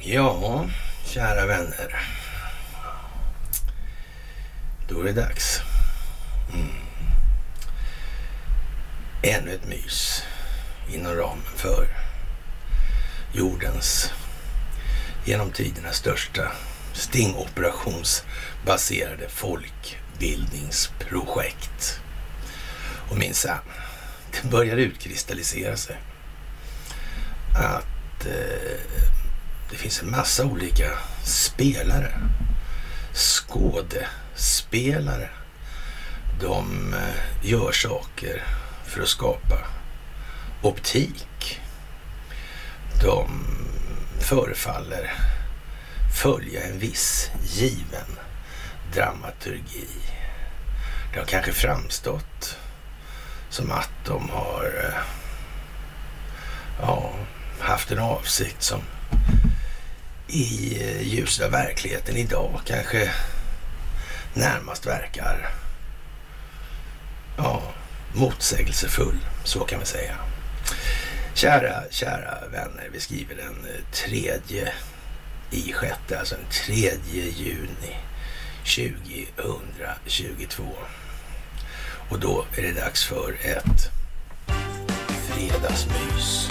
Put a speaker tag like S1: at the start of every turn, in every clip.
S1: Ja, kära vänner. Då är det dags. Mm. Ännu ett mys inom ramen för jordens genom tiderna största stingoperationsbaserade folk folkbildningsprojekt. Och minsann, det börjar utkristallisera sig att eh, det finns en massa olika spelare, skådespelare. De eh, gör saker för att skapa optik. De förefaller följa en viss given dramaturgi. Det har kanske framstått som att de har eh, ja, haft en avsikt som i eh, ljuset av verkligheten idag kanske närmast verkar ja, motsägelsefull, så kan vi säga. Kära, kära vänner, vi skriver den eh, tredje i sjätte, alltså den tredje juni 2022. Och då är det dags för ett fredagsmys.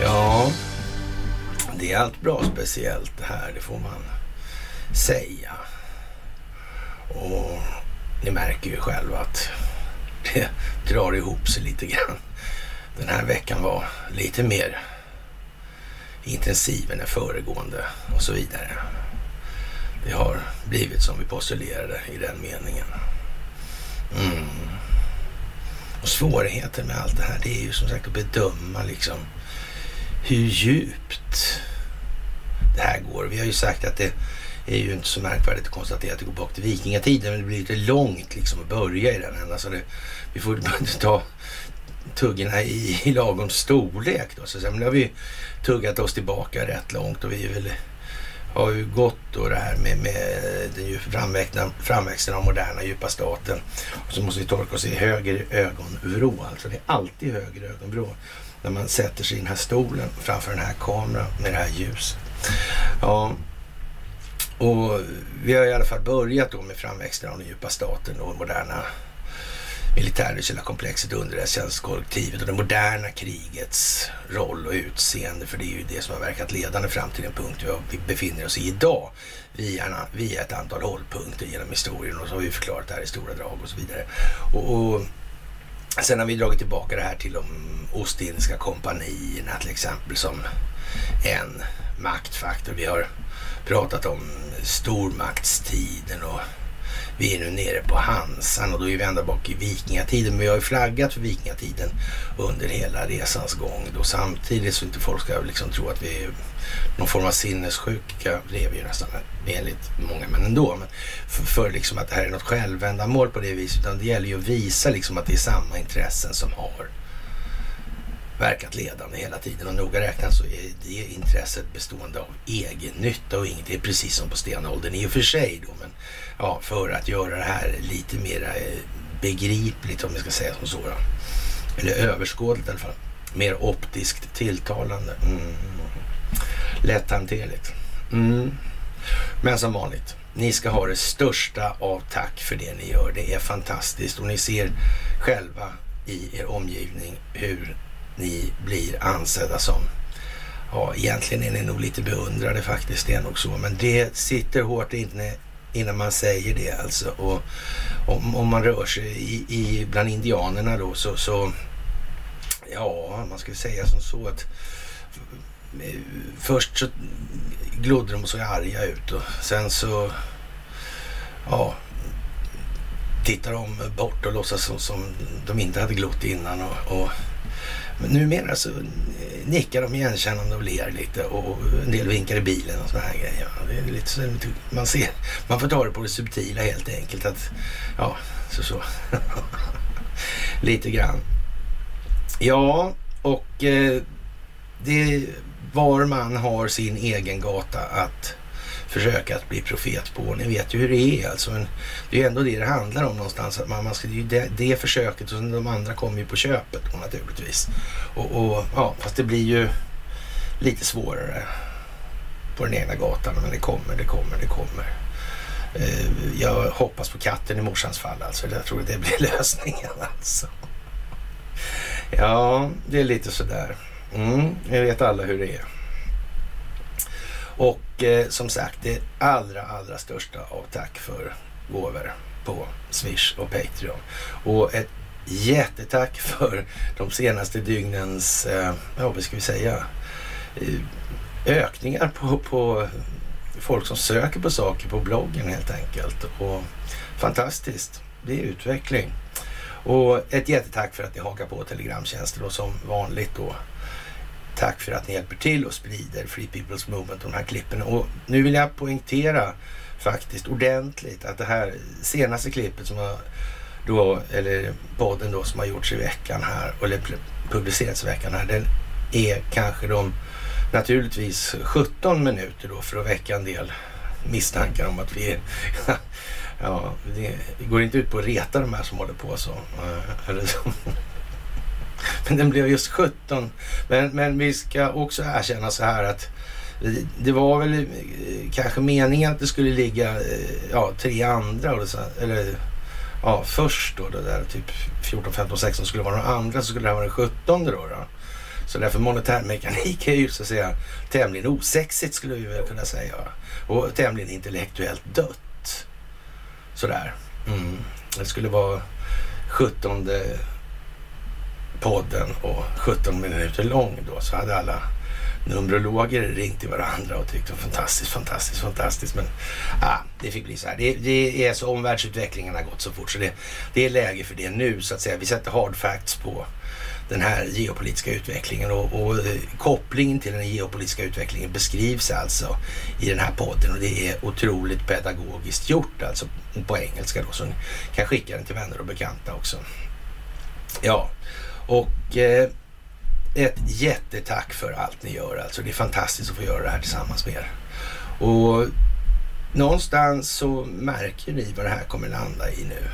S1: Ja, det är allt bra speciellt det här, det får man säga. Och ni märker ju själva att det drar ihop sig lite grann. Den här veckan var lite mer intensiv än den föregående och så vidare. Det har blivit som vi postulerade i den meningen. Mm. Och svårigheten med allt det här, det är ju som sagt att bedöma liksom hur djupt det här går. Vi har ju sagt att det är ju inte så märkvärdigt att konstatera att det går bak till vikingatiden, men det blir lite långt liksom att börja i den änden. Alltså det, vi får ta tuggorna i, i lagom storlek då. Så sen har vi tuggat oss tillbaka rätt långt och vi väl, har ju gått då det här med, med den framväxten, framväxten av moderna djupa staten. Och så måste vi tolka oss i höger ögonvrå. Alltså det är alltid höger ögonvrå när man sätter sig i den här stolen framför den här kameran med det här ljuset. Ja, och vi har i alla fall börjat då med framväxten av den djupa staten och moderna militärindustriella komplexet, underrättelsetjänstkollektivet och det moderna krigets roll och utseende. För det är ju det som har verkat ledande fram till den punkt vi befinner oss i idag. Via, via ett antal hållpunkter genom historien och så har vi förklarat det här i stora drag och så vidare. Och, och sen har vi dragit tillbaka det här till de Ostindiska kompanierna till exempel som en maktfaktor. Vi har pratat om stormaktstiden och vi är nu nere på Hansan och då är vi ända bak i vikingatiden. Men vi har ju flaggat för vikingatiden under hela resans gång. Då samtidigt så inte folk ska liksom tro att vi är någon form av sinnessjuka. Det är vi ju nästan enligt många, men ändå. Men för, för liksom att det här är något självändamål på det viset. Utan det gäller ju att visa liksom att det är samma intressen som har verkat ledande hela tiden och noga räknat så är det intresset bestående av egen nytta och inget. Det är precis som på stenåldern i och för sig då, men ja, för att göra det här lite mer eh, begripligt om vi ska säga som så. Då. Eller överskådligt i alla fall. Mer optiskt tilltalande. Mm. Lätthanterligt. Mm. Men som vanligt, ni ska ha det största av tack för det ni gör. Det är fantastiskt och ni ser själva i er omgivning hur ni blir ansedda som. Ja, egentligen är ni nog lite beundrade faktiskt, det är nog så. Men det sitter hårt inne innan man säger det alltså. Och om, om man rör sig i, i, bland indianerna då så, så ja, man skulle säga som så att eh, först så glodde de och såg arga ut och sen så ja, tittar de bort och låtsas som, som de inte hade glott innan och, och men numera så eh, nickar de igenkännande och ler lite och en del vinkar i bilen och sådana här grejer. Det är lite så, man, ser, man får ta det på det subtila helt enkelt. Att, ja, så så. lite grann. Ja, och eh, det var man har sin egen gata att försöka att bli profet på. Ni vet ju hur det är alltså. Men det är ju ändå det det handlar om någonstans. Att man, man ska, det är ju det, det försöket och de andra kommer ju på köpet naturligtvis. Och, och, ja, fast det blir ju lite svårare på den egna gatan. Men det kommer, det kommer, det kommer. Eh, jag hoppas på katten i morsans fall alltså. Jag tror det blir lösningen alltså. Ja, det är lite sådär. Mm, jag vet alla hur det är. Och eh, som sagt, det allra, allra största av tack för gåvor på Swish och Patreon. Och ett jättetack för de senaste dygnens, eh, ja vad ska vi säga, eh, ökningar på, på folk som söker på saker på bloggen helt enkelt. Och fantastiskt, det är utveckling. Och ett jättetack för att ni hakar på Telegramtjänsten och som vanligt då Tack för att ni hjälper till och sprider Free People's Movement och de här klippen. Och nu vill jag poängtera faktiskt ordentligt att det här senaste klippet som har då, eller podden då som har gjorts i veckan här, eller publicerats i veckan här, den är kanske de naturligtvis 17 minuter då för att väcka en del misstankar om att vi är Ja, det går inte ut på att reta de här som håller på så. Eh, eller så. Men den blev just 17. Men, men vi ska också erkänna så här att det var väl eh, kanske meningen att det skulle ligga eh, ja, tre andra. Och så, eller ja, först då, det där typ 14, 15, 16 skulle vara några andra så skulle det här vara den 17 då. då. Så därför monetärmekanik är ju så att säga tämligen osexigt skulle vi väl kunna säga. Och tämligen intellektuellt dött. Sådär. Mm. Det skulle vara 17 podden och 17 minuter lång då så hade alla Numerologer ringt till varandra och tyckte fantastiskt, fantastiskt, fantastiskt. Men ah, det fick bli så här. Det, det är så omvärldsutvecklingen har gått så fort så det, det är läge för det nu så att säga. Vi sätter hard facts på den här geopolitiska utvecklingen och, och eh, kopplingen till den geopolitiska utvecklingen beskrivs alltså i den här podden och det är otroligt pedagogiskt gjort alltså på engelska då så ni kan skicka den till vänner och bekanta också. Ja, och eh, ett jättetack för allt ni gör alltså. Det är fantastiskt att få göra det här tillsammans med er. Och någonstans så märker ni vad det här kommer landa i nu.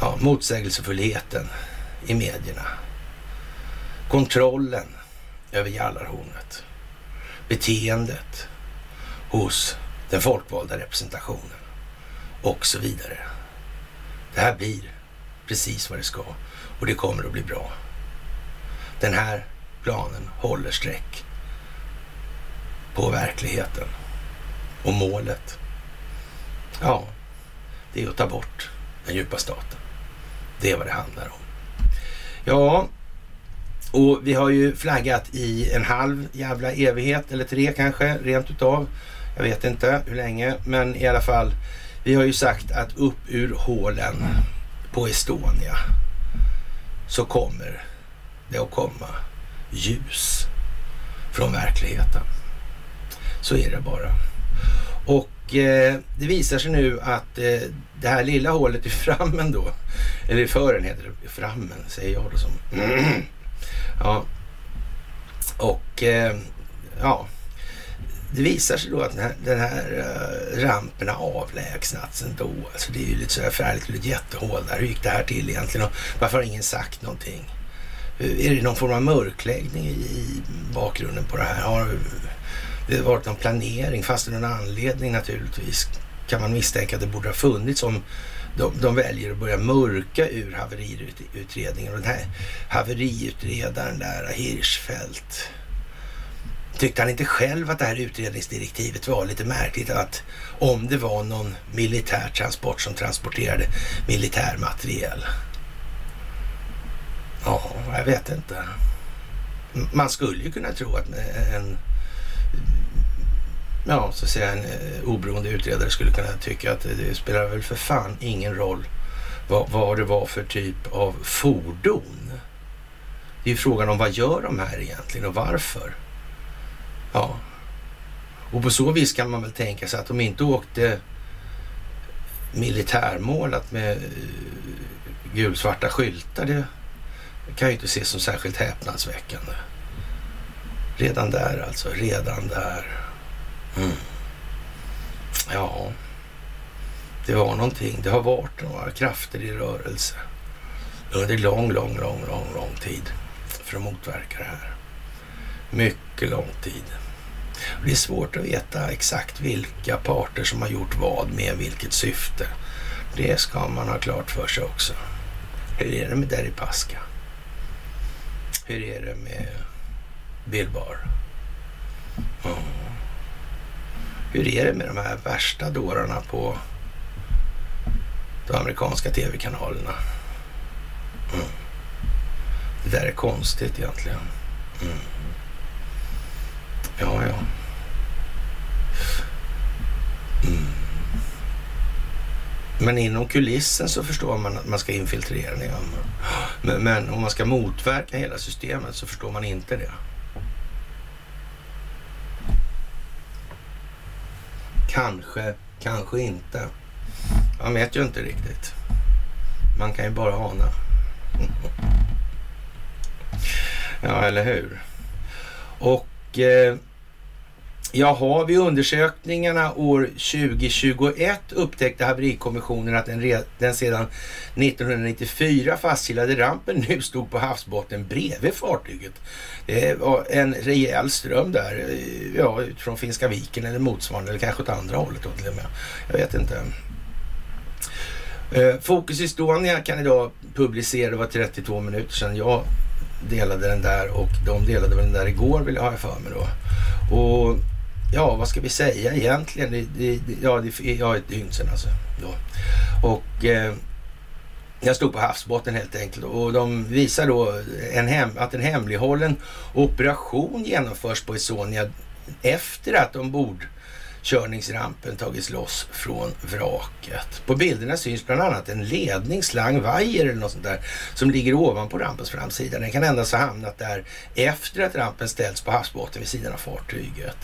S1: Ja, motsägelsefullheten i medierna. Kontrollen över Jallarhornet. Beteendet hos den folkvalda representationen och så vidare. Det här blir precis vad det ska och det kommer att bli bra. Den här planen håller streck på verkligheten. Och målet, ja, det är att ta bort den djupa staten. Det är vad det handlar om. Ja, och vi har ju flaggat i en halv jävla evighet, eller tre kanske, rent utav. Jag vet inte hur länge, men i alla fall. Vi har ju sagt att upp ur hålen på Estonia så kommer det att komma ljus från verkligheten. Så är det bara. Och eh, det visar sig nu att eh, det här lilla hålet i frammen då, eller i fören heter det, frammen säger jag då som. Mm. Ja. Och eh, ja, det visar sig då att den här, den här eh, uh, rampen har avlägsnats ändå. Alltså det är ju lite sådär färdigt, ett jättehål där. Hur gick det här till egentligen? Och varför har ingen sagt någonting? Eh, är det någon form av mörkläggning i, i bakgrunden på det här? Har det varit någon planering? Fast det någon anledning naturligtvis kan man misstänka att det borde ha funnits om de, de väljer att börja mörka ur haveriutredningen. Och den här haveriutredaren där, Hirschfeldt, Tyckte han inte själv att det här utredningsdirektivet var lite märkligt? Att om det var någon militär transport som transporterade militär materiel. Ja, jag vet inte. Man skulle ju kunna tro att en, ja, så att säga, en eh, oberoende utredare skulle kunna tycka att det spelar väl för fan ingen roll vad, vad det var för typ av fordon. Det är ju frågan om vad gör de här egentligen och varför? Ja. Och på så vis kan man väl tänka sig att de inte åkte militärmålat med eh, gulsvarta skyltar. Det kan ju inte ses som särskilt häpnadsväckande. Redan där alltså, redan där. Mm. Ja, det var någonting. Det har varit några krafter i rörelse under lång, lång, lång, lång, lång tid för att motverka det här. Mycket lång tid. Och det är svårt att veta exakt vilka parter som har gjort vad med vilket syfte. Det ska man ha klart för sig också. Hur är det med Deripaska? Hur är det med Bilbar? Mm. Hur är det med de här värsta dårarna på de amerikanska tv-kanalerna? Mm. Det där är konstigt egentligen. Mm. Ja, ja. Mm. Men inom kulissen så förstår man att man ska infiltrera det. Men, men om man ska motverka hela systemet så förstår man inte det. Kanske, kanske inte. Man vet ju inte riktigt. Man kan ju bara ana. Ja, eller hur? Och eh, Jaha, vid undersökningarna år 2021 upptäckte haverikommissionen att den, den sedan 1994 fastkilade rampen nu stod på havsbotten bredvid fartyget. Det var en rejäl ström där, eh, ja, från Finska viken eller motsvarande, eller kanske åt andra hållet då till och med. Jag vet inte. Eh, Fokus Estonia kan idag publicera, det var 32 minuter sedan jag delade den där och de delade väl den där igår vill jag ha för mig då. Och ja, vad ska vi säga egentligen? Det, det, ja, det, ja, ett dygn sedan alltså. Då. Och eh, jag stod på havsbotten helt enkelt och de visar då en hem, att en hemlighållen operation genomförs på Estonia efter att ombord körningsrampen tagits loss från vraket. På bilderna syns bland annat en ledning, slang, vajer eller något sånt där som ligger ovanpå rampens framsida. Den kan endast ha hamnat där efter att rampen ställts på havsbotten vid sidan av fartyget.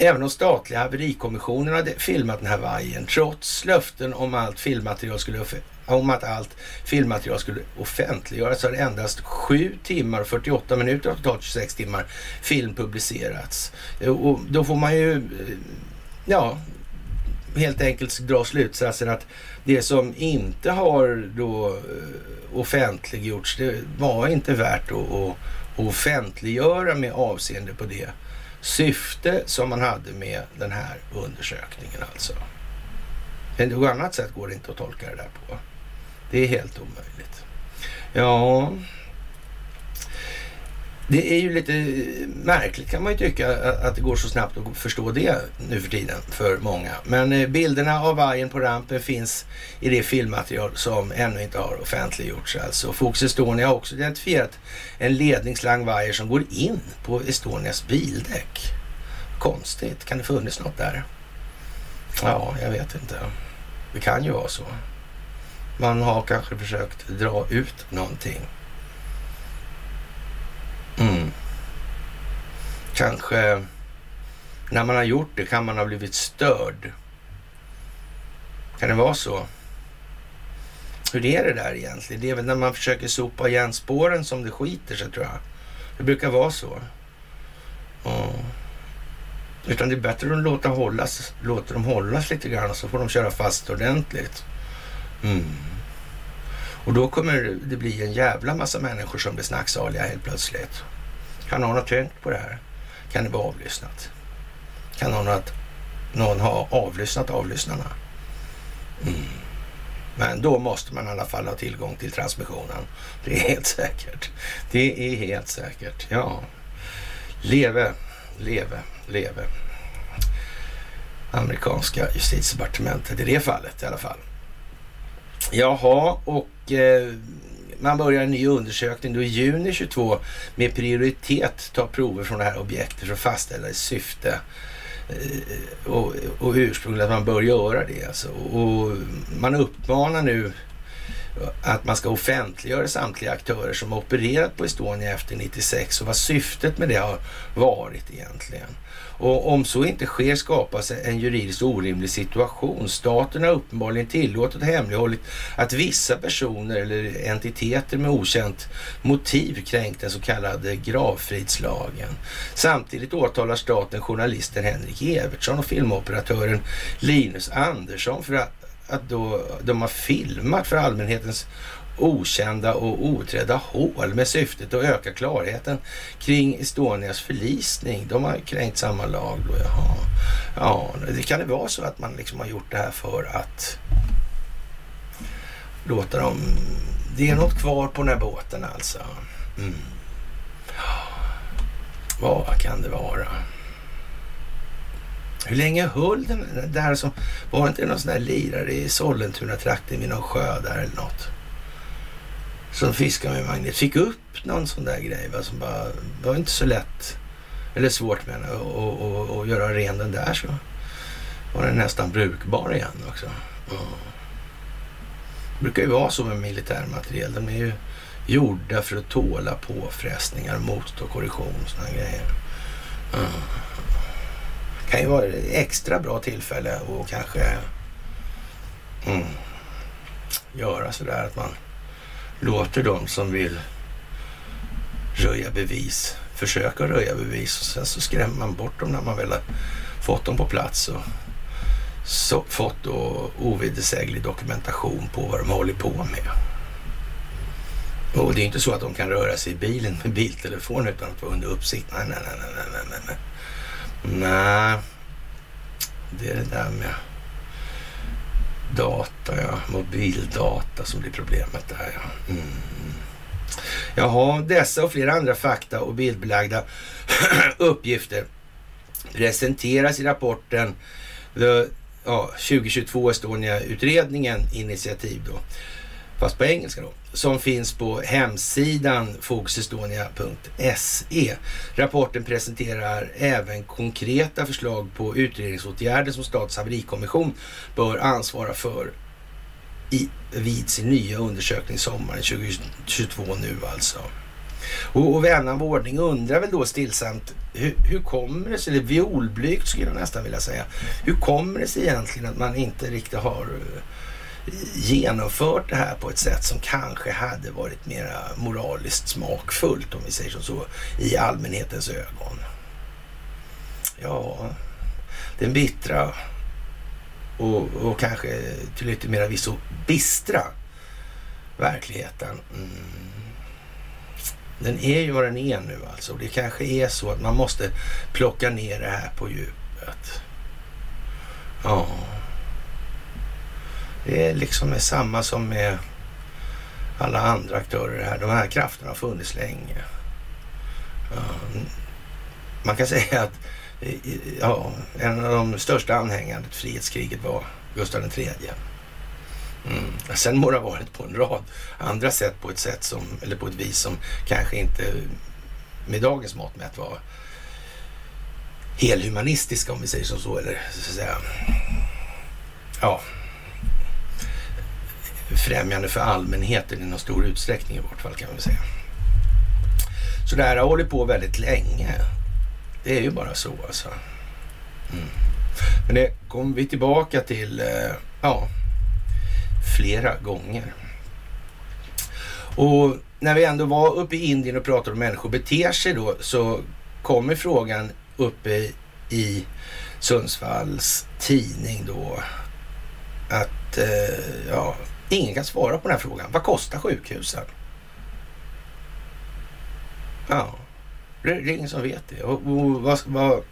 S1: Även de statliga haverikommissionerna hade filmat den här vajern trots löften om allt filmmaterial skulle om att allt filmmaterial skulle offentliggöras har endast 7 timmar och 48 minuter av totalt 26 timmar film publicerats. Och då får man ju, eh, ja, helt enkelt dra slutsatsen att det som inte har då eh, offentliggjorts, det var inte värt att, offentliggöra med avseende på det syfte som man hade med den här undersökningen alltså. Men något annat sätt går det inte att tolka det där på. Det är helt omöjligt. Ja, det är ju lite märkligt kan man ju tycka att det går så snabbt att förstå det nu för tiden för många. Men eh, bilderna av vargen på rampen finns i det filmmaterial som ännu inte har offentliggjorts. Alltså Fox Estonia har också identifierat en ledningslang vajer som går in på Estonias bildäck. Konstigt, kan det funnits något där? Ja, jag vet inte. Det kan ju vara så. Man har kanske försökt dra ut någonting. Mm. Kanske när man har gjort det kan man ha blivit störd. Kan det vara så? Hur är det där egentligen? Det är väl när man försöker sopa igen spåren som det skiter sig tror jag. Det brukar vara så. Mm. Utan det är bättre att låta, hållas, låta dem hållas lite grann så får de köra fast ordentligt. Mm. Och då kommer det bli en jävla massa människor som blir snacksaliga helt plötsligt. Kan någon ha tänkt på det här? Kan det vara avlyssnat? Kan någon, ha, någon ha avlyssnat avlyssnarna? Mm. Men då måste man i alla fall ha tillgång till transmissionen. Det är helt säkert. Det är helt säkert. Ja. Leve, leve, leve. Amerikanska justitiedepartementet i det fallet i alla fall. Jaha, och eh, man börjar en ny undersökning då i juni 22 med prioritet ta prover från det här objektet för att fastställa i syfte eh, och, och ursprungligen att man bör göra det. Alltså. Och man uppmanar nu att man ska offentliggöra samtliga aktörer som har opererat på Estonia efter 96 och vad syftet med det har varit egentligen. Och om så inte sker skapas en juridiskt orimlig situation. Staten har uppenbarligen tillåtit hemlighållit att vissa personer eller entiteter med okänt motiv kränkt den så kallade gravfridslagen. Samtidigt åtalar staten journalisten Henrik Evertsson och filmoperatören Linus Andersson för att, att då de har filmat för allmänhetens okända och oträdda hål med syftet att öka klarheten kring Estonias förlisning. De har kränkt samma lag då, jaha. Ja, det kan det vara så att man liksom har gjort det här för att låta dem... Det är något kvar på den här båten alltså. Mm. Vad kan det vara? Hur länge höll den där som... Var det inte någon sån där lirare i Sollentuna-trakten vid någon sjö där eller något? Som fiskar med magnet fick upp någon sån där grej. Va, som bara, det var inte så lätt, eller svårt menar jag, Och göra ren den där så var den nästan brukbar igen också. Mm. Det brukar ju vara så med militärmateriel. De är ju gjorda för att tåla påfrestningar, motstå korrosion och sådana grejer. Mm. kan ju vara ett extra bra tillfälle att kanske mm, göra sådär att man låter de som vill röja bevis försöka röja bevis och sen så skrämmer man bort dem när man väl har fått dem på plats och så, fått då ovedersäglig dokumentation på vad de håller på med. Och det är inte så att de kan röra sig i bilen med biltelefon utan att vara under uppsikt. Nej, nej, nej, nej, nej, nej. nej. Nej, det är det där med Data, ja. Mobildata som blir problemet där, ja. Mm. Jaha, dessa och flera andra fakta och bildbelagda uppgifter presenteras i rapporten The, ja, 2022 Estonia-utredningen initiativ då fast på engelska då, som finns på hemsidan fokusestonia.se. Rapporten presenterar även konkreta förslag på utredningsåtgärder som Statens haverikommission bör ansvara för i, vid sin nya undersökning sommaren 2022 nu alltså. Och, och vän av ordning undrar väl då stillsamt hur, hur kommer det sig, eller violblygt skulle jag nästan vilja säga, hur kommer det sig egentligen att man inte riktigt har genomfört det här på ett sätt som kanske hade varit mera moraliskt smakfullt, om vi säger så, i allmänhetens ögon. Ja, den bittra och, och kanske till lite mera visso bistra verkligheten. Mm. Den är ju vad den är nu alltså. Det kanske är så att man måste plocka ner det här på djupet. Ja. Det är liksom samma som med alla andra aktörer här. De här krafterna har funnits länge. Man kan säga att ja, en av de största anhängarna till frihetskriget var Gustav III. Mm. Sen må det ha varit på en rad andra sätt på ett sätt som, eller på ett vis som kanske inte med dagens mått mätt var helhumanistiska om vi säger som så. Eller så att säga, ja, främjande för allmänheten i någon stor utsträckning i vart fall kan man säga. Så det här har hållit på väldigt länge. Det är ju bara så alltså. Mm. Men det kommer vi tillbaka till, eh, ja, flera gånger. Och när vi ändå var uppe i Indien och pratade om människor beter sig då så kommer frågan uppe i Sundsvalls tidning då att eh, ja, Ingen kan svara på den här frågan. Vad kostar sjukhusen? Ja, det är ingen som vet det. Och, och vad, vad,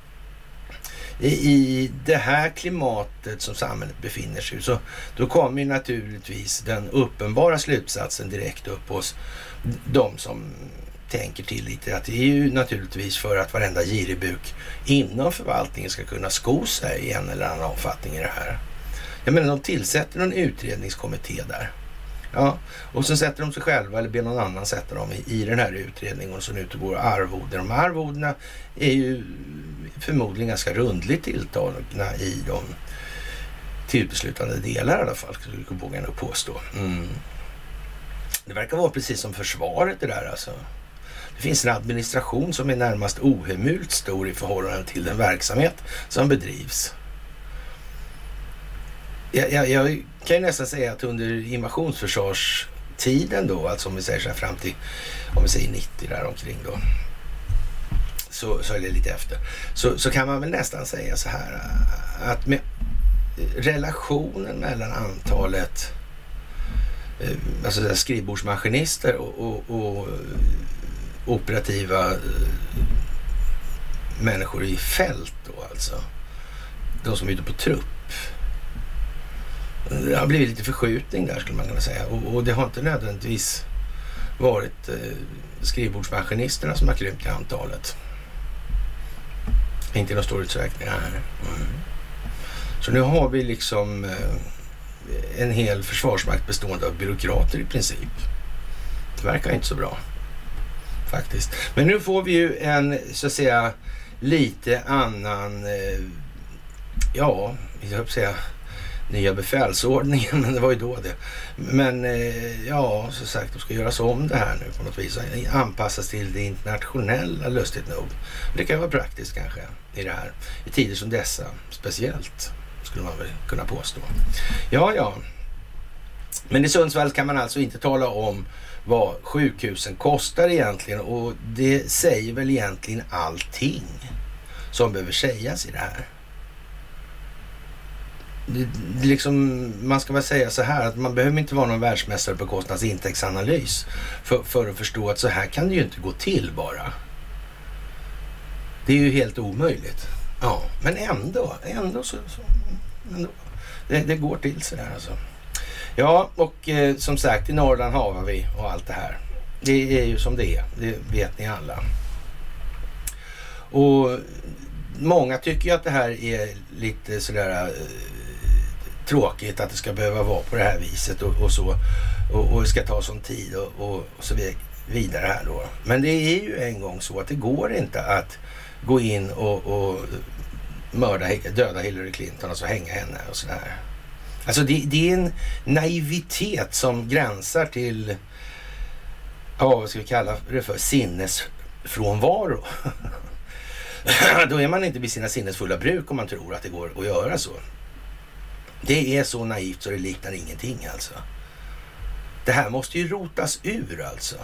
S1: i, I det här klimatet som samhället befinner sig i så då kommer ju naturligtvis den uppenbara slutsatsen direkt upp hos de som tänker till lite. Att det är ju naturligtvis för att varenda giribuk inom förvaltningen ska kunna sko sig i en eller annan omfattning i det här. Jag menar, de tillsätter en utredningskommitté där. Ja, och sen sätter de sig själva eller ber någon annan sätta dem i, i den här utredningen och så utgår arvoden. De här arvodena är ju förmodligen ganska rundligt tilltagna i de tillbeslutande delar i alla fall, skulle jag våga nog påstå. Mm. Det verkar vara precis som försvaret det där alltså. Det finns en administration som är närmast ohemult stor i förhållande till den verksamhet som bedrivs. Jag, jag, jag kan ju nästan säga att under invasionsförsvarstiden då, alltså om vi säger så här fram till, om vi säger 90 där omkring då, så, så är det lite efter, så, så kan man väl nästan säga så här eh, att med relationen mellan antalet eh, alltså skrivbordsmaskinister och, och, och eh, operativa människor i fält då alltså. De som är ute på trupp. Det har blivit lite förskjutning där skulle man kunna säga och, och det har inte nödvändigtvis varit eh, skrivbordsmaskinisterna som har krympt i antalet. Inte i någon stor utsträckning. Mm. Så nu har vi liksom eh, en hel försvarsmakt bestående av byråkrater i princip. Det verkar inte så bra faktiskt. Men nu får vi ju en, så att säga, lite annan, eh, ja, jag höll säga nya befälsordningen, men det var ju då det. Men eh, ja, som sagt, de ska göras om det här nu på något vis. Anpassas till det internationella, lustigt nog. Det kan vara praktiskt kanske i det här. I tider som dessa, speciellt, skulle man väl kunna påstå. Ja, ja. Men i Sundsvall kan man alltså inte tala om vad sjukhusen kostar egentligen och det säger väl egentligen allting som behöver sägas i det här. Liksom, man ska väl säga så här att man behöver inte vara någon världsmästare på kostnadsintäktsanalys för, för att förstå att så här kan det ju inte gå till bara. Det är ju helt omöjligt. Ja, men ändå, ändå så, så ändå. Det, det går till så där alltså. Ja, och eh, som sagt i Norrland har vi och allt det här. Det är ju som det är, det vet ni alla. Och många tycker ju att det här är lite sådär eh, tråkigt att det ska behöva vara på det här viset och, och så. Och, och det ska ta sån tid och, och, och, så vidare här då. Men det är ju en gång så att det går inte att gå in och, och mörda, döda Hillary Clinton och så hänga henne och sådär. Alltså det, det, är en naivitet som gränsar till, ja vad ska vi kalla det för, sinnesfrånvaro. Då är man inte vid sina sinnesfulla bruk om man tror att det går att göra så. Det är så naivt så det liknar ingenting alltså. Det här måste ju rotas ur alltså.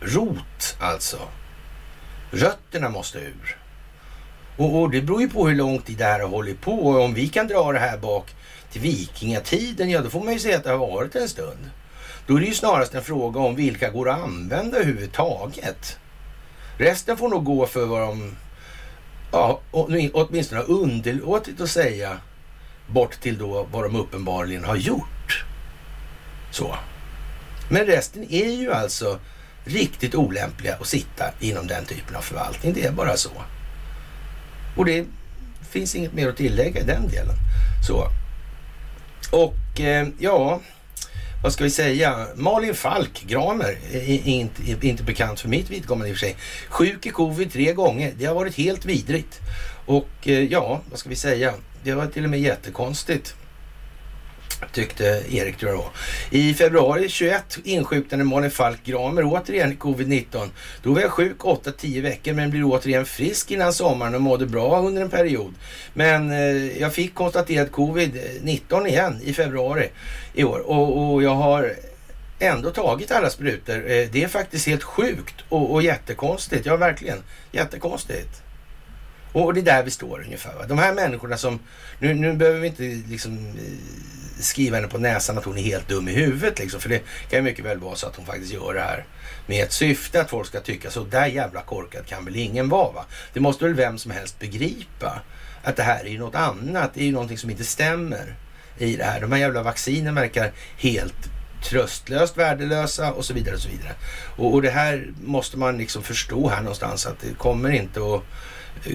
S1: Rot alltså. Rötterna måste ur. Och, och, det beror ju på hur lång tid det här har hållit på. Och om vi kan dra det här bak till vikingatiden, ja då får man ju säga att det har varit en stund. Då är det ju snarast en fråga om vilka går att använda överhuvudtaget. Resten får nog gå för vad de ja, åtminstone har underlåtit att säga bort till då vad de uppenbarligen har gjort. Så. Men resten är ju alltså riktigt olämpliga att sitta inom den typen av förvaltning. Det är bara så. Och det finns inget mer att tillägga i den delen. Så. Och eh, ja, vad ska vi säga? Malin Falk Gramer, är inte, är inte bekant för mitt vidkommande i och för sig. Sjuk i covid tre gånger. Det har varit helt vidrigt. Och eh, ja, vad ska vi säga? Det var till och med jättekonstigt tyckte Erik tror jag då. I februari 21 insjuknade Malin Falk Gramer återigen i covid-19. Då var jag sjuk 8-10 veckor men blev återigen frisk innan sommaren och mådde bra under en period. Men eh, jag fick konstaterat covid-19 igen i februari i år och, och jag har ändå tagit alla sprutor. Eh, det är faktiskt helt sjukt och, och jättekonstigt. Ja, verkligen jättekonstigt. Och det är där vi står ungefär. Va? De här människorna som, nu, nu behöver vi inte liksom skriva henne på näsan att hon är helt dum i huvudet liksom. För det kan ju mycket väl vara så att hon faktiskt gör det här med ett syfte att folk ska tycka så där jävla korkad kan väl ingen vara va. Det måste väl vem som helst begripa. Att det här är ju något annat. Det är ju någonting som inte stämmer i det här. De här jävla vaccinen verkar helt tröstlöst värdelösa och så vidare och så vidare. Och, och det här måste man liksom förstå här någonstans att det kommer inte att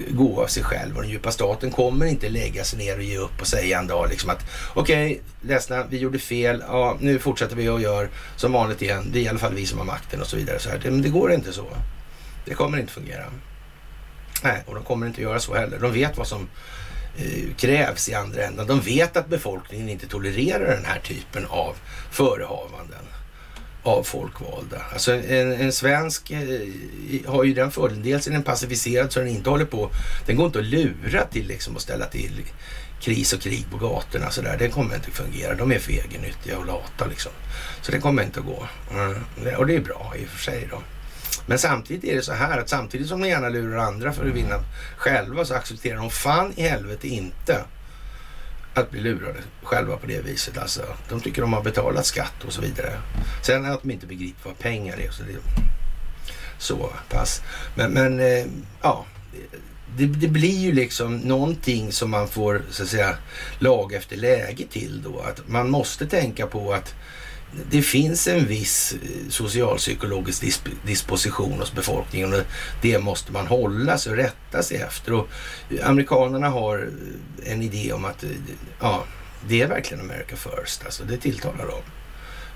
S1: gå av sig själv och den djupa staten kommer inte lägga sig ner och ge upp och säga en dag liksom att okej, okay, ledsna, vi gjorde fel, ja, nu fortsätter vi och gör som vanligt igen. Det är i alla fall vi som har makten och så vidare. Så här. Det, men det går inte så. Det kommer inte fungera. Nej, och de kommer inte göra så heller. De vet vad som eh, krävs i andra änden. De vet att befolkningen inte tolererar den här typen av förehavanden av folkvalda. Alltså en, en svensk eh, har ju den fördelen, dels är den pacificerad så den inte håller på, den går inte att lura till liksom att ställa till kris och krig på gatorna så där. Det kommer inte att fungera. De är för egennyttiga och lata liksom. Så det kommer inte att gå. Mm. Och det är bra i och för sig då. Men samtidigt är det så här att samtidigt som de gärna lurar andra för att vinna själva så accepterar de fan i helvete inte att bli lurade själva på det viset. Alltså, de tycker de har betalat skatt och så vidare. Sen att de inte begriper vad pengar är. Så, det, så pass. Men, men eh, ja, det, det, blir ju liksom någonting som man får så att säga lag efter läge till då. Att man måste tänka på att det finns en viss eh, socialpsykologisk disp disposition hos befolkningen och det måste man hålla sig och rätta sig efter. Och eh, amerikanerna har eh, en idé om att ja, det är verkligen America first, alltså det tilltalar dem.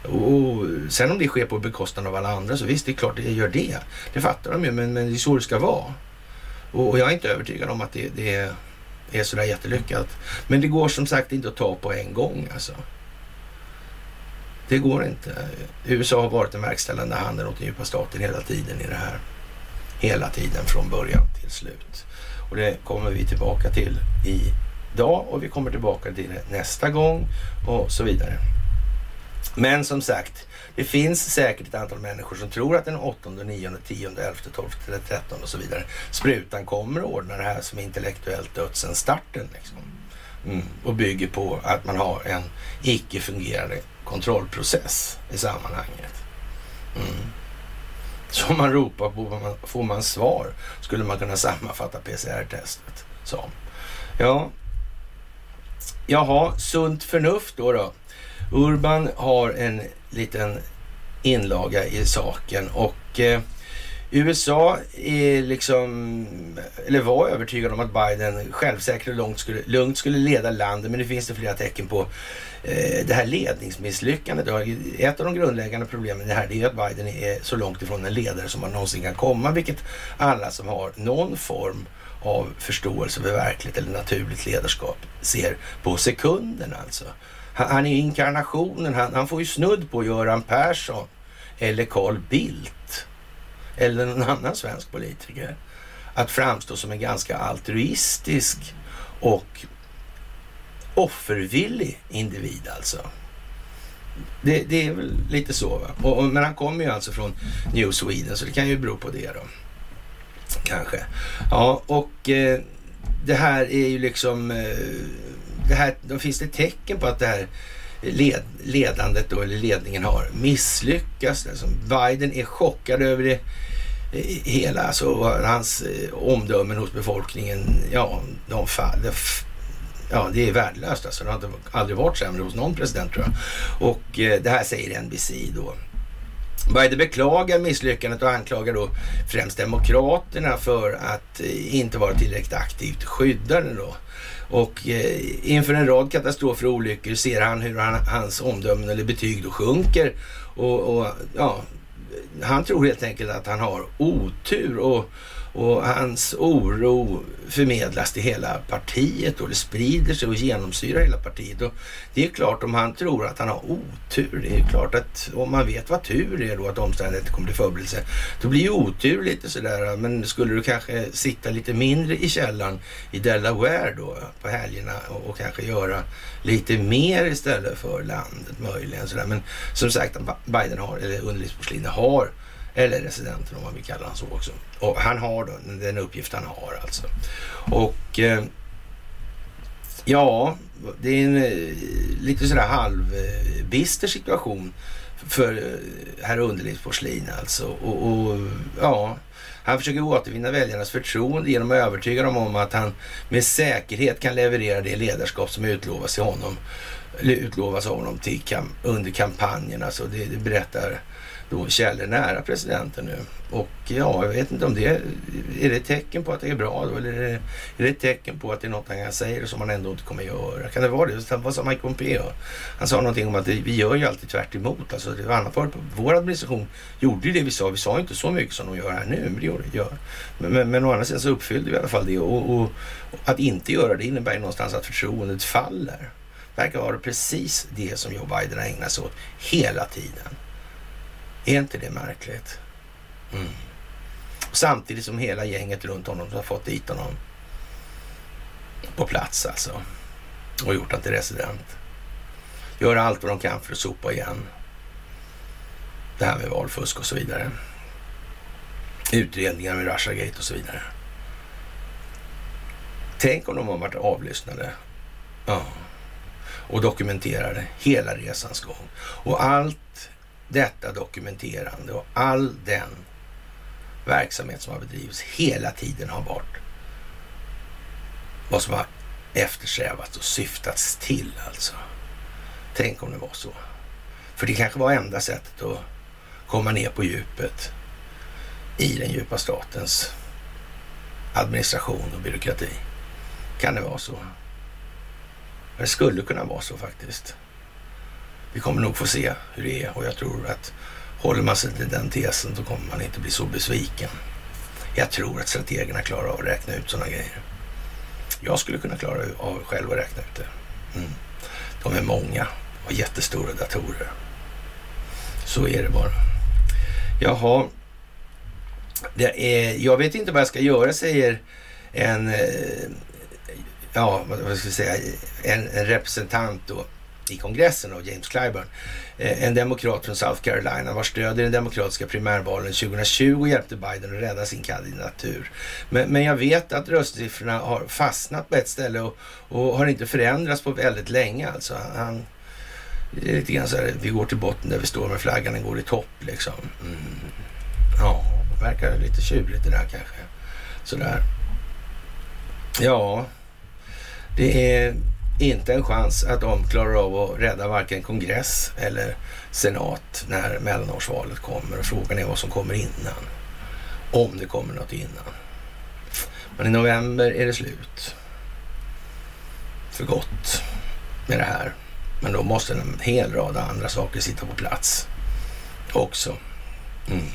S1: Och sen om det sker på bekostnad av alla andra så visst, det är klart det gör det. Det fattar de ju, men, men det är så det ska vara. Och, och jag är inte övertygad om att det, det är sådär jättelyckat. Men det går som sagt inte att ta på en gång alltså. Det går inte. USA har varit den verkställande handen åt den djupa staten hela tiden i det här. Hela tiden från början till slut. Och det kommer vi tillbaka till idag och vi kommer tillbaka till det nästa gång och så vidare. Men som sagt, det finns säkert ett antal människor som tror att den 8, 9, 10, 11, 12, 13 och så vidare sprutan kommer att ordna det här som intellektuellt dött sedan starten. Liksom. Mm. Och bygger på att man har en icke fungerande kontrollprocess i sammanhanget. Mm. Så om man ropar på får man svar, skulle man kunna sammanfatta PCR-testet som. Ja, jaha, sunt förnuft då, då. Urban har en liten inlaga i saken och eh, USA är liksom, eller var övertygad om att Biden självsäkert och lugnt skulle, lugnt skulle leda landet, men nu finns det flera tecken på eh, det här ledningsmisslyckandet. Ett av de grundläggande problemen i det här det är att Biden är så långt ifrån en ledare som man någonsin kan komma, vilket alla som har någon form av förståelse för verkligt eller naturligt ledarskap ser på sekunden alltså. Han, han är inkarnationen, han, han får ju snudd på Göran Persson eller Carl Bildt eller någon annan svensk politiker att framstå som en ganska altruistisk och offervillig individ alltså. Det, det är väl lite så. Va? Och, och, men han kommer ju alltså från New Sweden så det kan ju bero på det då. Kanske. Ja, och eh, det här är ju liksom... Eh, det här, då finns det tecken på att det här led, ledandet då, eller ledningen har misslyckats. Alltså Biden är chockad över det eh, hela, alltså hans eh, omdömen hos befolkningen, ja, de faller. Ja, det är värdelöst alltså. Det har aldrig varit sämre hos någon president tror jag. Och eh, det här säger NBC då. Biden beklagar misslyckandet och anklagar då främst Demokraterna för att eh, inte vara tillräckligt aktivt skyddade då. Och eh, inför en rad katastrofer och olyckor ser han hur han, hans omdömen eller betyg då sjunker. Och, och ja, han tror helt enkelt att han har otur och och hans oro förmedlas till hela partiet och det sprider sig och genomsyrar hela partiet. Och det är klart om han tror att han har otur, det är klart att om man vet vad tur är då, att omständigheter kommer till förberedelse, då blir ju otur lite sådär. Men skulle du kanske sitta lite mindre i källan i Delaware då på helgerna och, och kanske göra lite mer istället för landet möjligen sådär. Men som sagt, Biden har, eller underlivsporslinet har eller residenten om man vill kalla honom så också. Och han har då den uppgift han har alltså. Och eh, ja, det är en eh, lite sådär halvbister situation för eh, herr Underlivsporslin alltså. Och, och, ja, han försöker återvinna väljarnas förtroende genom att övertyga dem om att han med säkerhet kan leverera det ledarskap som utlovas till honom utlovas av honom till kam under kampanjen. Alltså det, det berättar då källor nära presidenten nu. Och ja, jag vet inte om det är, det ett tecken på att det är bra då eller är det, är det ett tecken på att det är något han säger som han ändå inte kommer göra? Kan det vara det? Vad sa Mike Pompeo? Han sa någonting om att vi gör ju alltid tvärt emot. Alltså, det var annat var vår administration gjorde ju det vi sa. Vi sa inte så mycket som de gör här nu, men det gör, gör. Men, men, men å andra sidan så uppfyllde vi i alla fall det och, och, och att inte göra det innebär ju någonstans att förtroendet faller. Det verkar vara precis det som Joe Biden har ägnat sig åt hela tiden. Är inte det märkligt? Mm. Samtidigt som hela gänget runt honom har fått dit honom på plats alltså. Och gjort honom till resident. Gör allt vad de kan för att sopa igen det här med valfusk och så vidare. Utredningar med Russiagate och så vidare. Tänk om de har varit avlyssnade. Ja. Och dokumenterade hela resans gång. Och allt detta dokumenterande och all den verksamhet som har bedrivits hela tiden har varit vad som har eftersträvats och syftats till alltså. Tänk om det var så. För det kanske var enda sättet att komma ner på djupet i den djupa statens administration och byråkrati. Kan det vara så? Det skulle kunna vara så faktiskt. Vi kommer nog få se hur det är och jag tror att håller man sig till den tesen så kommer man inte bli så besviken. Jag tror att strategerna klarar av att räkna ut sådana grejer. Jag skulle kunna klara av själv att räkna ut det. Mm. De är många och jättestora datorer. Så är det bara. Jaha. Det är, jag vet inte vad jag ska göra, säger en, eh, ja, vad ska jag säga, en, en representant då i kongressen av James Clyburn. Eh, en demokrat från South Carolina vars stöd i den demokratiska primärvalen 2020 hjälpte Biden att rädda sin kandidatur. Men, men jag vet att röstsiffrorna har fastnat på ett ställe och, och har inte förändrats på väldigt länge. Alltså han, det är lite grann så här, vi går till botten där vi står med flaggan, den går i topp liksom. Mm. Ja, det verkar lite tjurigt det där kanske. Sådär. Ja, det är inte en chans att de klarar av att rädda varken kongress eller senat när mellanårsvalet kommer. Och frågan är vad som kommer innan. Om det kommer något innan. Men i november är det slut. För gott med det här. Men då måste en hel rad andra saker sitta på plats också. Mm.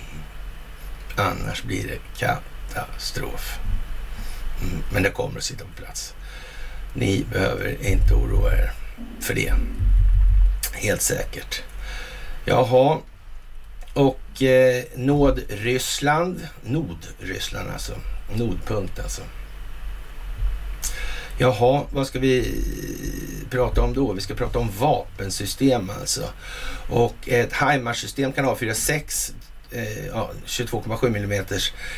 S1: Annars blir det katastrof. Mm. Men det kommer att sitta på plats. Ni behöver inte oroa er för det. Helt säkert. Jaha, och eh, Nordryssland, Nordryssland alltså, Nordpunkt alltså. Jaha, vad ska vi eh, prata om då? Vi ska prata om vapensystem alltså. Och ett HIMARS-system kan avfyra sex eh, ja, 22,7 mm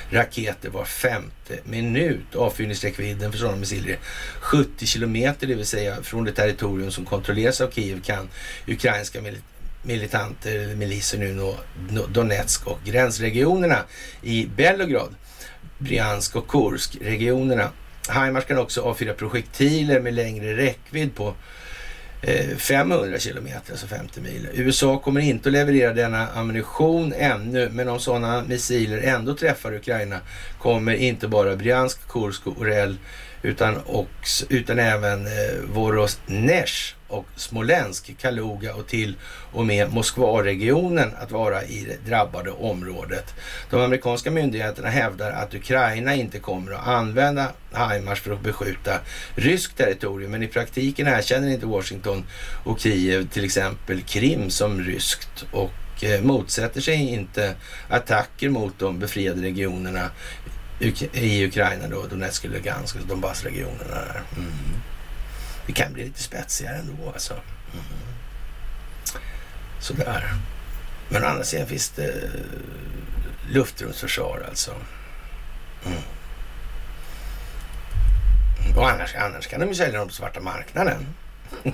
S1: raketer var femte minut. Avfyrningsräckvidden för sådana missiler är 70 kilometer, det vill säga från det territorium som kontrolleras av Kiev kan ukrainska mil militanter, eller miliser nu nå Donetsk och gränsregionerna i Belgrad, Briansk och Kursk-regionerna. HIMARS kan också avfyra projektiler med längre räckvidd på Eh, 500 kilometer, alltså 50 mil. USA kommer inte att leverera denna ammunition ännu, men om sådana missiler ändå träffar Ukraina kommer inte bara Bryansk, Kursk och Orel utan, också, utan även eh, Vorosnezh och Smolensk, Kaluga och till och med Moskvaregionen att vara i det drabbade området. De amerikanska myndigheterna hävdar att Ukraina inte kommer att använda HIMARS för att beskjuta ryskt territorium, men i praktiken erkänner inte Washington och Kiev till exempel Krim som ryskt och eh, motsätter sig inte attacker mot de befriade regionerna i Ukraina då, Donetsk och Lugansk, Donbassregionerna där. Mm. Det kan bli lite spetsigare ändå alltså. Mm. Sådär. Men å andra sidan finns det eh, luftrumsförsvar alltså. Mm. Och annars, annars kan de ju sälja dem på svarta marknaden.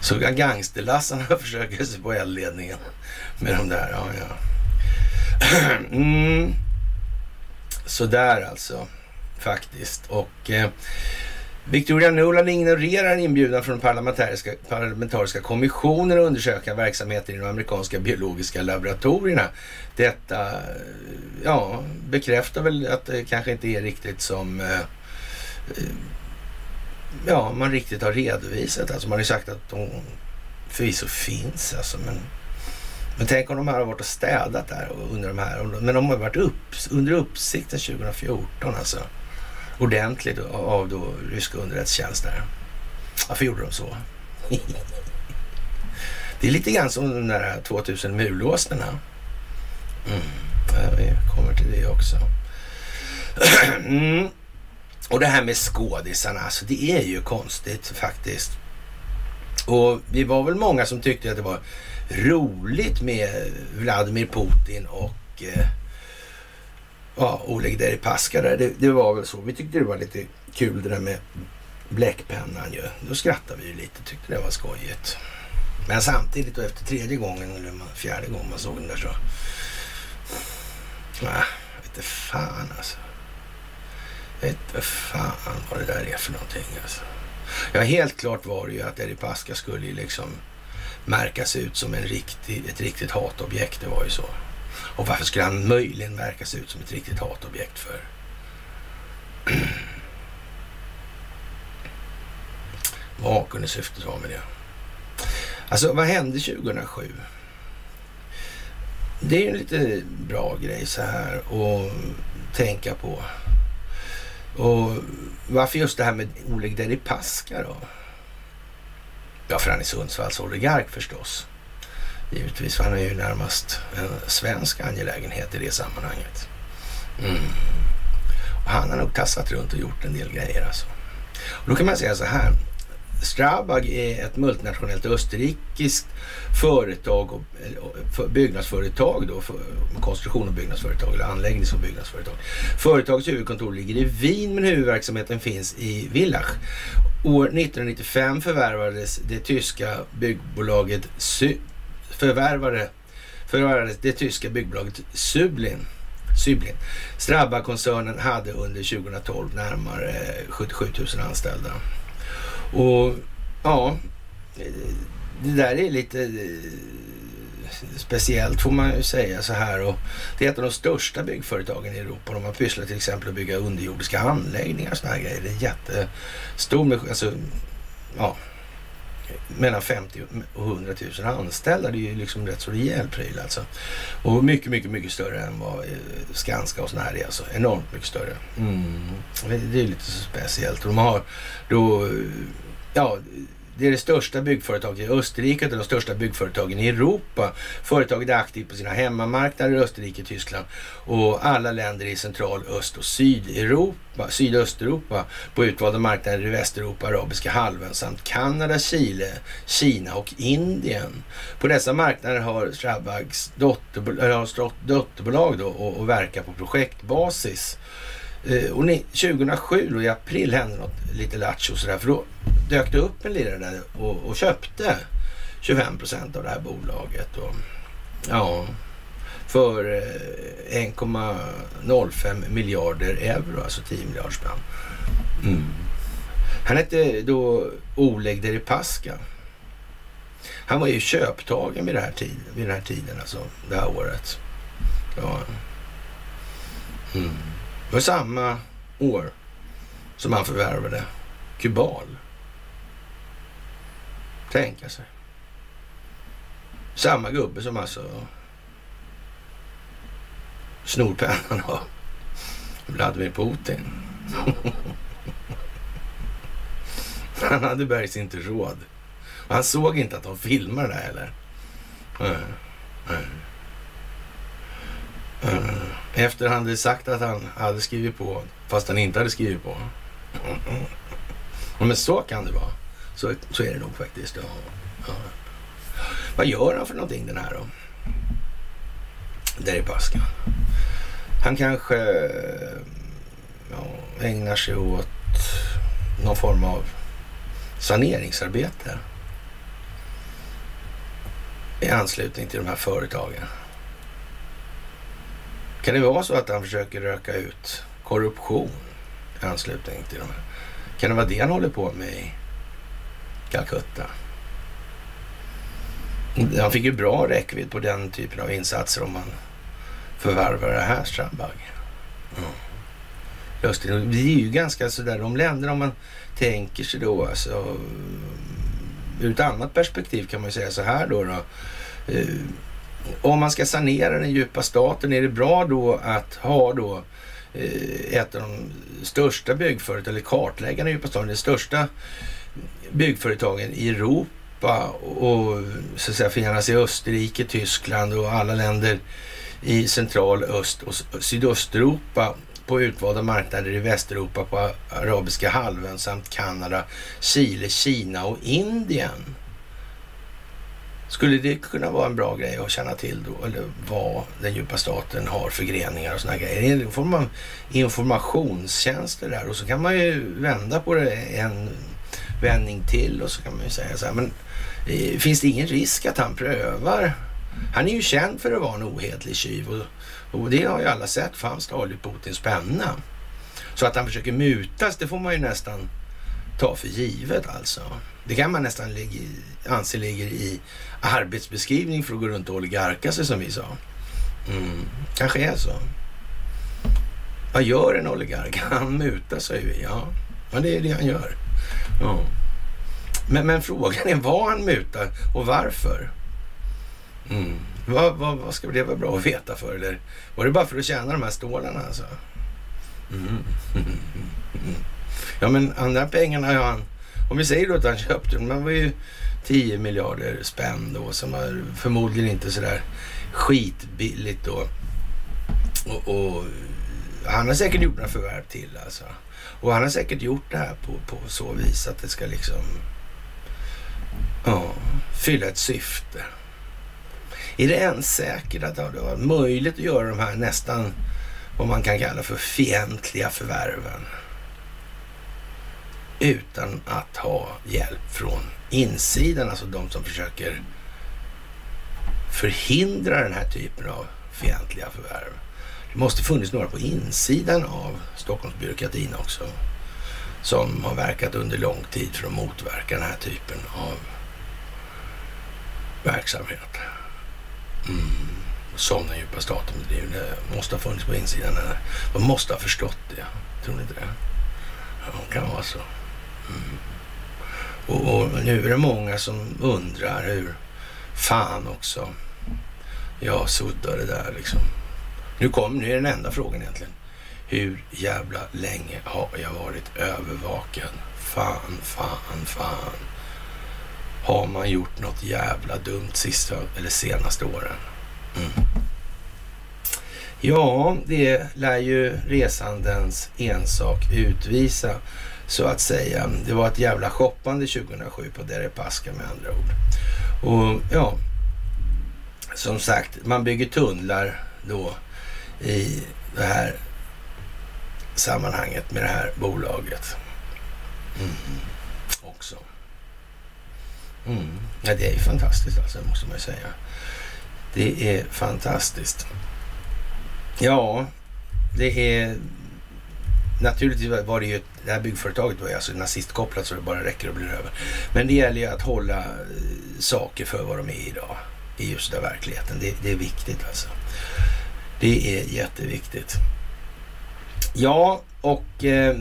S1: Så gangsterlassarna försöker sig på eldledningen med de där. Ja, ja. mm. Sådär alltså, faktiskt. Och eh, Victoria Nuland ignorerar en inbjudan från parlamentariska, parlamentariska kommissionen att undersöka verksamheten i de amerikanska biologiska laboratorierna. Detta eh, ja, bekräftar väl att det kanske inte är riktigt som eh, eh, ja, man riktigt har redovisat. Alltså man har ju sagt att de förvisso finns, alltså, men men tänk om de här har varit och städat där under de här. Men de har varit upp, under uppsikten 2014 alltså. Ordentligt av då ryska underrättelsetjänster. Varför gjorde de så? Det är lite grann som de där 2000 mulåsnerna. Mm. Vi kommer till det också. Mm. Och det här med skådisarna, alltså det är ju konstigt faktiskt. Och vi var väl många som tyckte att det var roligt med Vladimir Putin och eh, ja, Oleg Deripaska där. Det, det, var väl så. Vi tyckte det var lite kul det där med bläckpennan ju. Då skrattade vi ju lite, tyckte det var skojigt. Men samtidigt och efter tredje gången eller fjärde gången man såg den där så... Ah, Nej, inte fan alltså. Vete fan vad det där är för någonting alltså. Ja, helt klart var det ju att Deripaska skulle ju liksom märkas ut som en riktig, ett riktigt hatobjekt. Det var ju så. Och varför skulle han möjligen märkas ut som ett riktigt hatobjekt för? Vad kunde syftet vara med det? Alltså, vad hände 2007? Det är en lite bra grej så här att tänka på. Och varför just det här med Oleg Deripaska då? Ja, för han är Sundsvalls oligark förstås. Givetvis, för han är ju närmast en svensk angelägenhet i det sammanhanget. Mm. Och han har nog tassat runt och gjort en del grejer alltså. Och då kan man säga så här. Strabag är ett multinationellt österrikiskt företag och, byggnadsföretag då, för, konstruktion och byggnadsföretag eller anläggnings och byggnadsföretag. Företagets huvudkontor ligger i Wien men huvudverksamheten finns i Villach. År 1995 förvärvades det tyska byggbolaget Sy förvärvade, förvärvades det tyska byggbolaget Sublin. Syblin. Strabag-koncernen hade under 2012 närmare 77 000 anställda. Och ja, det där är lite eh, speciellt får man ju säga så här. Och det är ett av de största byggföretagen i Europa. De har pysslat till exempel att bygga underjordiska anläggningar och sådana här grejer. Det är jättestor, alltså, ja, mellan 50 och 100 000 anställda. Det är ju liksom rätt så rejäl pryl alltså. Och mycket, mycket, mycket större än vad eh, Skanska och sådana här är. Alltså enormt mycket större. Mm. Det är lite speciellt. Och De har då, eh, ja, det är det största byggföretaget i Österrike och de största byggföretagen i Europa. Företaget är aktivt på sina hemmamarknader i Österrike, Tyskland och alla länder i Central-, Öst och Sydeuropa, Sydösteuropa på utvalda marknader i Västeuropa, Arabiska halvön samt Kanada, Chile, Kina och Indien. På dessa marknader har Strabags dotterbolag, dotterbolag då och, och verkar på projektbasis. Eh, och 2007 då, i april hände något lite lattjo sådär. För då dök det upp en lirare där och, och köpte 25 procent av det här bolaget. Och, ja, för eh, 1,05 miljarder euro, alltså 10 miljarder spänn. Mm. Han hette då Oleg Deripaska. Han var ju köptagen vid, det här tid, vid den här tiden, alltså det här året. Ja. Mm. Det var samma år som han förvärvade Kubal. Tänka sig. Samma gubbe som alltså snor pennan av Vladimir Putin. han hade bergs inte råd. han såg inte att de filmade det heller. Eh, Efter han hade sagt att han hade skrivit på, fast han inte hade skrivit på. Men så kan det vara. Så, så är det nog faktiskt. Ja. Ja. Vad gör han för någonting den här då? Där i Paskan. Han kanske ja, ägnar sig åt någon form av saneringsarbete i anslutning till de här företagen. Kan det vara så att han försöker röka ut korruption i anslutning till de här? Kan det vara det han håller på med i Calcutta? Han fick ju bra räckvidd på den typen av insatser om man förvärvar det här Strandberg. Mm. Just det, vi är ju ganska sådär, de länderna om man tänker sig då alltså ur ett annat perspektiv kan man ju säga så här då. då eh, om man ska sanera den djupa staten, är det bra då att ha då eh, ett av de största byggföretagen, eller kartläggarna i djupa staten, det största byggföretagen i Europa och så att säga finnas i Österrike, Tyskland och alla länder i central, öst och sydösteuropa på utvalda marknader i Västeuropa, på arabiska halvön samt Kanada, Chile, Kina och Indien. Skulle det kunna vara en bra grej att känna till då? Eller vad den djupa staten har för greningar och sådana grejer. Då får man informationstjänster där och så kan man ju vända på det en vändning till och så kan man ju säga så här. Men eh, finns det ingen risk att han prövar? Han är ju känd för att vara en ohetlig tjuv och, och det har ju alla sett för han stal ju Putins penna. Så att han försöker mutas, det får man ju nästan ta för givet alltså. Det kan man nästan anse ligger i arbetsbeskrivning för att gå runt och oligarka sig som vi sa. Mm, kanske är så. Vad gör en oligark? Han mutar sig. Ja, ja det är det han gör. Ja. Men, men frågan är vad han mutar och varför. Mm. Vad, vad, vad, ska det vara bra att veta för? Eller var det bara för att tjäna de här stålarna alltså? Mm. Ja, men andra pengarna har han... Om vi säger då att han köpte dem, man var ju 10 miljarder spänn då som är förmodligen inte sådär skitbilligt då. Och, och, han har säkert gjort några förvärv till alltså. Och han har säkert gjort det här på, på så vis att det ska liksom ja, fylla ett syfte. Är det ens säkert att det har varit möjligt att göra de här nästan vad man kan kalla för fientliga förvärven utan att ha hjälp från insidan, alltså de som försöker förhindra den här typen av fientliga förvärv. Det måste funnits några på insidan av Stockholmsbyråkratin också som har verkat under lång tid för att motverka den här typen av verksamhet. Mm. Som den djupa staten bedriver. Det måste ha funnits på insidan. De måste ha förstått det. Tror ni inte det? Ja, det kan vara så. Mm. Och, och, nu är det många som undrar hur fan också jag suddade där liksom. Nu, kom, nu är den enda frågan egentligen. Hur jävla länge har jag varit övervaken? Fan, fan, fan. Har man gjort något jävla dumt sista eller senaste åren? Mm. Ja, det lär ju resandens ensak utvisa så att säga. Det var ett jävla shoppande 2007 på Deripaska med andra ord. Och ja, som sagt, man bygger tunnlar då i det här sammanhanget med det här bolaget. Mm. Också. Mm. Ja, det är ju fantastiskt alltså, måste man ju säga. Det är fantastiskt. Ja, det är naturligtvis var det ju, det här byggföretaget var ju alltså nazistkopplat så det bara räcker och blir över. Men det gäller ju att hålla eh, saker för vad de är idag i just den verkligheten. Det, det är viktigt alltså. Det är jätteviktigt. Ja, och eh,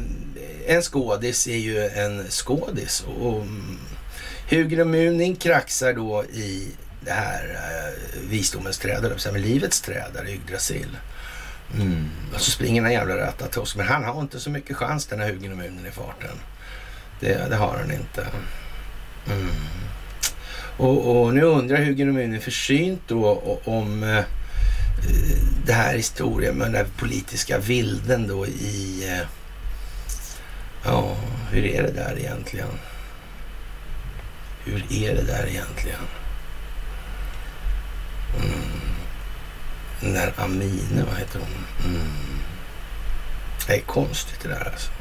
S1: en skådis är ju en skådis. Och, och mm, Hugo Muning kraxar då i det här eh, visdomens träd, eller med livets träd, där Yggdrasil. Mm. Och så springer den jävla Ratatosk. Men han har inte så mycket chans den här Hugo Munen i farten. Det, det har han inte. Mm. Och, och, nu undrar Hugo Munin försynt då om eh, det här historien med den där politiska vilden då i... Eh, ja, hur är det där egentligen? Hur är det där egentligen? Mm. Den där Amine, vad heter hon? Mm. Det är konstigt det där alltså.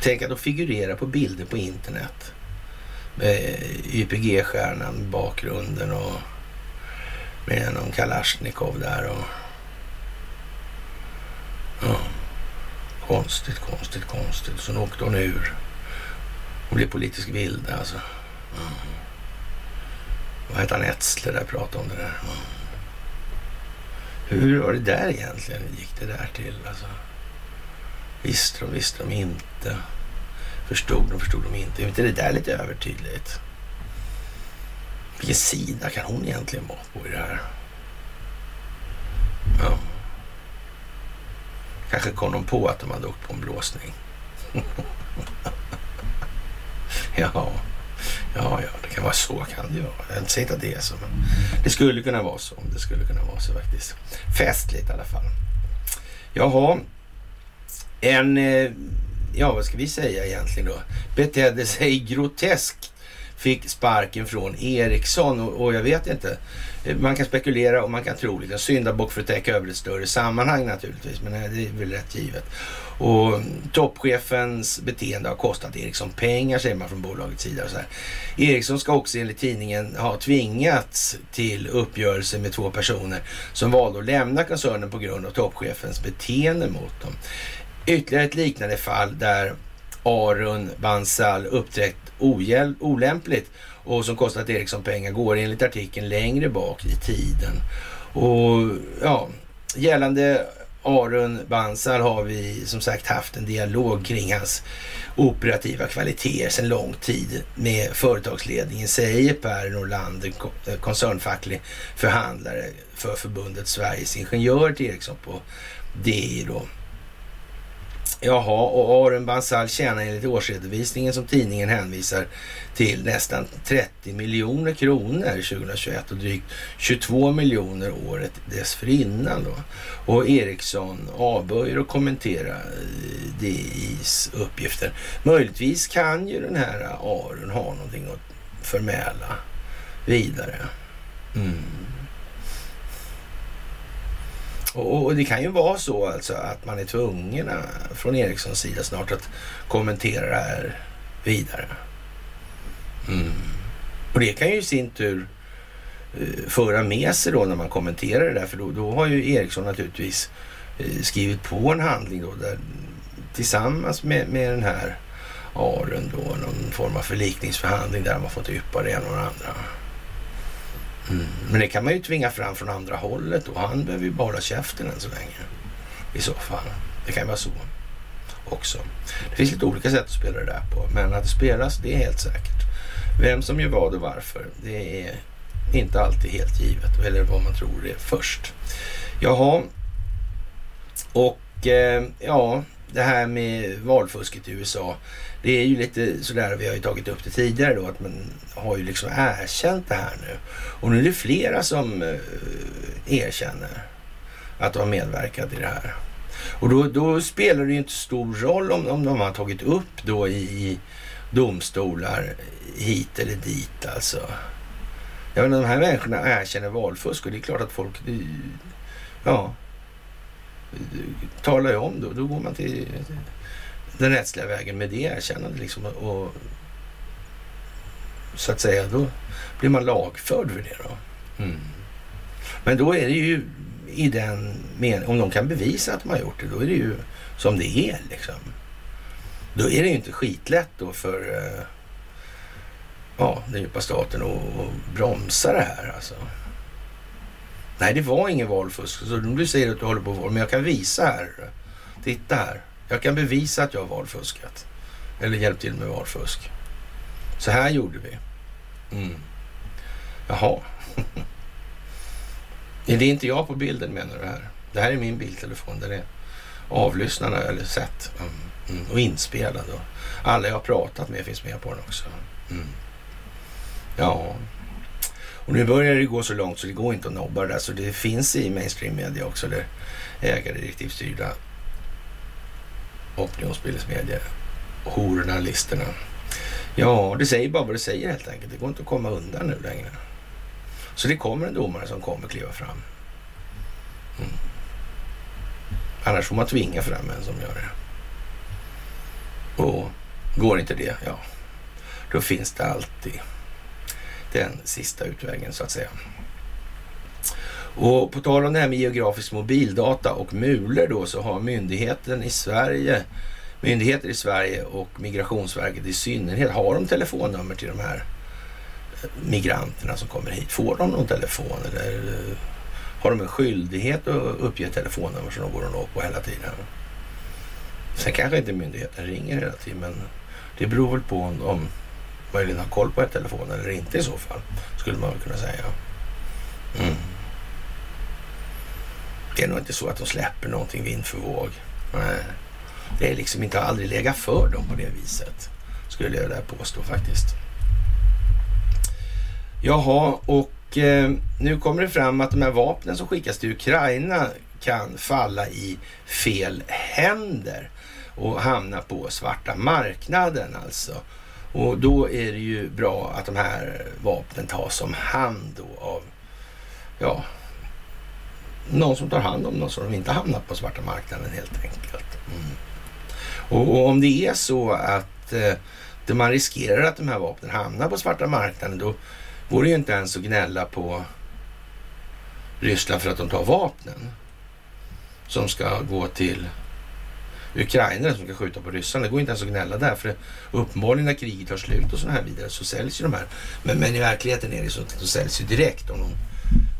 S1: Tänk att de figurerar på bilder på internet. Med YPG-stjärnan i bakgrunden och med någon Kalashnikov där och... Ja. Konstigt, konstigt, konstigt. Så åkte hon ur och blev politisk vild alltså. Mm. Vad hette han Etzler där pratade om det där. Mm. Hur var det där egentligen? Hur gick det där till? Alltså, visste de, visste de inte? Förstod de, förstod de inte? Är inte det där lite övertydligt? Vilken sida kan hon egentligen vara på i det här? Ja. Kanske kom de på att de hade åkt på en blåsning. ja, Ja, ja, det kan vara så kan det vara. Jag säger inte att det är så, men det skulle kunna vara så. Det skulle kunna vara så faktiskt. Festligt i alla fall. Jaha, en, eh, ja vad ska vi säga egentligen då? Betedde sig groteskt fick sparken från Ericsson och, och, jag vet inte. Man kan spekulera och man kan tro lite. Syndabock för att täcka över ett större sammanhang naturligtvis, men det är väl rätt givet. Och toppchefens beteende har kostat Ericsson pengar säger man från bolagets sida. Och så här. Ericsson ska också enligt tidningen ha tvingats till uppgörelse med två personer som valde att lämna koncernen på grund av toppchefens beteende mot dem. Ytterligare ett liknande fall där Arun Bansal uppträtt olämpligt och som kostat Ericsson pengar går enligt artikeln längre bak i tiden. Och ja, gällande Arun Bansal har vi som sagt haft en dialog kring hans operativa kvaliteter sedan lång tid med företagsledningen, säger Per Norlander, eh, koncernfacklig förhandlare för förbundet Sveriges Ingenjörer till Ericsson på DI då. Jaha, och Aron Bansal tjänar enligt årsredovisningen som tidningen hänvisar till nästan 30 miljoner kronor 2021 och drygt 22 miljoner året dessförinnan. Då. Och Ericsson avböjer att kommentera eh, DIs uppgifter. Möjligtvis kan ju den här Aron ha någonting att förmäla vidare. Mm. Och, och, det kan ju vara så alltså att man är tvungen eh, från Ericssons sida snart att kommentera det här vidare. Mm. Och det kan ju i sin tur eh, föra med sig då när man kommenterar det där, för då, då har ju Ericsson naturligtvis eh, skrivit på en handling då där tillsammans med, med den här Aren då, någon form av förlikningsförhandling där man fått yppa det ena och det andra. Mm. Men det kan man ju tvinga fram från andra hållet och han behöver ju bara käften än så länge. I så fall. Det kan ju vara så också. Det finns lite olika sätt att spela det där på, men att det spelas, det är helt säkert. Vem som gör vad och varför, det är inte alltid helt givet, eller vad man tror det är först. Jaha, och eh, ja, det här med valfusket i USA. Det är ju lite sådär, vi har ju tagit upp det tidigare då, att man har ju liksom erkänt det här nu. Och nu är det flera som eh, erkänner att de har medverkat i det här. Och då, då spelar det ju inte stor roll om, om de har tagit upp då i, i domstolar hit eller dit alltså. Jag menar, de här människorna erkänner valfusk och det är klart att folk, eh, ja, talar ju om då. Då går man till den rättsliga vägen med det erkännandet liksom. Och, så att säga, då blir man lagförd för det då. Mm. Men då är det ju i den meningen, om de kan bevisa att de har gjort det, då är det ju som det är liksom. Då är det ju inte skitlätt då för eh, ja, den djupa staten att bromsa det här alltså. Nej, det var ingen valfusk. Så du säger att du håller på val, men jag kan visa här. Titta här. Jag kan bevisa att jag har valfuskat. Eller hjälpt till med valfusk. Så här gjorde vi. Mm. Jaha. är det inte jag på bilden menar du här? Det här är min bildtelefon. Den är avlyssnad eller sett. Mm. mm. Och inspelad. Alla jag har pratat med finns med på den också. Mm. Ja. Och nu börjar det gå så långt så det går inte att nobba det där. Så det finns i mainstream media också, Det ägardirektivstyrda Opinionsbildningsmedia. Hororna, listerna. Ja, det säger bara vad det säger helt enkelt. Det går inte att komma undan nu längre. Så det kommer en domare som kommer kliva fram. Mm. Annars får man tvinga fram en som gör det. Och går inte det, ja, då finns det alltid den sista utvägen så att säga. Och på tal om det här med geografisk mobildata och mulor då så har myndigheten i Sverige, myndigheter i Sverige och Migrationsverket i synnerhet, har de telefonnummer till de här eh, migranterna som kommer hit? Får de någon telefon eller eh, har de en skyldighet att uppge telefonnummer som de går och når på hela tiden? Sen kanske inte myndigheten ringer hela tiden, men det beror väl på om, om möjligen har koll på ett telefon eller inte i så fall, skulle man väl kunna säga. Mm. Det är nog inte så att de släpper någonting vind för våg. Nej. Det är liksom inte aldrig legat för dem på det viset, skulle jag där påstå faktiskt. Jaha, och eh, nu kommer det fram att de här vapnen som skickas till Ukraina kan falla i fel händer och hamna på svarta marknaden alltså. Och då är det ju bra att de här vapnen tas om hand då av, ja, någon som tar hand om dem så de inte hamnar på svarta marknaden helt enkelt. Mm. Och, och, om det är så att eh, man riskerar att de här vapnen hamnar på svarta marknaden, då går det ju inte ens att gnälla på Ryssland för att de tar vapnen som ska gå till ukrainare som ska skjuta på ryssarna. Det går inte ens att gnälla där för uppenbarligen när kriget tar slut och så här vidare så säljs ju de här. Men, men i verkligheten är det så att de säljs ju direkt om de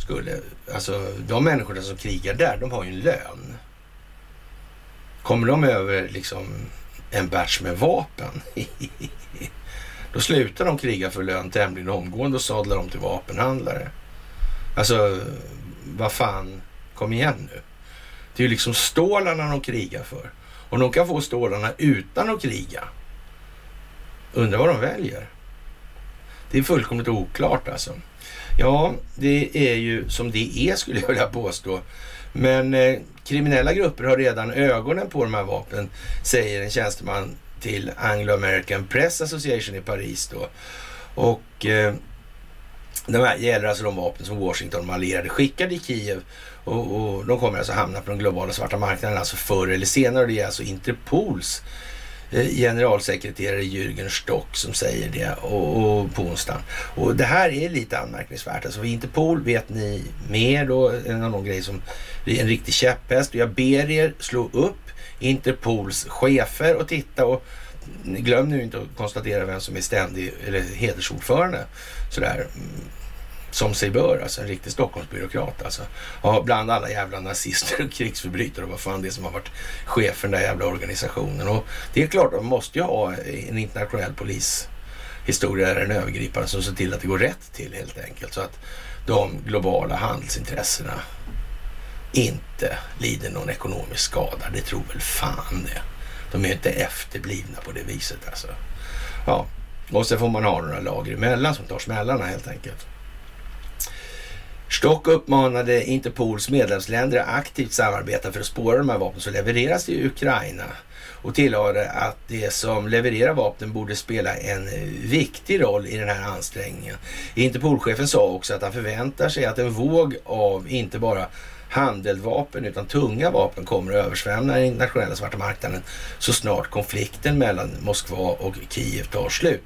S1: skulle. Alltså de människorna som krigar där, de har ju en lön. Kommer de över liksom en batch med vapen, då slutar de kriga för lön tämligen omgående och sadlar om till vapenhandlare. Alltså, vad fan, kom igen nu. Det är ju liksom stålarna de krigar för. Och de kan få stålarna utan att kriga. Undrar vad de väljer. Det är fullkomligt oklart alltså. Ja, det är ju som det är skulle jag vilja påstå. Men eh, kriminella grupper har redan ögonen på de här vapnen, säger en tjänsteman till Anglo American Press Association i Paris då. Och eh, det här gäller alltså de vapen som Washington och allierade skickade i Kiev och, och, de kommer alltså hamna på den globala svarta marknaden alltså förr eller senare. Det är alltså Interpols eh, generalsekreterare Jürgen Stock som säger det och, och på onsdagen. Och det här är lite anmärkningsvärt. Alltså Interpol vet ni mer då, en av de grejer som är en riktig käpphäst. Jag ber er slå upp Interpols chefer och titta och glöm nu inte att konstatera vem som är ständig eller hedersordförande. Sådär som sig bör, alltså en riktig Stockholmsbyråkrat alltså. Ja, bland alla jävla nazister och krigsförbrytare och vad fan det är som har varit chef för den där jävla organisationen. Och det är klart, de måste ju ha en internationell polishistoria eller en övergripande som ser till att det går rätt till helt enkelt. Så att de globala handelsintressena inte lider någon ekonomisk skada. Det tror väl fan det. De är inte efterblivna på det viset alltså. Ja, och så får man ha några lager emellan som tar smällarna helt enkelt. Stock uppmanade Interpols medlemsländer att aktivt samarbeta för att spåra de här vapnen som levereras till Ukraina och tillade att det som levererar vapnen borde spela en viktig roll i den här ansträngningen. Interpolchefen sa också att han förväntar sig att en våg av inte bara handeldvapen utan tunga vapen kommer att översvämna den internationella svarta marknaden så snart konflikten mellan Moskva och Kiev tar slut.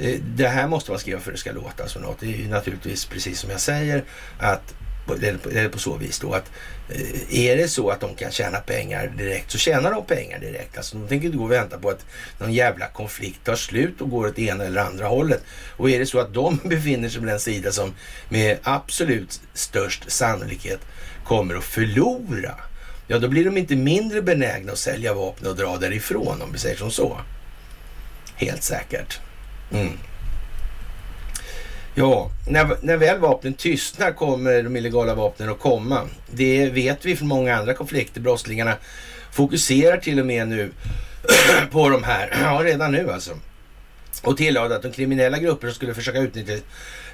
S1: Eh, det här måste man skriva för att det ska låta som något. Det är ju naturligtvis precis som jag säger att eller på så vis då att eh, är det så att de kan tjäna pengar direkt så tjänar de pengar direkt. Alltså de tänker inte gå och vänta på att någon jävla konflikt tar slut och går åt ena eller andra hållet. Och är det så att de befinner sig på den sida som med absolut störst sannolikhet kommer att förlora, ja då blir de inte mindre benägna att sälja vapen och dra därifrån om vi säger som så. Helt säkert. Mm. Ja, när, när väl vapnen tystnar kommer de illegala vapnen att komma. Det vet vi från många andra konflikter. Brottslingarna fokuserar till och med nu på de här, ja redan nu alltså. Och tillade att de kriminella grupper som skulle försöka utnyttja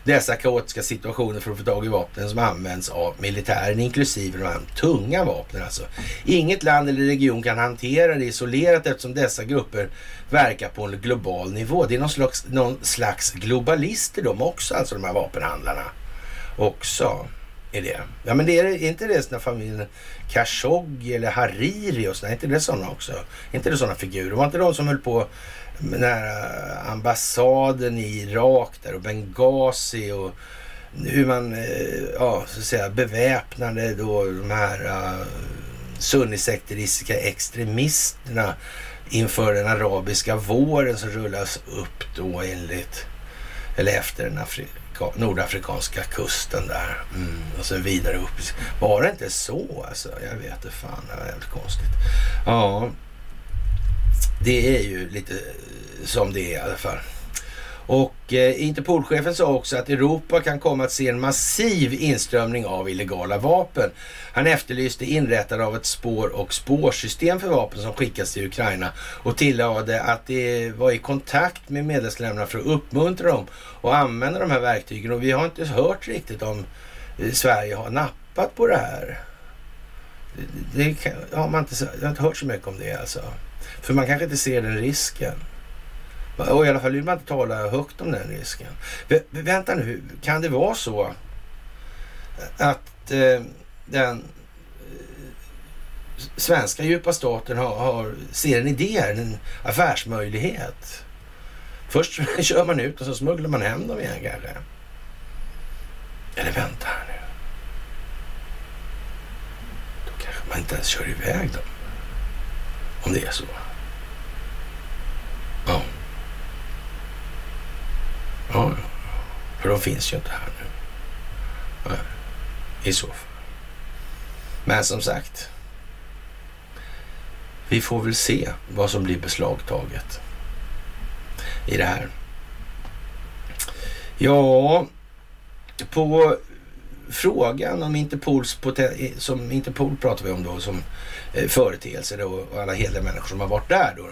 S1: dessa kaotiska situationer för att få tag i vapnen som används av militären, inklusive de här tunga vapnen alltså. Inget land eller region kan hantera det isolerat eftersom dessa grupper verkar på en global nivå. Det är någon slags, någon slags globalister de också, alltså de här vapenhandlarna. Också är det. Ja men det är, är inte det sådana familjen Khashoggi eller Hariri och sådana, är inte det sådana också? Är inte det sådana figurer? Var inte de som höll på nära ambassaden i Irak där och Benghazi och hur man eh, ja, så att säga, beväpnade då de här uh, sunnisekteristiska extremisterna inför den arabiska våren som rullas upp då enligt eller efter den Afrika, nordafrikanska kusten där. Mm, och sen vidare upp. Var det inte så alltså? Jag vet inte fan, det var jävligt konstigt. Ja, det är ju lite som det är i alla fall. Och eh, Interpolchefen sa också att Europa kan komma att se en massiv inströmning av illegala vapen. Han efterlyste inrättande av ett spår och spårsystem för vapen som skickas till Ukraina och tillade att det var i kontakt med medlemsländerna för att uppmuntra dem att använda de här verktygen. Och vi har inte hört riktigt om eh, Sverige har nappat på det här. Det, det har man inte, jag har inte hört så mycket om det alltså. För man kanske inte ser den risken. Och i alla fall vill man inte tala högt om den risken. vänta nu, kan det vara så att eh, den eh, svenska djupa staten har, har, ser en idé här, en affärsmöjlighet? Först kör man ut och så smugglar man hem dem igen kanske. Eller vänta här nu. Då kanske man inte ens kör iväg dem. Om det är så. Ja. Ja, för de finns ju inte här nu. Nej, I så fall. Men som sagt. Vi får väl se vad som blir beslagtaget i det här. Ja, på frågan om Interpols som Interpol pratar vi om då som eh, företeelse då, och alla hederliga människor som har varit där då.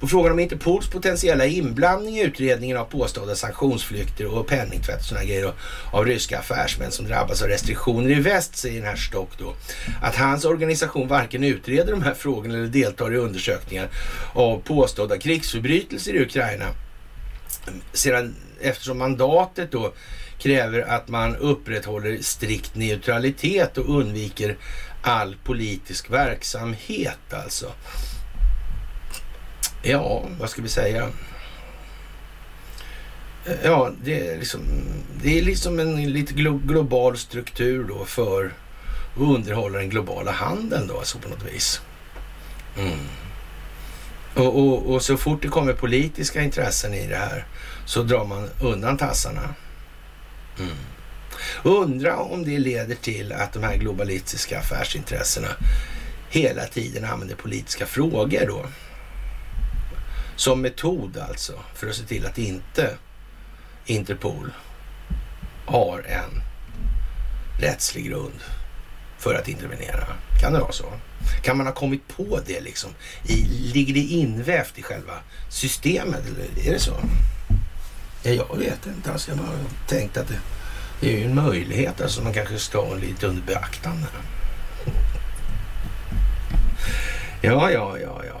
S1: På frågan om Interpols potentiella inblandning i utredningen av påstådda sanktionsflykter och penningtvätt och sådana grejer av ryska affärsmän som drabbas av restriktioner i väst, säger den här Stock då, att hans organisation varken utreder de här frågorna eller deltar i undersökningar av påstådda krigsförbrytelser i Ukraina. Sedan, eftersom mandatet då kräver att man upprätthåller strikt neutralitet och undviker all politisk verksamhet alltså. Ja, vad ska vi säga? Ja, det är liksom, det är liksom en lite global struktur då för att underhålla den globala handeln då, alltså på något vis. Mm. Och, och, och, så fort det kommer politiska intressen i det här så drar man undan tassarna. Mm. Undra om det leder till att de här globalistiska affärsintressena hela tiden använder politiska frågor då. Som metod alltså för att se till att inte Interpol har en rättslig grund för att intervenera. Kan det vara så? Kan man ha kommit på det liksom? I, ligger det invävt i själva systemet? Eller är det så? Ja, jag vet inte. Alltså, jag har tänkt att det, det är ju en möjlighet alltså, man kanske ska ha lite under beaktande. Ja, ja, ja, ja.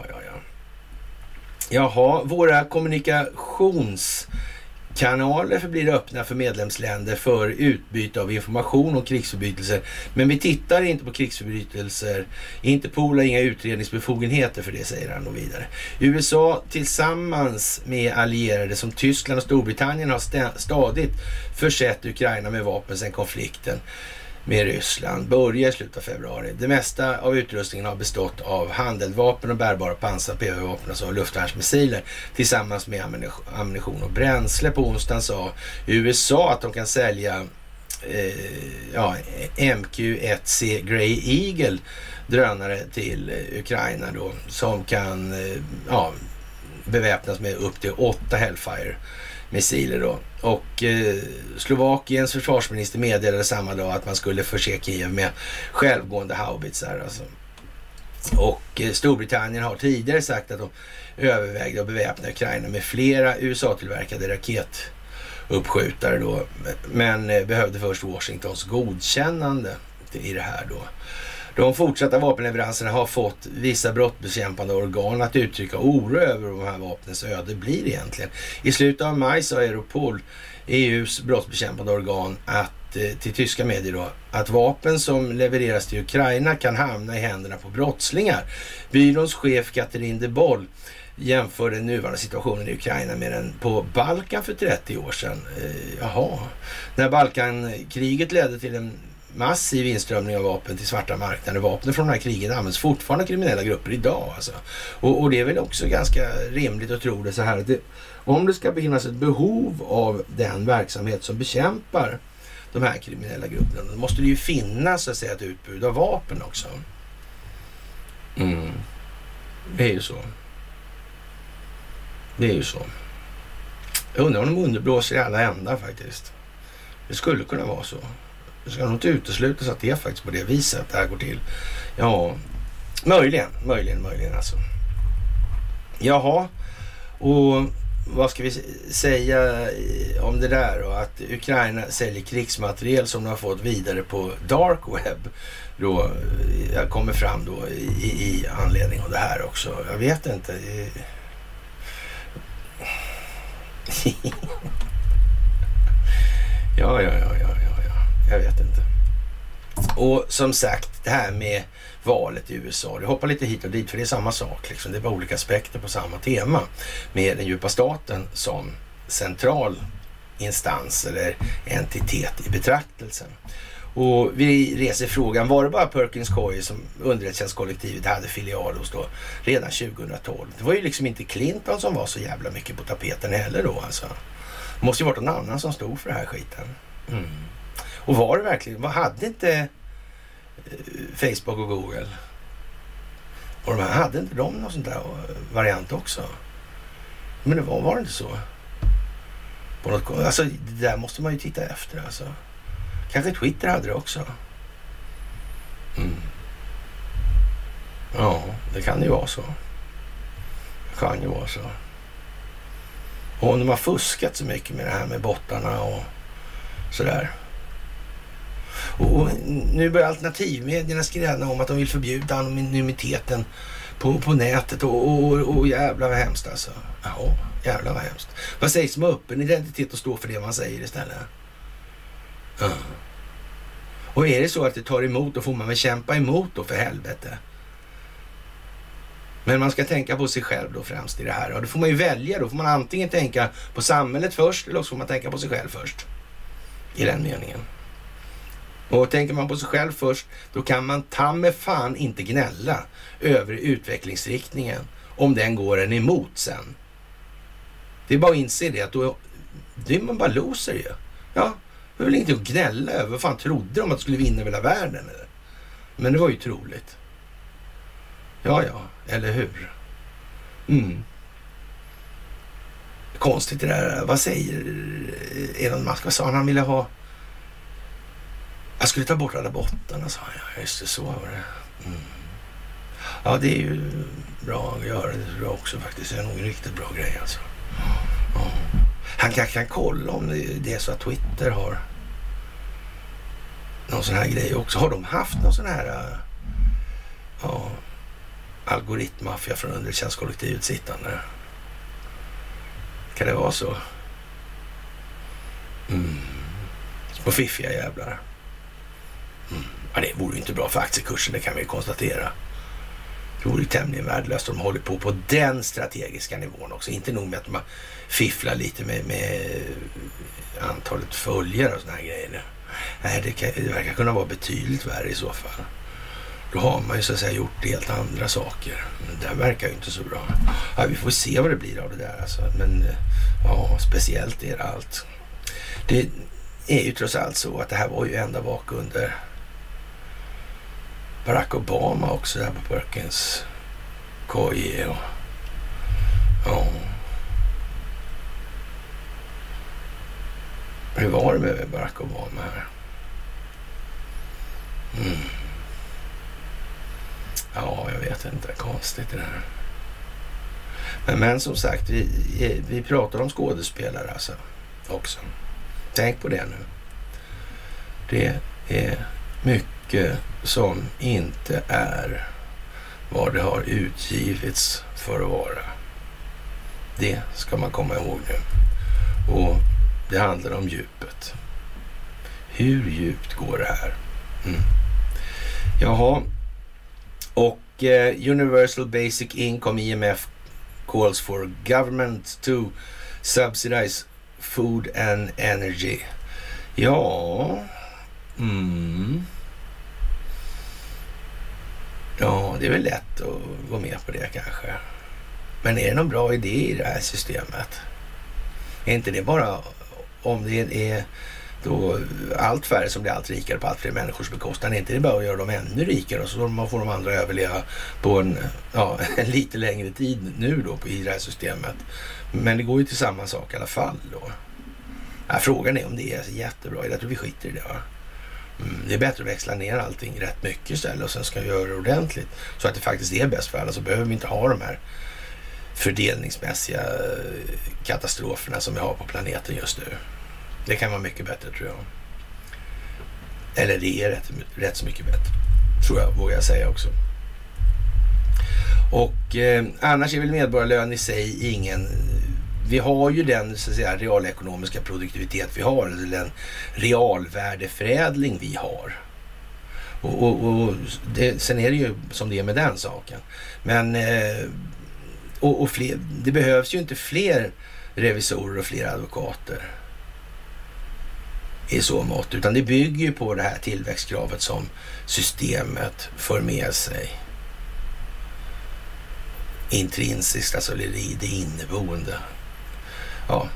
S1: Jaha, våra kommunikationskanaler förblir öppna för medlemsländer för utbyte av information om krigsförbrytelser. Men vi tittar inte på krigsförbrytelser. Interpol har inga utredningsbefogenheter för det, säger han och vidare. USA tillsammans med allierade som Tyskland och Storbritannien har stadigt försett Ukraina med vapen sedan konflikten med Ryssland börjar i slutet av februari. Det mesta av utrustningen har bestått av handeldvapen och bärbara pansar, PV-vapen, och luftvärnsmissiler tillsammans med ammunition och bränsle. På onsdagen sa USA att de kan sälja eh, ja, MQ-1C Grey Eagle drönare till eh, Ukraina då som kan eh, ja, beväpnas med upp till åtta Hellfire missiler då. Och eh, Slovakiens försvarsminister meddelade samma dag att man skulle förse Kiev med självgående haubitsar. Alltså. Och eh, Storbritannien har tidigare sagt att de övervägde att beväpna Ukraina med flera USA-tillverkade raketuppskjutare då. Men eh, behövde först Washingtons godkännande i det här då. De fortsatta vapenleveranserna har fått vissa brottsbekämpande organ att uttrycka oro över vad de här vapnens öde blir egentligen. I slutet av maj sa Europol, EUs brottsbekämpande organ, att eh, till tyska medier då, att vapen som levereras till Ukraina kan hamna i händerna på brottslingar. Byråns chef Katrin de Boll jämför den nuvarande situationen i Ukraina med den på Balkan för 30 år sedan. Eh, jaha, när Balkankriget ledde till en massiv inströmning av vapen till svarta marknader. Vapnen från de här krigen används fortfarande av kriminella grupper idag. Alltså. Och, och, det är väl också ganska rimligt att tro det så här att det, om det ska finnas ett behov av den verksamhet som bekämpar de här kriminella grupperna, då måste det ju finnas så att säga, ett utbud av vapen också. Mm. Det är ju så. Det är ju så. Jag undrar om de underblåser i alla ändar faktiskt. Det skulle kunna vara så. Det ska nog inte uteslutas att det är faktiskt på det viset det här går till. Ja, möjligen, möjligen, möjligen alltså. Jaha, och vad ska vi säga om det där då? Att Ukraina säljer krigsmateriel som de har fått vidare på dark web. Då eh, jag kommer fram då i, i anledning av det här också. Jag vet inte. ja, ja, ja, ja, ja. Jag vet inte. Och som sagt, det här med valet i USA. Det hoppar lite hit och dit för det är samma sak. Liksom. Det är bara olika aspekter på samma tema med den djupa staten som central instans eller entitet i betraktelsen. Och vi reser frågan, var det bara Perkins Coie som underrättelsetjänstkollektivet hade filial hos då redan 2012? Det var ju liksom inte Clinton som var så jävla mycket på tapeten heller då alltså. Det måste ju varit någon annan som stod för den här skiten. Mm. Och var det verkligen, vad hade inte eh, Facebook och Google. Och de här, hade inte de någon sån där eh, variant också? Men det var, var det inte så? På något, alltså det där måste man ju titta efter alltså. Kanske Twitter hade det också. Mm. Ja, det kan ju vara så. Det kan ju vara så. Och om de har fuskat så mycket med det här med bottarna och sådär. Och nu börjar alternativmedierna skräna om att de vill förbjuda anonymiteten på, på nätet och, och, och jävlar vad hemskt alltså. Ja, jävlar vad hemskt. Vad sägs om öppen identitet och stå för det man säger istället? Ja. Och är det så att det tar emot då får man väl kämpa emot då för helvete. Men man ska tänka på sig själv då främst i det här. Och då får man ju välja då. får man antingen tänka på samhället först eller så får man tänka på sig själv först. I den meningen. Och tänker man på sig själv först, då kan man ta med fan inte gnälla över utvecklingsriktningen om den går en emot sen. Det är bara att inse det att då det är man bara loser ju. Ja, det är väl ingenting att gnälla över. Vad fan trodde de att de skulle vinna hela världen? Eller? Men det var ju troligt. Ja, ja, eller hur? Mm. Konstigt det där. Vad säger Elon Musk? Vad sa han? Han ville ha jag skulle ta bort alla bottarna, sa jag. Just det, så var det. Mm. Ja, det är ju bra att göra det tror jag också faktiskt. Det är nog en riktigt bra grej alltså. Ja. Han kanske kan kolla om det är så att Twitter har någon sån här grej också. Har de haft någon sån här äh, ja, algoritmaffia från undertjänstkollektivet sittande? Kan det vara så? Mm. Små fiffiga jävlar. Ja, det vore inte bra för aktiekursen, det kan vi konstatera. Det vore tämligen värdelöst om de håller på på den strategiska nivån också. Inte nog med att de fifflar lite med, med antalet följare och såna här grejer. Nej, det, kan, det verkar kunna vara betydligt värre i så fall. Då har man ju så att säga gjort helt andra saker. Men det verkar ju inte så bra. Ja, vi får se vad det blir av det där alltså. Men eh, ja, speciellt är det allt. Det är ju trots allt så att det här var ju ända bak under Barack Obama också där på Perkins koj. och ja. Hur var det med Barack Obama här? Mm. Ja, jag vet inte. Konstigt det där. Men, men som sagt, vi, vi pratar om skådespelare alltså också. Tänk på det nu. Det är mycket som inte är vad det har utgivits för att vara. Det ska man komma ihåg nu. Och det handlar om djupet. Hur djupt går det här? Mm. Jaha, och eh, Universal Basic Income, IMF, calls for government to subsidize food and energy. Ja, mm. Ja, det är väl lätt att gå med på det kanske. Men är det någon bra idé i det här systemet? Är inte det bara om det är då allt färre som blir allt rikare på allt fler människors bekostnad. Är Inte det bara att göra dem ännu rikare och så får de andra överleva på en, ja, en lite längre tid nu då i det här systemet. Men det går ju till samma sak i alla fall då. Ja, frågan är om det är jättebra. Jag tror vi skiter i det. Va? Det är bättre att växla ner allting rätt mycket istället och sen ska vi göra det ordentligt. Så att det faktiskt är bäst för alla. Så behöver vi inte ha de här fördelningsmässiga eh, katastroferna som vi har på planeten just nu. Det kan vara mycket bättre tror jag. Eller det är rätt, rätt så mycket bättre. Tror jag, vågar jag säga också. Och eh, annars är väl medborgarlön i sig ingen... Eh, vi har ju den så att säga, realekonomiska produktivitet vi har, eller den realvärdeförädling vi har. Och, och, och det, sen är det ju som det är med den saken. Men eh, och, och fler, det behövs ju inte fler revisorer och fler advokater i så mått, utan det bygger ju på det här tillväxtkravet som systemet för med sig. Intrinsiskt, alltså det inneboende. Ja,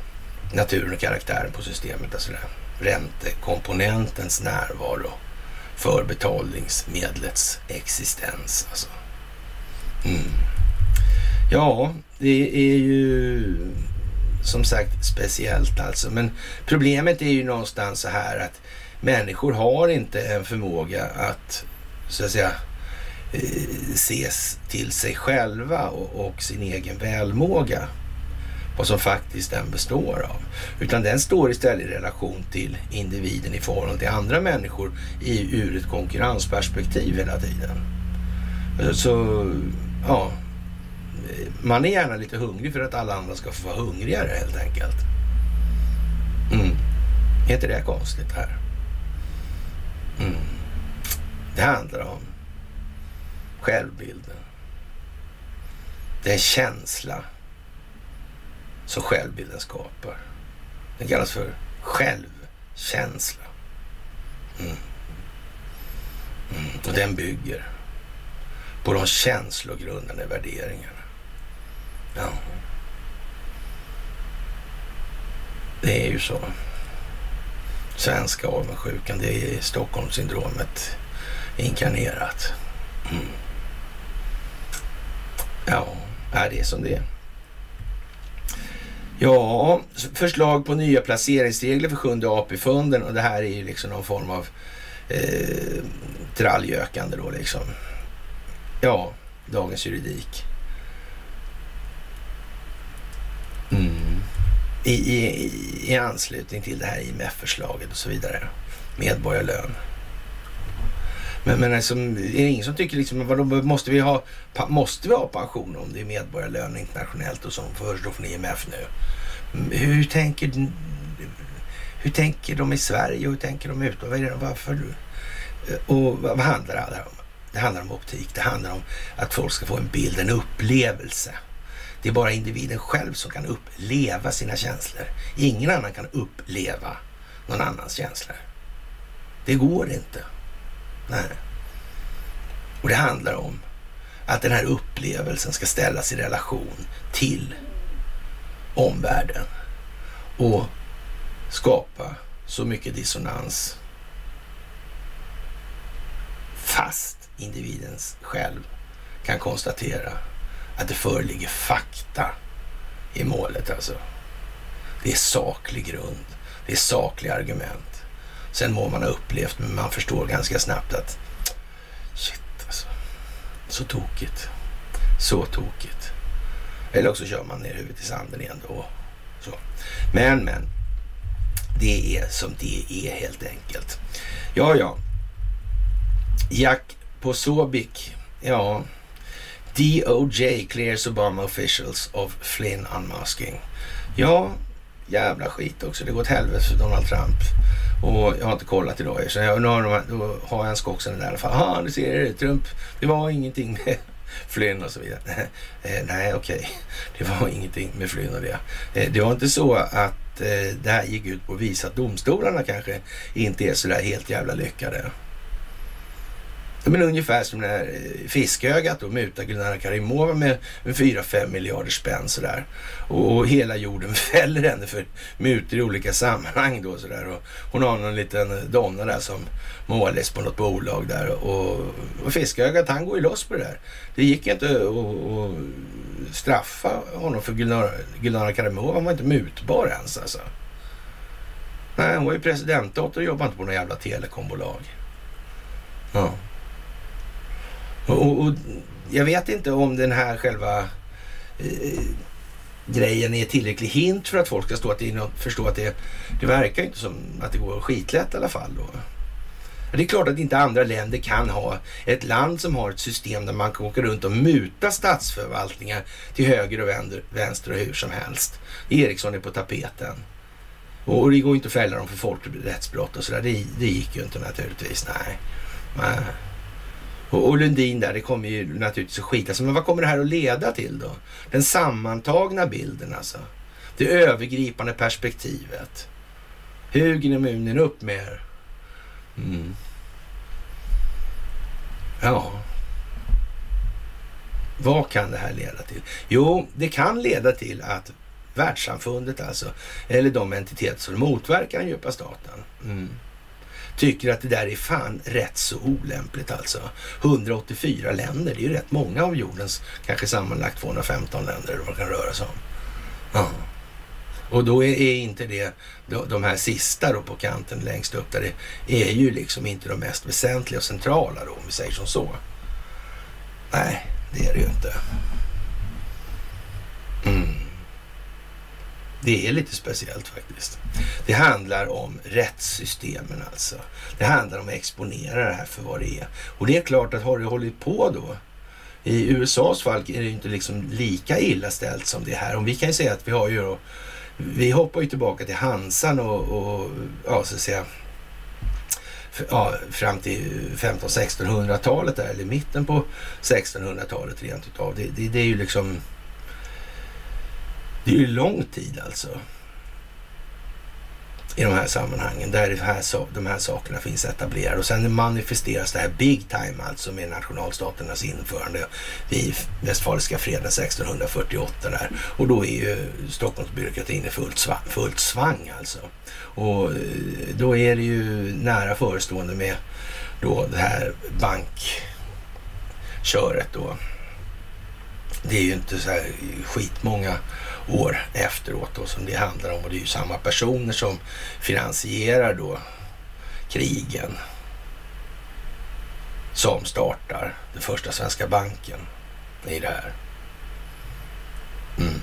S1: naturen och karaktären på systemet, alltså det räntekomponentens närvaro för betalningsmedlets existens. Alltså. Mm. Ja, det är ju som sagt speciellt alltså. Men problemet är ju någonstans så här att människor har inte en förmåga att så att säga eh, ses till sig själva och, och sin egen välmåga. Vad som faktiskt den består av. Utan den står istället i relation till individen i förhållande till andra människor i, ur ett konkurrensperspektiv hela tiden. Så, ja, man är gärna lite hungrig för att alla andra ska få vara hungrigare helt enkelt. Mm. Är inte det konstigt här? Mm. Det handlar om självbilden. Det är en känsla som självbilden skapar. Den kallas för självkänsla. Mm. Mm. Och den bygger på de känslogrundande värderingarna. Ja. Det är ju så. Svenska avundsjukan, det är Stockholmssyndromet inkarnerat. Mm. Ja, är det som det är. Ja, förslag på nya placeringsregler för sjunde AP-fonden och det här är ju liksom någon form av eh, tralljökande då liksom. Ja, dagens juridik. Mm. I, i, I anslutning till det här IMF-förslaget och så vidare. Medborgarlön. Men, men alltså, är det ingen som tycker liksom, vadå, måste vi ha, måste vi ha pension om det är medborgarlön internationellt och sånt? Föreslår från IMF nu? Hur tänker, hur tänker de i Sverige och hur tänker de utomlands? Varför? Och vad handlar det här om? Det handlar om optik. Det handlar om att folk ska få en bild, en upplevelse det är bara individen själv som kan uppleva sina känslor. Ingen annan kan uppleva någon annans känslor. Det går inte. Nej. Och det handlar om att den här upplevelsen ska ställas i relation till omvärlden och skapa så mycket dissonans fast individens själv kan konstatera att det föreligger fakta i målet alltså. Det är saklig grund. Det är sakliga argument. Sen må man ha upplevt, men man förstår ganska snabbt att shit alltså. Så tokigt. Så tokigt. Eller också kör man ner huvudet i sanden igen då. Så. Men, men. Det är som det är helt enkelt. Ja, ja. Jack Posobic. Ja, DOJ clears Obama officials of Flynn unmasking. Ja, jävla skit också. Det går åt helvete för Donald Trump. Och jag har inte kollat idag. Så jag, nu har, de, då har jag en skoxen i alla fall. Ja, du ser Trump. Det var ingenting med Flynn och så vidare. eh, nej, okej. Okay. Det var ingenting med Flynn och det. Eh, det var inte så att eh, det här gick ut på att visa att domstolarna kanske inte är så där helt jävla lyckade. Men ungefär som det här eh, fiskögat och muta Gulnara Karimova med 4-5 miljarder spänn sådär. Och, och, hela jorden fäller henne för mutor i olika sammanhang då sådär. Och hon har någon liten donna där som målis på något bolag där. Och, och fiskögat han går ju loss på det där. Det gick inte att straffa honom för Gulnara, Gulnara Karimova. Han var inte mutbar ens alltså. Nej, hon var ju presidentdotter och jobbade inte på något jävla telekombolag. Ja. Och, och, jag vet inte om den här själva eh, grejen är tillräcklig hint för att folk ska stå att det är förstå att det, det verkar inte som att det går skitlätt i alla fall. Då. Det är klart att inte andra länder kan ha ett land som har ett system där man kan åka runt och muta statsförvaltningar till höger och vänster och hur som helst. Ericsson är på tapeten. Och det går inte att fälla dem för folkrättsbrott och sådär. Det, det gick ju inte naturligtvis. Nej. nej. Och, och Lundin där, det kommer ju naturligtvis att skita sig. Men vad kommer det här att leda till då? Den sammantagna bilden alltså. Det övergripande perspektivet. Hugin och munnen upp med er. Mm. Ja. Vad kan det här leda till? Jo, det kan leda till att världssamfundet alltså, eller de entiteter som motverkar den djupa staten, mm tycker att det där är fan rätt så olämpligt alltså. 184 länder, det är ju rätt många av jordens kanske sammanlagt 215 länder det kan röra sig om. Ja. Och då är, är, inte det, de här sista då på kanten längst upp där det är ju liksom inte de mest väsentliga och centrala då om vi säger som så. Nej, det är det ju inte. Mm. Det är lite speciellt faktiskt. Det handlar om rättssystemen alltså. Det handlar om att exponera det här för vad det är. Och det är klart att har det hållit på då i USAs fall är det inte liksom lika illa ställt som det här. Om vi kan ju säga att vi har ju då, vi hoppar ju tillbaka till Hansan och, och ja, så att säga, ja, fram till 1500-1600-talet där, eller mitten på 1600-talet rent utav. Det, det, det är ju liksom det är ju lång tid alltså. I de här sammanhangen där de här, de här sakerna finns etablerade. Och sen manifesteras det här big time alltså med nationalstaternas införande vid Västfaliska freden 1648 där. Och då är ju Stockholmsbyråkratin i fullt, svang, fullt svang alltså. Och eh, då är det ju nära förestående med då det här bankköret då. Det är ju inte så här skitmånga år efteråt då, som det handlar om. Och det är ju samma personer som finansierar då krigen som startar den första svenska banken i det här. Mm.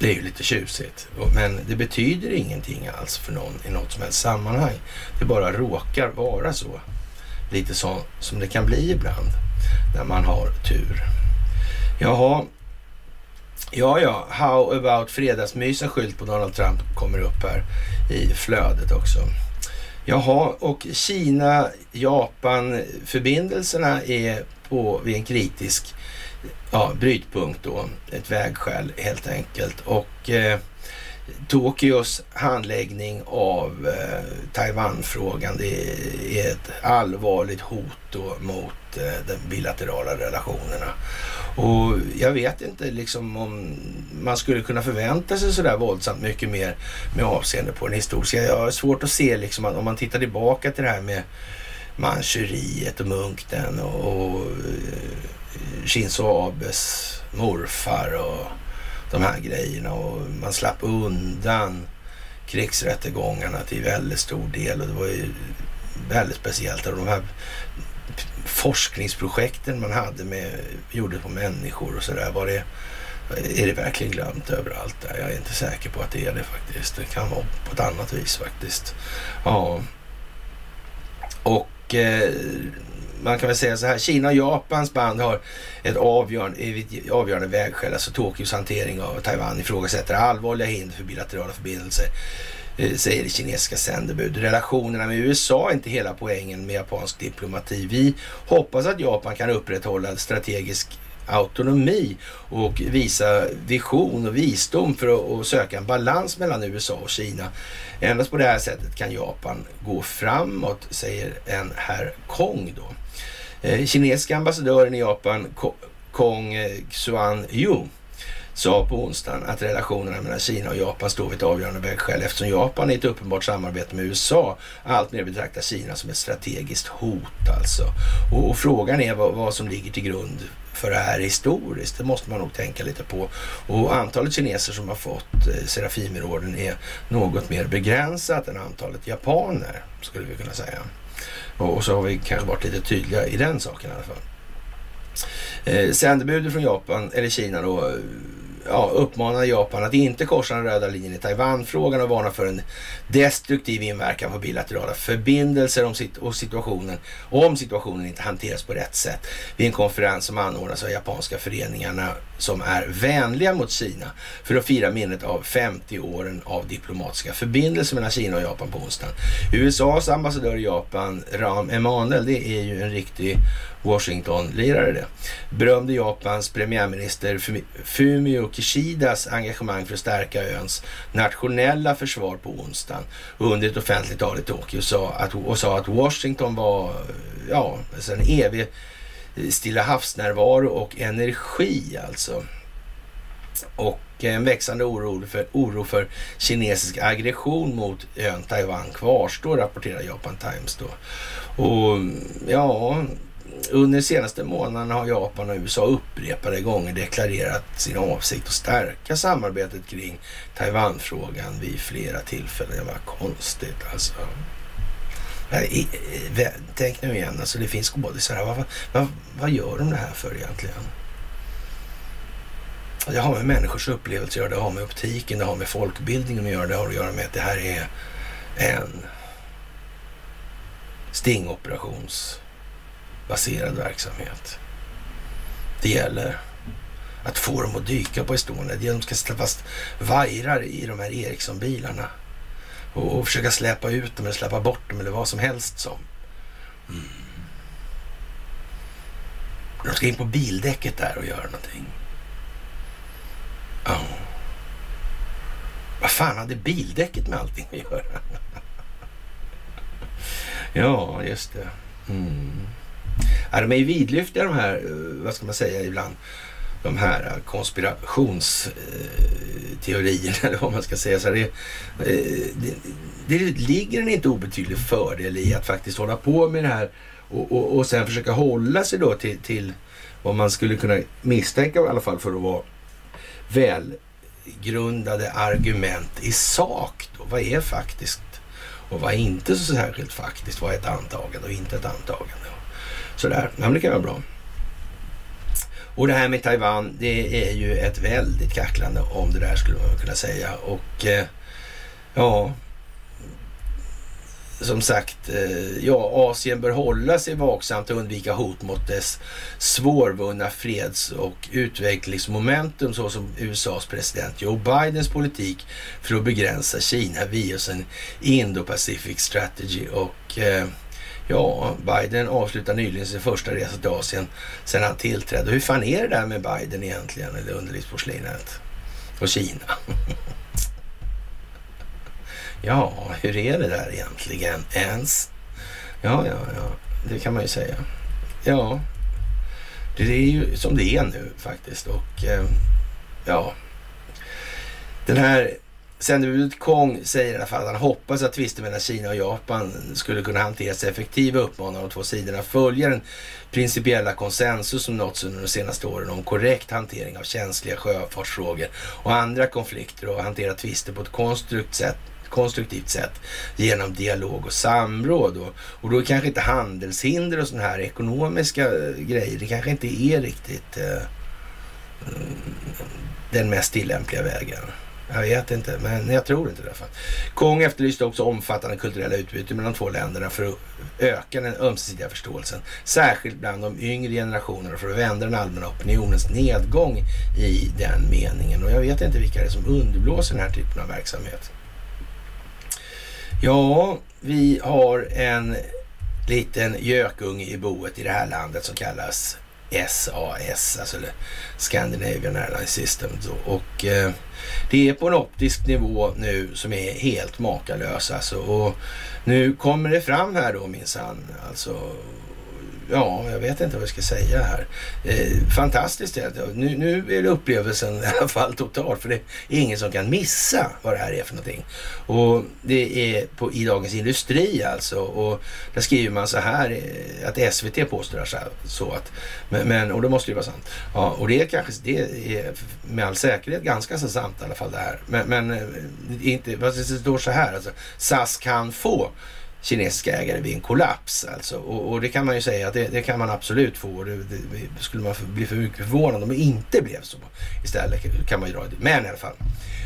S1: Det är ju lite tjusigt, men det betyder ingenting alls för någon i något som helst sammanhang. Det bara råkar vara så. Lite så som det kan bli ibland när man har tur. Jaha, Ja, ja. How about fredagsmysen skylt på Donald Trump kommer upp här i flödet också. Jaha, och Kina-Japan-förbindelserna är på vid en kritisk ja, brytpunkt då. Ett vägskäl helt enkelt. Och eh, Tokyos handläggning av eh, Taiwanfrågan det är ett allvarligt hot då mot Eh, de bilaterala relationerna. Och jag vet inte liksom om man skulle kunna förvänta sig sådär våldsamt mycket mer med avseende på den historiska. Jag har svårt att se liksom att om man tittar tillbaka till det här med Manchuriet och munkten och, eh, Shinzo Abes morfar och de här grejerna och man slapp undan krigsrättegångarna till väldigt stor del och det var ju väldigt speciellt. Och de här forskningsprojekten man hade med, gjorde på människor och sådär. Var det, är det verkligen glömt överallt där? Jag är inte säker på att det är det faktiskt. Det kan vara på ett annat vis faktiskt. Ja. Och eh, man kan väl säga så här, Kina och Japans band har ett avgörande, avgörande vägskäl. Alltså Tokyos hantering av Taiwan ifrågasätter allvarliga hinder för bilaterala förbindelser Eh, Eh, säger det kinesiska sändebud. Relationerna med USA är inte hela poängen med japansk diplomati. Vi hoppas att Japan kan upprätthålla strategisk autonomi och visa vision och visdom för att söka en balans mellan USA och Kina. Endast på det här sättet kan Japan gå framåt, säger en herr Kong då. Eh, kinesiska ambassadören i Japan, Kong eh, Xuan Yu, sa på onsdagen att relationerna mellan Kina och Japan står vid ett avgörande vägskäl eftersom Japan i ett uppenbart samarbete med USA alltmer betraktar Kina som ett strategiskt hot alltså. Och, och frågan är vad, vad, som ligger till grund för det här historiskt. Det måste man nog tänka lite på. Och antalet kineser som har fått eh, Serafimerorden är något mer begränsat än antalet japaner, skulle vi kunna säga. Och, och så har vi kanske varit lite tydliga i den saken i alla fall. Eh, sändebudet från Japan, eller Kina då, ja, uppmanar Japan att inte korsa den röda linjen i Taiwanfrågan och varnar för en destruktiv inverkan på bilaterala förbindelser om sit och situationen, om situationen inte hanteras på rätt sätt vid en konferens som anordnas av japanska föreningarna som är vänliga mot Kina för att fira minnet av 50 åren av diplomatiska förbindelser mellan Kina och Japan på onsdagen. USAs ambassadör i Japan, Ram Emanuel, det är ju en riktig Washington-lirare det. Berömde Japans premiärminister Fumio Kishidas engagemang för att stärka öns nationella försvar på onsdagen under ett offentligt tal i Tokyo och sa att, och sa att Washington var ja, alltså en evig Stilla havsnärvaro och energi alltså. Och en växande oro för, oro för kinesisk aggression mot ön Taiwan kvarstår, rapporterar Japan Times då. Och ja, under de senaste månaderna har Japan och USA upprepade gånger deklarerat sin avsikt att stärka samarbetet kring Taiwanfrågan vid flera tillfällen. Det var konstigt alltså. Tänk nu igen, alltså det finns skådisar här. Vad, vad, vad gör de det här för egentligen? Det har med människors upplevelser att göra, det har med optiken, det har med folkbildningen att göra, det har att göra med att det här är en baserad verksamhet. Det gäller att få dem att dyka på Estonia. De ska sätta fast vajrar i de här Ericsson-bilarna och, och försöka släpa ut dem eller släppa bort dem eller vad som helst som. Mm. De ska in på bildäcket där och göra någonting. Ja. Oh. Vad fan hade bildäcket med allting att göra? ja, just det. Mm. Ja, de är ju vidlyftiga de här, eh, vad ska man säga ibland, de här konspirationsteorierna eller vad man ska säga. Så det, eh, det, det ligger en inte obetydlig fördel i att faktiskt hålla på med det här och, och, och sen försöka hålla sig då till, till vad man skulle kunna misstänka i alla fall för att vara välgrundade argument i sak. Då. Vad är faktiskt och vad är inte så särskilt faktiskt? Vad är ett antagande och inte ett antagande? Sådär, ja, men det kan vara bra. Och det här med Taiwan, det är ju ett väldigt kacklande om det där skulle man kunna säga. Och eh, ja, som sagt, eh, ja, Asien bör hålla sig vaksamt och undvika hot mot dess svårvunna freds och utvecklingsmomentum såsom USAs president Joe Bidens politik för att begränsa Kina via sin Indo-Pacific Strategy och eh, Ja, Biden avslutar nyligen sin första resa till Asien sedan han tillträdde. Hur fan är det där med Biden egentligen, eller underlivsporslinet? Och Kina? ja, hur är det där egentligen ens? Ja, ja, ja, det kan man ju säga. Ja, det är ju som det är nu faktiskt. Och eh, ja, den här Sändebudet Kong säger i alla fall att han hoppas att tvisten mellan Kina och Japan skulle kunna hanteras effektivt och uppmanar de två sidorna att följa den principiella konsensus som nåtts under de senaste åren om korrekt hantering av känsliga sjöfartsfrågor och andra konflikter och hantera tvister på ett konstruktivt sätt konstruktivt sätt genom dialog och samråd. Och, och då kanske inte handelshinder och sådana här ekonomiska eh, grejer, det kanske inte är riktigt eh, mm, den mest tillämpliga vägen. Jag vet inte, men jag tror inte det. i alla fall. Kong efterlyste också omfattande kulturella utbyte mellan de två länderna för att öka den ömsesidiga förståelsen. Särskilt bland de yngre generationerna för att vända den allmänna opinionens nedgång i den meningen. Och jag vet inte vilka det är som underblåser den här typen av verksamhet. Ja, vi har en liten gökunge i boet i det här landet som kallas SAS, alltså Scandinavian Airlines System. Och eh, det är på en optisk nivå nu som är helt makalös alltså. Och nu kommer det fram här då minsann, alltså ja, jag vet inte vad jag ska säga här. Eh, fantastiskt. Nu, nu är det upplevelsen i alla fall total, för det är ingen som kan missa vad det här är för någonting. Och det är på, i Dagens Industri alltså. Och där skriver man så här, eh, att SVT påstår så, här, så att, men, men, och det måste ju vara sant. Ja, och det är kanske, det är med all säkerhet ganska så sant i alla fall det här. Men, men eh, inte, det står så här, alltså, SAS kan få kinesiska ägare vid en kollaps. Alltså. Och, och, det kan man ju säga att det, det kan man absolut få. Det, det, skulle man bli för mycket förvånad om det inte blev så. Istället kan man ju dra det. Men i alla fall.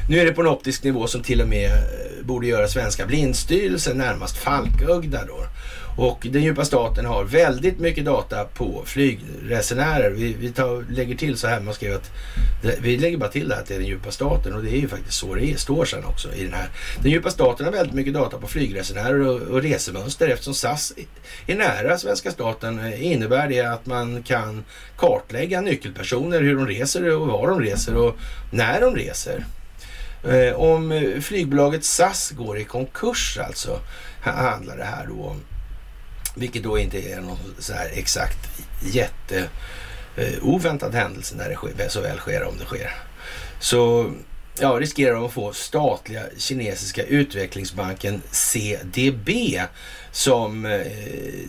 S1: Nu är det på en optisk nivå som till och med eh, borde göra Svenska blindstyrelsen närmast falkögda då. Och den djupa staten har väldigt mycket data på flygresenärer. Vi, vi tar, lägger till så här, man skriver att vi lägger bara till det här till den djupa staten och det är ju faktiskt så det är, står sen också i den här. Den djupa staten har väldigt mycket data på flygresenärer och, och resemönster eftersom SAS är nära svenska staten eh, innebär det att man kan kartlägga nyckelpersoner, hur de reser och var de reser och när de reser. Eh, om eh, flygbolaget SAS går i konkurs alltså handlar det här då om vilket då inte är någon så här exakt jätte eh, oväntad händelse när det sker, så väl sker om det sker. Så ja, riskerar de att få statliga kinesiska utvecklingsbanken CDB som eh,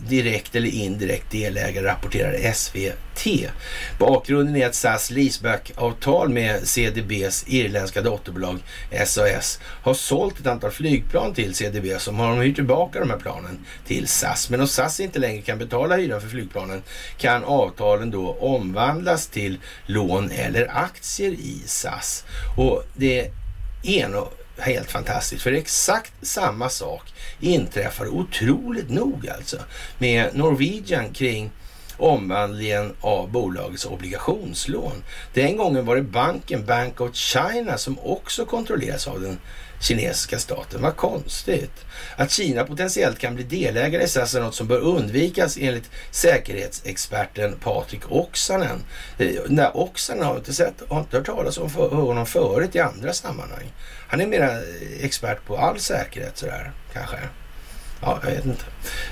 S1: direkt eller indirekt delägare rapporterar SVT. Bakgrunden är att SAS leaseback-avtal med CDBs irländska dotterbolag SAS har sålt ett antal flygplan till CDB som har hyrt tillbaka de här planen till SAS. Men om SAS inte längre kan betala hyran för flygplanen kan avtalen då omvandlas till lån eller aktier i SAS. Och det är helt fantastiskt. För exakt samma sak inträffar otroligt nog alltså med Norwegian kring omvandlingen av bolagets obligationslån. Den gången var det banken Bank of China som också kontrolleras av den kinesiska staten. Vad konstigt. Att Kina potentiellt kan bli delägare i SAS är något som bör undvikas enligt säkerhetsexperten Patrik Oksanen. Eh, Den där Oksanen har inte, sett, har inte hört talas om för, honom förut i andra sammanhang. Han är mera eh, expert på all säkerhet sådär, kanske. Ja, jag vet inte.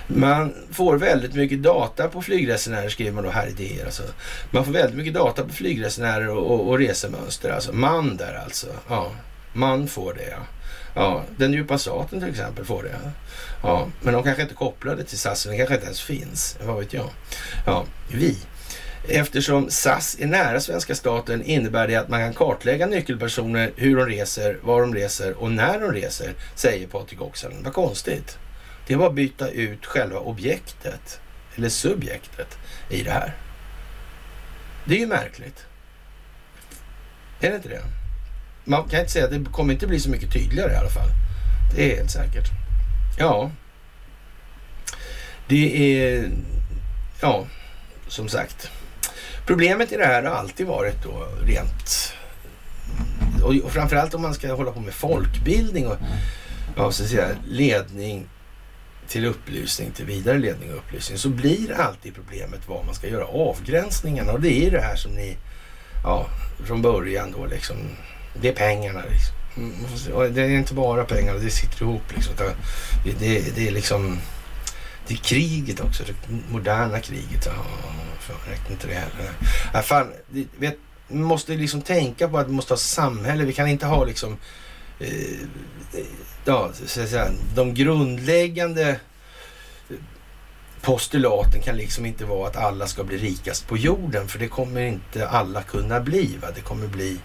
S1: Man får väldigt mycket data på flygresenärer skriver man då här i DR. Alltså. Man får väldigt mycket data på flygresenärer och, och, och resemönster. Alltså. Man där alltså. Ja, man får det ja. Ja, den djupa staten till exempel får det. Ja, men de kanske inte kopplade till SAS, den kanske inte ens finns. Vad vet jag? Ja, vi. Eftersom SAS är nära svenska staten innebär det att man kan kartlägga nyckelpersoner, hur de reser, var de reser och när de reser, säger Patrik Oxen. Vad konstigt. Det är bara att byta ut själva objektet, eller subjektet, i det här. Det är ju märkligt. Är det inte det? Man kan inte säga att det kommer inte bli så mycket tydligare i alla fall. Det är helt säkert. Ja. Det är, ja, som sagt. Problemet i det här har alltid varit då rent och, framförallt om man ska hålla på med folkbildning och ja, så att säga, ledning till upplysning, till vidare ledning och upplysning, så blir alltid problemet vad man ska göra avgränsningarna. Och det är ju det här som ni, ja, från början då liksom, det är pengarna liksom. Mm, och det är inte bara pengarna, det sitter ihop liksom. Det, det, det är liksom, det är kriget också, det moderna kriget. Ja, fan, räckte inte det heller. Ja, fan, det, vet, vi måste liksom tänka på att vi måste ha samhälle. Vi kan inte ha liksom eh, ja, så att säga, de grundläggande postulaten kan liksom inte vara att alla ska bli rikast på jorden, för det kommer inte alla kunna bli. Va? Det kommer bli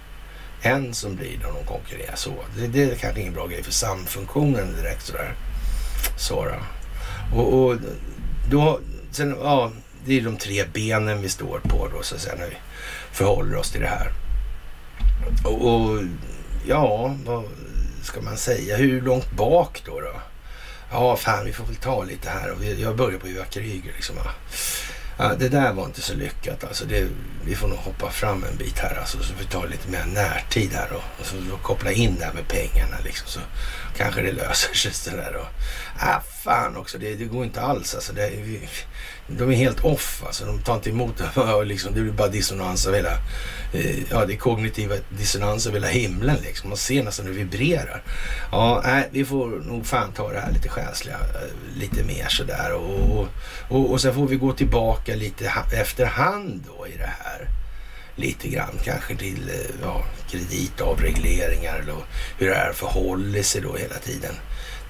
S1: en som blir när de konkurrerar så. Det, det är kanske ingen bra grej för samfunktionen direkt sådär. Så då. Och, och då, sen, ja, det är de tre benen vi står på då så att säga när vi förhåller oss till det här. Och, och ja, vad ska man säga? Hur långt bak då? då? Ja, fan, vi får väl ta lite här. Och jag börjar på Joakim Kryger liksom. Ja, det där var inte så lyckat alltså. Det, vi får nog hoppa fram en bit här alltså. Så vi tar lite mer närtid här och, och så koppla in det här med pengarna liksom. Så kanske det löser sig sådär. Och, äh, ah, fan också, det, det går inte alls alltså. Det, vi, de är helt off alltså. De tar inte emot det. liksom, det blir bara dissonans av hela... Eh, ja, det är kognitiva dissonans av hela himlen liksom. Man ser nästan hur det vibrerar. Ja, nej, vi får nog fan ta det här lite själsliga eh, lite mer sådär. Och, och, och sen får vi gå tillbaka lite efterhand då i det här lite grann kanske till eh, ja, kreditavregleringar eller hur det här förhåller sig då hela tiden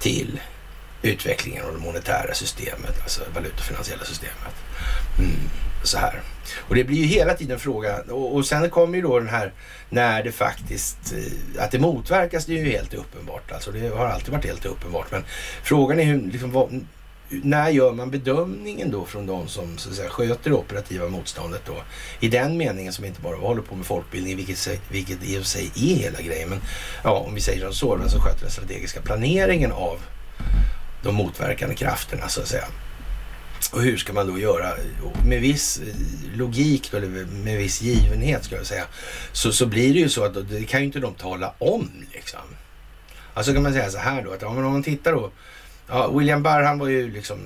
S1: till utvecklingen av det monetära systemet, alltså valutafinansiella systemet. Mm, så här. Och det blir ju hela tiden fråga och, och sen kommer ju då den här när det faktiskt, eh, att det motverkas det är ju helt uppenbart. Alltså det har alltid varit helt uppenbart. Men frågan är hur, liksom, vad, när gör man bedömningen då från de som så att säga, sköter det operativa motståndet då? I den meningen som inte bara håller på med folkbildning, vilket, vilket i och för sig är hela grejen. Men ja, om vi säger som så, den som sköter den strategiska planeringen av de motverkande krafterna så att säga. Och hur ska man då göra? Med viss eh, logik, eller med viss givenhet ska jag säga, så, så blir det ju så att det kan ju inte de tala om liksom. Alltså kan man säga så här då, att om man tittar då, ja, William Barr han var ju liksom,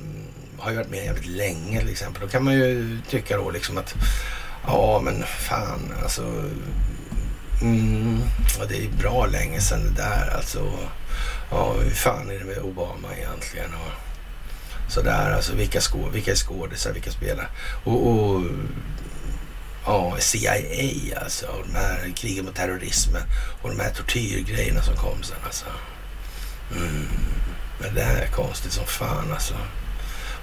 S1: har ju varit med jävligt länge till exempel. Då kan man ju tycka då liksom att, ja men fan alltså, mm, ja, det är bra länge sedan det där alltså. Ja, hur fan är det med Obama egentligen? Och sådär, alltså vilka, skå, vilka är skådisar, vilka spelar? Och, och ja, CIA alltså, och de här krigen mot terrorismen och de här tortyrgrejerna som kom sen alltså. Mm. Men det här är konstigt som fan alltså.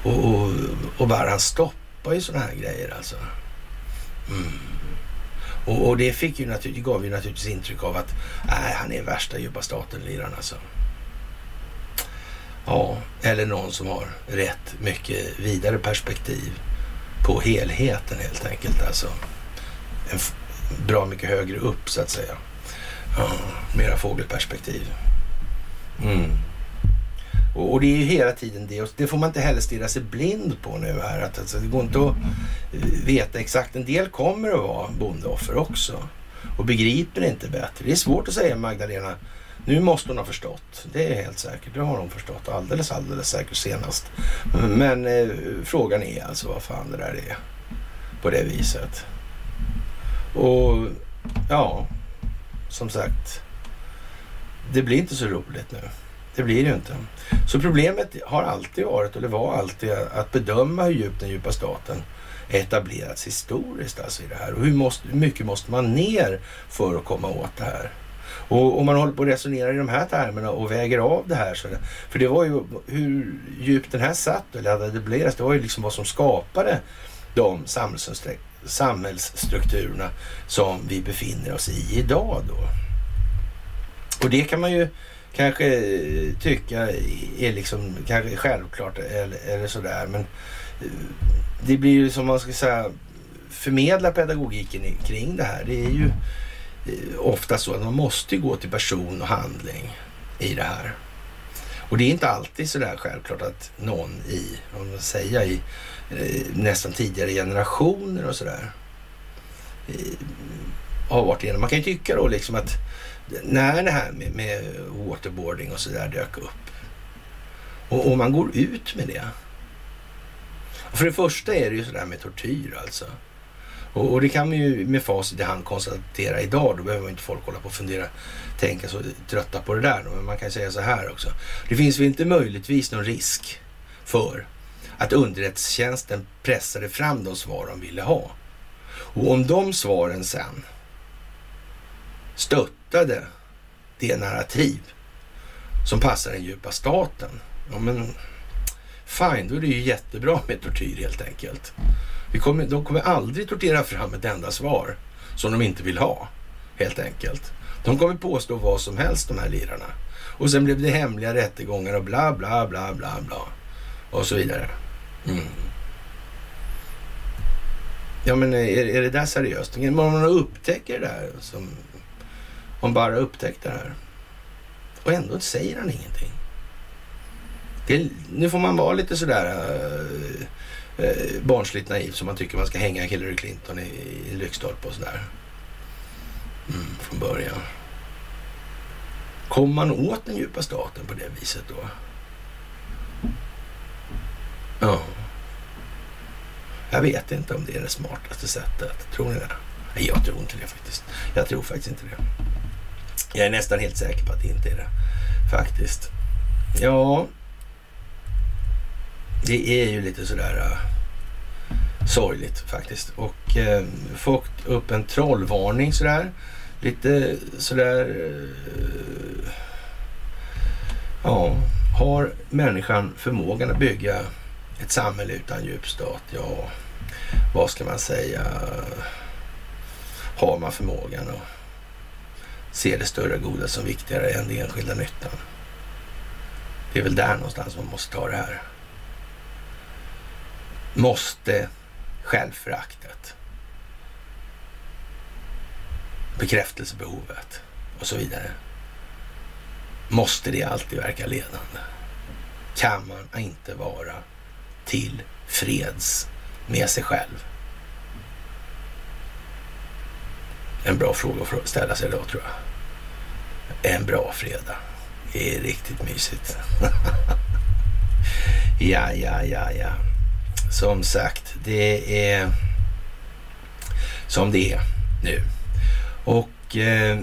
S1: Och, och, och bara han stoppar ju sådana här grejer alltså. Mm. Och, och, det fick ju naturligtvis, gav ju naturligtvis intryck av att nej, han är värsta djupa staten-liraren alltså. Ja, eller någon som har rätt mycket vidare perspektiv på helheten helt enkelt. Alltså en bra mycket högre upp så att säga. Ja, mera fågelperspektiv. Mm. Och, och, det är ju hela tiden det. Och det får man inte heller stirra sig blind på nu här. Att, alltså, det går inte att eh, veta exakt. En del kommer att vara bondeoffer också. Och begriper inte bättre. Det är svårt att säga Magdalena nu måste hon ha förstått. Det är helt säkert. Det har hon förstått alldeles, alldeles säkert senast. Men eh, frågan är alltså vad fan det där är på det viset. Och ja, som sagt. Det blir inte så roligt nu. Det blir det ju inte. Så problemet har alltid varit, eller var alltid, att bedöma hur djupt den djupa staten etablerats historiskt alltså i det här. Och hur, måste, hur mycket måste man ner för att komma åt det här? Och om man håller på att resonera i de här termerna och väger av det här. Så för det var ju hur djupt den här satt eller hade etablerats. Det var ju liksom vad som skapade de samhällsstrukturerna som vi befinner oss i idag då. Och det kan man ju kanske eh, tycka är liksom kanske självklart eller, eller sådär. Men eh, det blir ju som man ska säga förmedla pedagogiken kring det här. Det är ju eh, ofta så att man måste gå till person och handling i det här. Och det är inte alltid sådär självklart att någon i, om man säger i nästan tidigare generationer och sådär har varit igenom. Man kan ju tycka då liksom att när det här med, med waterboarding och sådär dök upp och, och man går ut med det. För det första är det ju sådär med tortyr alltså. Och, och, det kan man ju med facit i hand konstatera idag. Då behöver inte folk hålla på och fundera, tänka så trötta på det där. Men man kan säga så här också. Det finns väl inte möjligtvis någon risk för att underrättelsetjänsten pressade fram de svar de ville ha. Och om de svaren sen hittade det narrativ som passar den djupa staten. Ja men fine, då är det ju jättebra med tortyr helt enkelt. Vi kommer, de kommer aldrig tortera fram ett enda svar som de inte vill ha, helt enkelt. De kommer påstå vad som helst, de här lirarna. Och sen blev det hemliga rättegångar och bla, bla, bla, bla, bla. Och så vidare. Mm. Ja, men är, är det där seriöst? Om man upptäcker det där, som om bara upptäckte det här. Och ändå säger han ingenting. Det, nu får man vara lite sådär... äh, äh, barnsligt naiv som man tycker man ska hänga Hillary Clinton i, i lyktstolpe och sådär. Mm, från början. Kommer man åt den djupa staten på det viset då? Ja. Jag vet inte om det är det smartaste sättet. Tror ni det? Nej, jag tror inte det faktiskt. Jag tror faktiskt inte det. Jag är nästan helt säker på att det inte är det. Faktiskt. Ja, det är ju lite sådär äh, sorgligt faktiskt. Och äh, fått upp en trollvarning sådär. Lite sådär... Äh, ja, har människan förmågan att bygga ett samhälle utan djupstat? Ja, vad ska man säga? Har man förmågan att se det större goda som viktigare än den enskilda nyttan? Det är väl där någonstans man måste ta det här. Måste självföraktet, bekräftelsebehovet och så vidare. Måste det alltid verka ledande? Kan man inte vara till freds med sig själv? En bra fråga att ställa sig idag tror jag. En bra fredag. Det är riktigt mysigt. ja, ja, ja, ja. Som sagt, det är som det är nu. Och eh,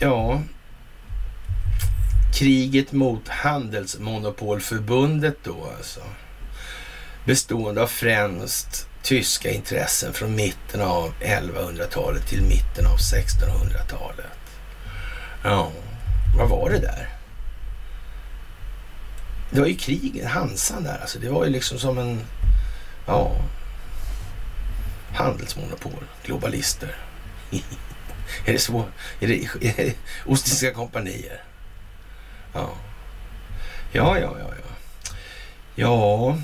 S1: ja, kriget mot Handelsmonopolförbundet då alltså. Bestående av främst tyska intressen från mitten av 1100-talet till mitten av 1600-talet. Ja, vad var det där? Det var ju krig, Hansan där alltså. Det var ju liksom som en, ja, handelsmonopol, globalister. är det så? Är det, är det Ostiska kompanier? Ja. Ja, ja, ja, ja. Ja,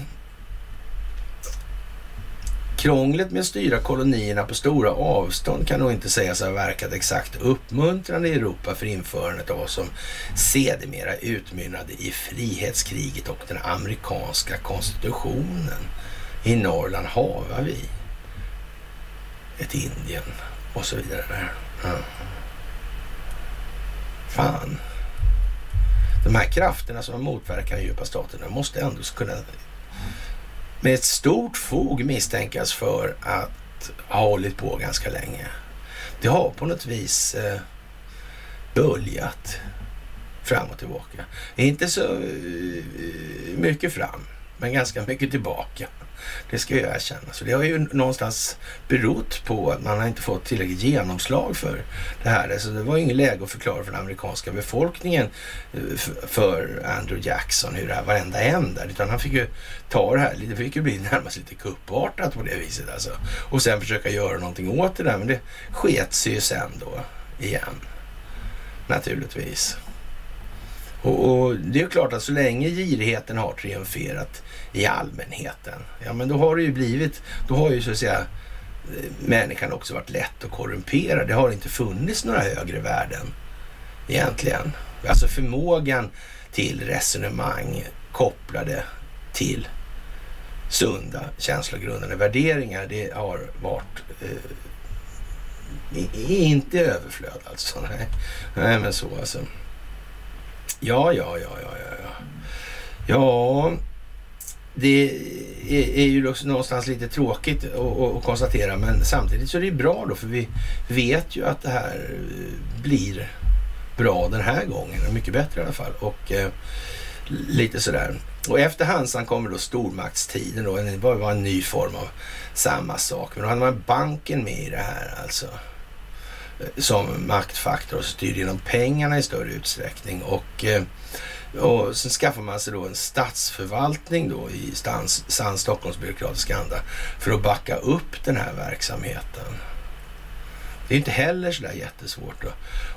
S1: Krånglet med att styra kolonierna på stora avstånd kan nog inte sägas ha verkat exakt uppmuntrande i Europa för införandet av vad som sedermera utmynnade i frihetskriget och den amerikanska konstitutionen. I Norrland havar vi ett Indien och så vidare. Där. Mm. Fan. De här krafterna som motverkar den djupa staten måste ändå kunna med ett stort fog misstänkas för att ha hållit på ganska länge. Det har på något vis eh, böljat fram och tillbaka. Inte så eh, mycket fram, men ganska mycket tillbaka. Det ska jag erkänna. Så det har ju någonstans berott på att man har inte fått tillräckligt genomslag för det här. Alltså det var ju ingen läge att förklara för den amerikanska befolkningen eh, för Andrew Jackson hur det här varenda en där. Utan han fick ju ta det här, det fick ju bli närmast lite kuppartat på det viset alltså. Och sen försöka göra någonting åt det där. Men det sket sig ju sen då igen. Naturligtvis. Och, och, det är klart att så länge girigheten har triumferat i allmänheten, ja men då har det ju blivit, då har ju så att säga eh, människan också varit lätt att korrumpera. Det har inte funnits några högre värden egentligen. Alltså förmågan till resonemang kopplade till sunda känslogrundande värderingar, det har varit eh, inte överflöd alltså. Nej. Nej, men så alltså. Ja, ja, ja, ja, ja. Ja, det är, är ju också någonstans lite tråkigt att, konstatera, men samtidigt så är det ju bra då, för vi vet ju att det här blir bra den här gången, mycket bättre i alla fall. Och eh, lite sådär. Och efter Hansan kommer då stormaktstiden då, det var en ny form av samma sak. Men då hade man banken med i det här alltså eh, som maktfaktor och styr genom pengarna i större utsträckning. Och, eh, och sen skaffar man sig då en statsförvaltning då i stans, sann Stockholmsbyråkratisk anda för att backa upp den här verksamheten. Det är inte heller sådär jättesvårt. Då.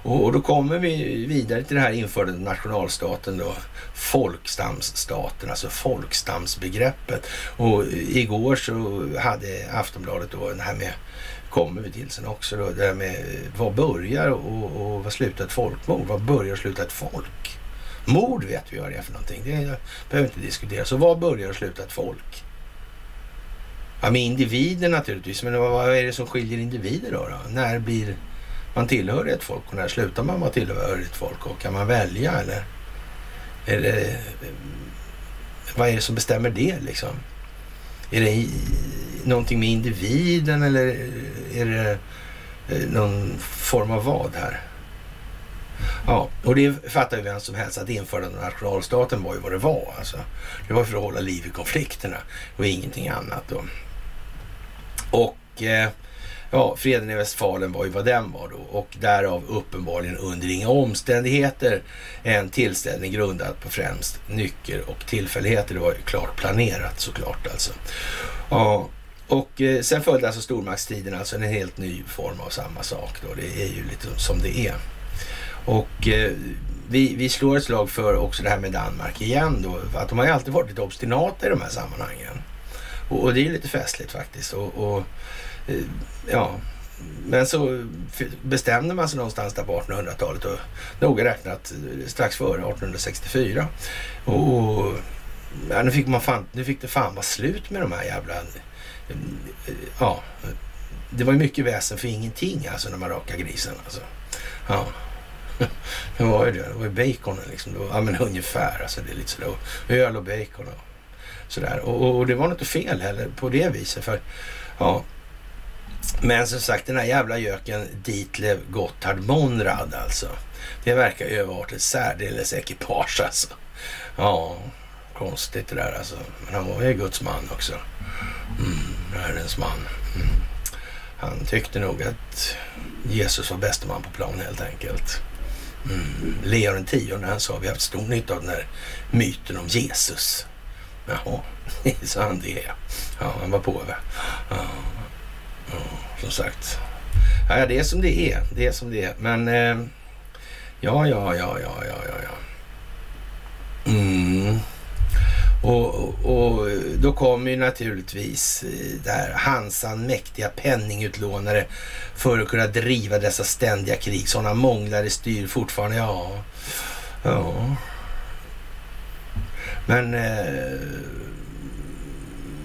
S1: Och, och, då kommer vi vidare till det här införda nationalstaten då, folkstamsstaten, alltså folkstamsbegreppet. Och igår så hade Aftonbladet då det här med kommer vi till sen också då. Det här med vad börjar och, och vad slutar ett folkmord? Vad börjar och slutar ett folk? Mord vet vi vad det är för någonting. Det behöver inte diskuteras. Så vad börjar och slutar ett folk? Ja, med individer naturligtvis. Men vad, är det som skiljer individer då, då? När blir man tillhör ett folk och när slutar man vara tillhör ett folk? Och kan man välja eller? Är det, vad är det som bestämmer det liksom? Är det någonting med individen eller är det eh, någon form av vad här? Ja, och det fattar ju vem som helst att införandet av nationalstaten var ju vad det var. Alltså. Det var för att hålla liv i konflikterna och ingenting annat. Då. Och eh, ja, freden i Westfalen var ju vad den var då och därav uppenbarligen under inga omständigheter en tillställning grundad på främst nycker och tillfälligheter. Det var ju klart planerat såklart alltså. Ja, och eh, sen följde alltså stormaktstiden, alltså en helt ny form av samma sak då. Det är ju lite som det är. Och eh, vi, vi slår ett slag för också det här med Danmark igen då. Att de har ju alltid varit lite obstinata i de här sammanhangen. Och, och det är ju lite festligt faktiskt. Och, och eh, ja, men så bestämde man sig någonstans där på 1800-talet och noga räknat eh, strax före 1864. Och, och ja, nu, fick man fan, nu fick det fan vara slut med de här jävla... Eh, ja, det var ju mycket väsen för ingenting alltså när man rakade grisen alltså. Ja det var ju det. Det var ju baconen liksom. Det var, ja men ungefär alltså. Det är lite sådär. Öl och bacon och sådär. Och, och, det var inte fel heller på det viset. För ja. Men som sagt den här jävla göken Ditlev Gotthard Monrad alltså. Det verkar ju ha varit ett särdeles ekipage alltså. Ja, konstigt det där alltså. Men han var ju Guds man också. Mm, Herrens man. Mm. Han tyckte nog att Jesus var bäste man på plan helt enkelt. Mm. Leon X han sa vi har haft stor nytta av den här myten om Jesus. Jaha, sa han det. Ja, han var påve. Ja, ja, som sagt. Ja, det är som det är. Det är som det är. Men eh, ja, ja, ja, ja, ja, ja, ja. Mm. Och, och, då kommer ju naturligtvis eh, där Hansan mäktiga penningutlånare för att kunna driva dessa ständiga krig. Sådana månglare styr fortfarande. Ja, ja. Men eh,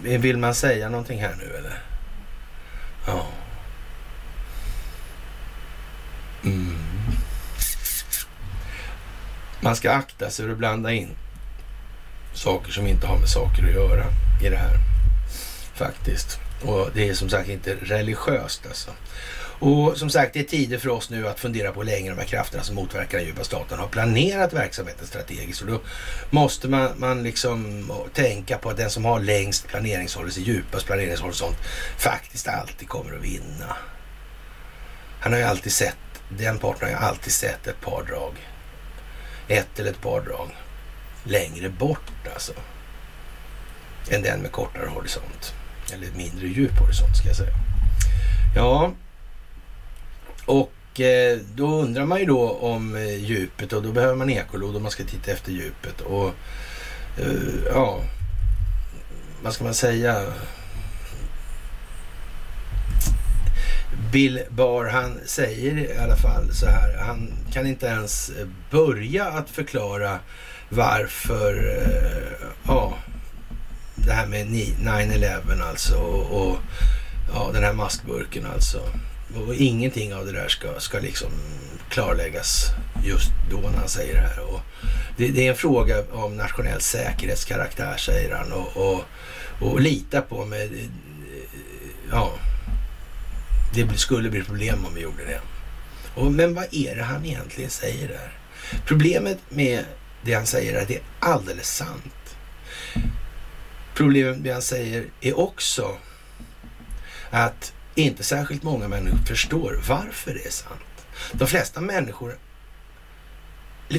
S1: vill man säga någonting här nu eller? Ja. Mm. Man ska akta sig för att blanda in saker som inte har med saker att göra i det här. Faktiskt. Och det är som sagt inte religiöst alltså. Och som sagt, det är tider för oss nu att fundera på hur länge de här krafterna som motverkar den djupa staten har planerat verksamheten strategiskt. Och då måste man, man liksom tänka på att den som har längst planeringshorisont, djupast planeringshorisont, faktiskt alltid kommer att vinna. Han har ju alltid sett, den parten har ju alltid sett ett par drag. Ett eller ett par drag längre bort alltså. Än den med kortare horisont. Eller mindre djup horisont ska jag säga. Ja, och eh, då undrar man ju då om eh, djupet och då behöver man ekolod om man ska titta efter djupet. Och eh, ja, vad ska man säga? Bill Barr, han säger i alla fall så här. Han kan inte ens börja att förklara varför, eh, ja, det här med 9-11 alltså och, och, ja, den här maskburken alltså. Och ingenting av det där ska, ska liksom klarläggas just då när han säger det här. Och det, det är en fråga om nationell säkerhetskaraktär säger han och, och, och lita på med, eh, ja, det skulle bli problem om vi gjorde det. Och, men vad är det han egentligen säger där? Problemet med det han säger är det är alldeles sant. Problemet med det han säger är också att inte särskilt många människor förstår varför det är sant. De flesta människor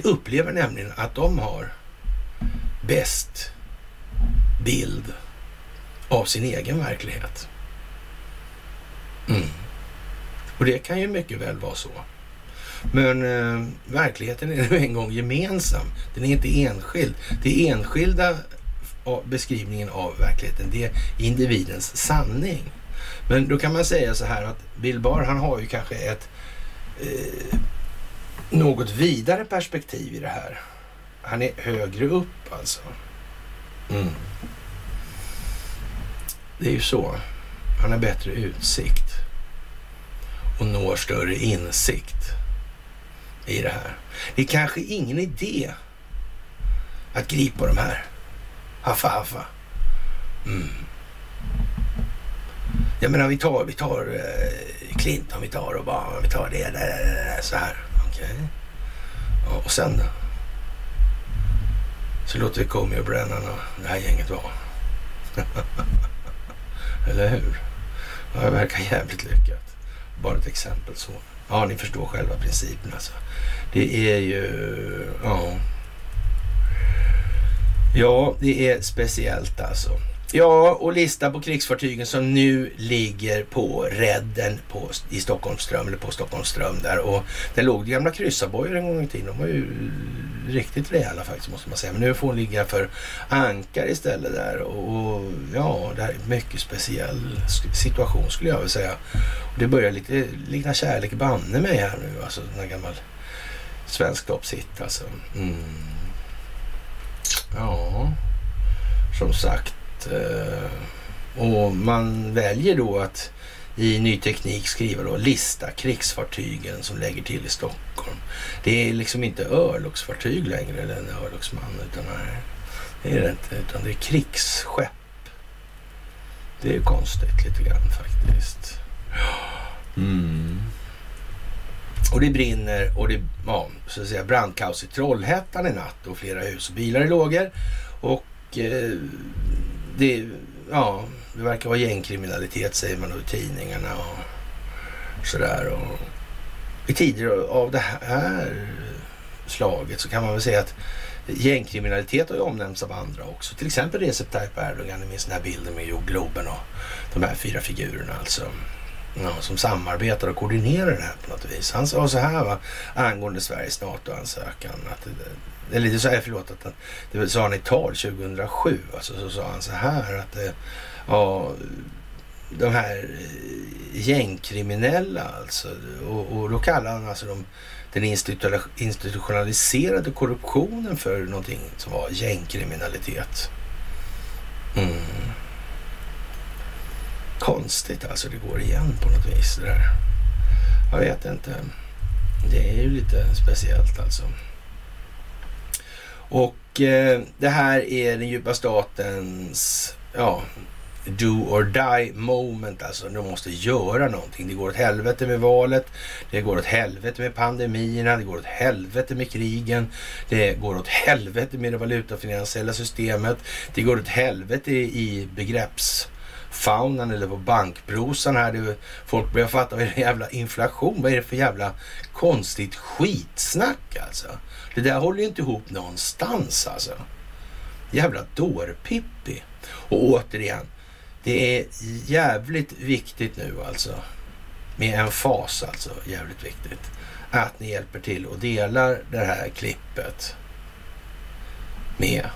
S1: upplever nämligen att de har bäst bild av sin egen verklighet. Mm. Och det kan ju mycket väl vara så. Men eh, verkligheten är nu en gång gemensam. Den är inte enskild. Det är enskilda beskrivningen av verkligheten. Det är individens sanning. Men då kan man säga så här att Bill Barr, han har ju kanske ett eh, något vidare perspektiv i det här. Han är högre upp alltså. Mm. Det är ju så. Han har bättre utsikt och når större insikt i det här. Det är kanske ingen idé att gripa de här. Haffa, haffa. Mm. Jag menar, vi tar, vi tar eh, Clinton, vi tar Obama, vi tar det, det, det, det så här. Okej. Okay. Ja, och sen då? Så låter vi Comey och Brennan och det här gänget vara. Eller hur? Ja, det verkar jävligt lyckat. Bara ett exempel så. Ja, ni förstår själva principen alltså. Det är ju... Ja. Ja, det är speciellt alltså. Typ. Ja, och lista på krigsfartygen som nu ligger på redden på, i Stockholmström, eller på Stockholmström där. Och det låg gamla kryssarbojor en gång i tiden. De var ju riktigt rejäla faktiskt måste man säga. Men nu får hon ligga för ankar istället där. Och, och ja, det här är en mycket speciell situation skulle jag vilja säga. Och det börjar lite likna kärlek banne mig här nu. Alltså den här gammal svensk toppsitt alltså. Mm. Ja, som sagt. Eh, och man väljer då att i ny teknik skriva då lista krigsfartygen som lägger till i Stockholm. Det är liksom inte örlogsfartyg längre eller en örlogsman utan nej, det är det inte utan det är krigsskepp. Det är ju konstigt lite grann faktiskt. Mm. Och det brinner och det ja, så att säga brandkaos i Trollhättan i natt och flera hus och bilar i lågor. Och eh, det, ja, det verkar vara gängkriminalitet säger man då i tidningarna och sådär. Och I tider av det här slaget så kan man väl säga att gängkriminalitet har ju omnämnts av andra också. Till exempel Recep Tayyip Erdogan, ni minns den här bilden med jordgloben och de här fyra figurerna alltså. Ja, som samarbetar och koordinerar det här på något vis. Han sa så här va, angående Sveriges NATO-ansökan. Att eller lite så här, förlåt, att han, det sa han i tal 2007. Alltså, så sa han så här att det... ja, de här eh, gängkriminella alltså. Och, och då kallar han alltså de, den institutionaliserade korruptionen för någonting som var gängkriminalitet. Mm. Konstigt alltså, det går igen på något vis det där. Jag vet inte. Det är ju lite speciellt alltså. Och eh, det här är den djupa statens ja, do or die moment. Alltså de måste göra någonting. Det går åt helvete med valet. Det går åt helvete med pandemierna. Det går åt helvete med krigen. Det går åt helvete med det valutafinansiella systemet. Det går åt helvete i Faunan eller på bankbrosan här. Det, folk börjar fatta vad är det jävla inflation? Vad är det för jävla konstigt skitsnack alltså? Det där håller ju inte ihop någonstans alltså. Jävla dårpippi. Och återigen, det är jävligt viktigt nu alltså. Med en fas alltså, jävligt viktigt. Att ni hjälper till och delar det här klippet med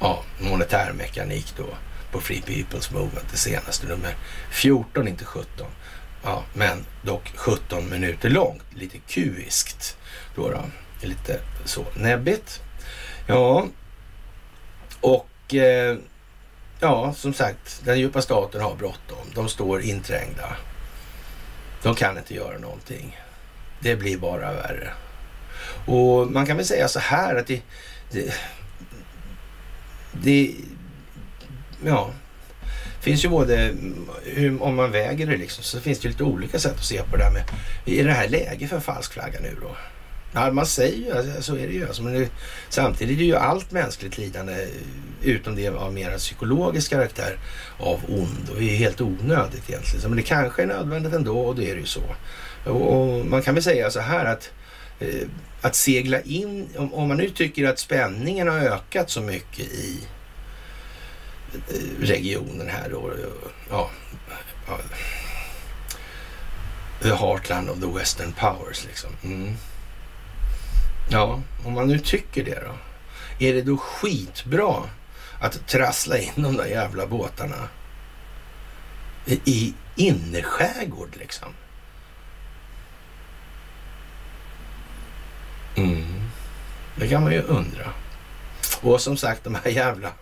S1: ja, monetärmekanik då på Free People's Movement, det senaste nummer 14, inte 17. Ja, men dock 17 minuter långt, lite kuiskt då. då. Lite så näbbigt. Ja, och eh, ja, som sagt, den djupa staten har bråttom. De står inträngda. De kan inte göra någonting. Det blir bara värre. Och man kan väl säga så här att det, det, det ja, finns ju både, om man väger det liksom, så finns det lite olika sätt att se på det här med, är det här läge för falsk flagga nu då? Ja, man säger ju, alltså, så är det ju. Alltså, men det, samtidigt är det ju allt mänskligt lidande utom det av mer psykologisk karaktär av ond och det är helt onödigt egentligen. Så, men det kanske är nödvändigt ändå och det är det ju så. Och, och man kan väl säga så här att eh, att segla in, om, om, man nu tycker att spänningen har ökat så mycket i regionen här då, ja, ja, the heartland of the western powers liksom. Mm. Ja, om man nu tycker det då. Är det då skitbra att trassla in de där jävla båtarna i innerskärgård liksom? Mm. Det kan man ju undra. Och som sagt, de här jävla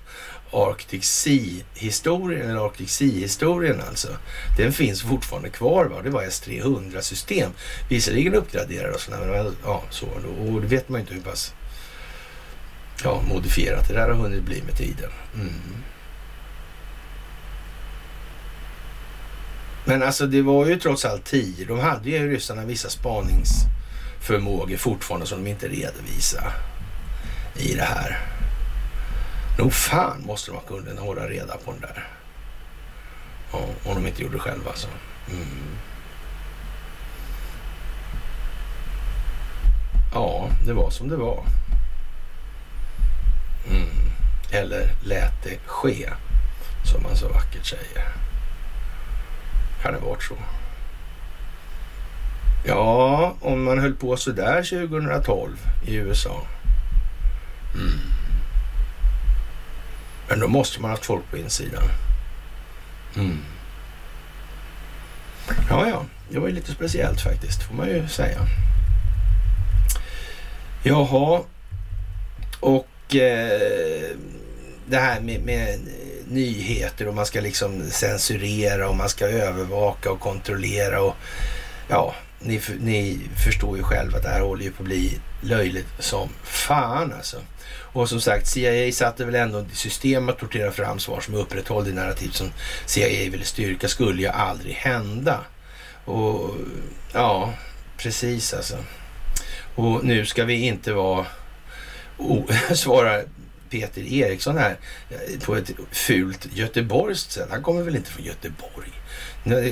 S1: Arctic Sea-historien, eller Arctic Sea-historien alltså, den finns fortfarande kvar. Va? Det var S300-system. Visserligen uppgraderade och sådär, men ja, så. Och det vet man ju inte hur pass ja, modifierat det där har hunnit bli med tiden. Mm. Men alltså det var ju trots allt tio. De hade ju ryssarna vissa spaningsförmågor fortfarande som de inte redovisade i det här. Nog fan måste de ha kunnat hålla reda på den där. Ja, om de inte gjorde det själva alltså. Mm. Ja, det var som det var. Mm. Eller lät det ske, som man så vackert säger. Kan det varit så? Ja, om man höll på sådär 2012 i USA. Mm. Men då måste man ha haft folk på insidan. Mm. Ja, ja, det var ju lite speciellt faktiskt, får man ju säga. Jaha, och eh, det här med, med, nyheter och man ska liksom censurera och man ska övervaka och kontrollera och ja, ni, ni förstår ju själva att det här håller ju på att bli löjligt som fan alltså. Och som sagt, CIA satte väl ändå system att tortera fram svar som upprätthåller det narrativ som CIA ville styrka skulle ju aldrig hända. Och ja, precis alltså. Och nu ska vi inte vara, oh, svara Peter Eriksson här eh, på ett fult göteborgskt sätt. Han kommer väl inte från Göteborg?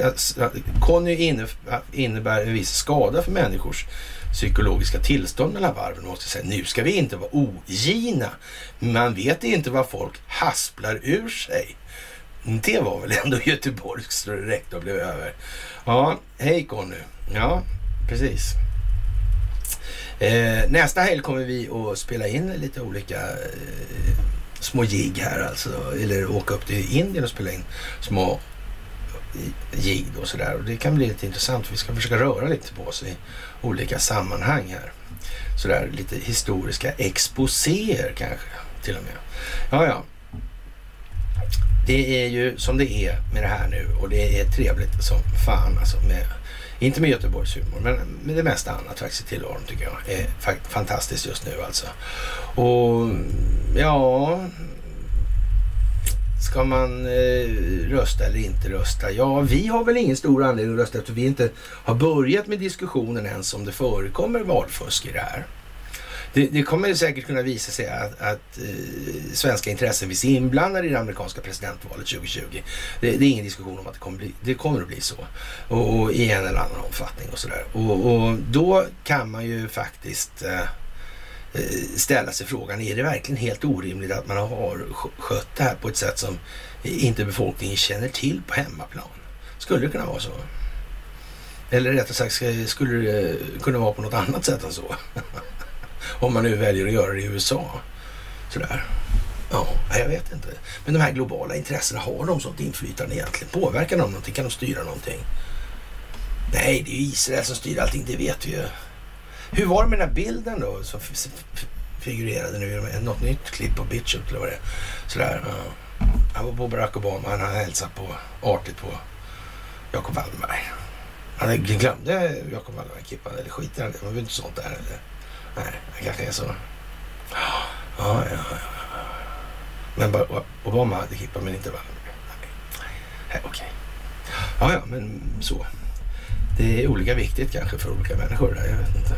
S1: Alltså, Conny innebär en viss skada för människors psykologiska tillstånd mellan varven. Måste säga. Nu ska vi inte vara ogina. Man vet inte vad folk hasplar ur sig. Det var väl ändå Göteborgs så det räckte och blev över. Ja, hej Conny. Ja, precis. Eh, nästa helg kommer vi att spela in lite olika eh, små gig här alltså. Eller åka upp till Indien och spela in små eh, jigg och sådär. Och det kan bli lite intressant. Vi ska försöka röra lite på oss i olika sammanhang här. Sådär lite historiska exposéer kanske till och med. Ja, ja. Det är ju som det är med det här nu och det är trevligt som fan alltså med inte med Göteborgs humor, men med det mesta annat faktiskt i tillvaron tycker jag eh, är fantastiskt just nu alltså. Och ja, Ska man eh, rösta eller inte rösta? Ja, vi har väl ingen stor anledning att rösta eftersom vi inte har börjat med diskussionen ens om det förekommer valfusk i det här. Det, det kommer säkert kunna visa sig att, att eh, svenska intressen finns inblandade i det amerikanska presidentvalet 2020. Det, det, är ingen diskussion om att det kommer, bli, det kommer att bli så. Och, och i en eller annan omfattning och sådär. Och, och, då kan man ju faktiskt eh, Eh, ställa sig frågan, är det verkligen helt orimligt att man har skött det här på ett sätt som inte befolkningen känner till på hemmaplan? Skulle det kunna vara så? Eller rättare sagt, skulle det eh, kunna vara på något annat sätt än så? Om man nu väljer att göra det i USA. Sådär. Ja, jag vet inte. Men de här globala intressena, har de sånt inflytande egentligen? Påverkar de någonting? Kan de styra någonting? Nej, det är ju Israel som styr allting, det vet vi ju. Hur var det med den här bilden då som figurerade nu i något nytt klipp på Bitchup eller vad det är? Sådär. Ja. Han var på Barack Obama, han hälsat på artigt på Jacob Wallenberg. Han glömde Jacob Wallenberg-kippan eller skiter han i det? Man inte sånt där eller? Nej, det kanske är så. Ja, ja, ja. Men Obama hade kippan, men inte Wallenberg. Nej, okej. Okay. Ja, ja, men så. Det är olika viktigt kanske för olika människor. Där, jag vet inte.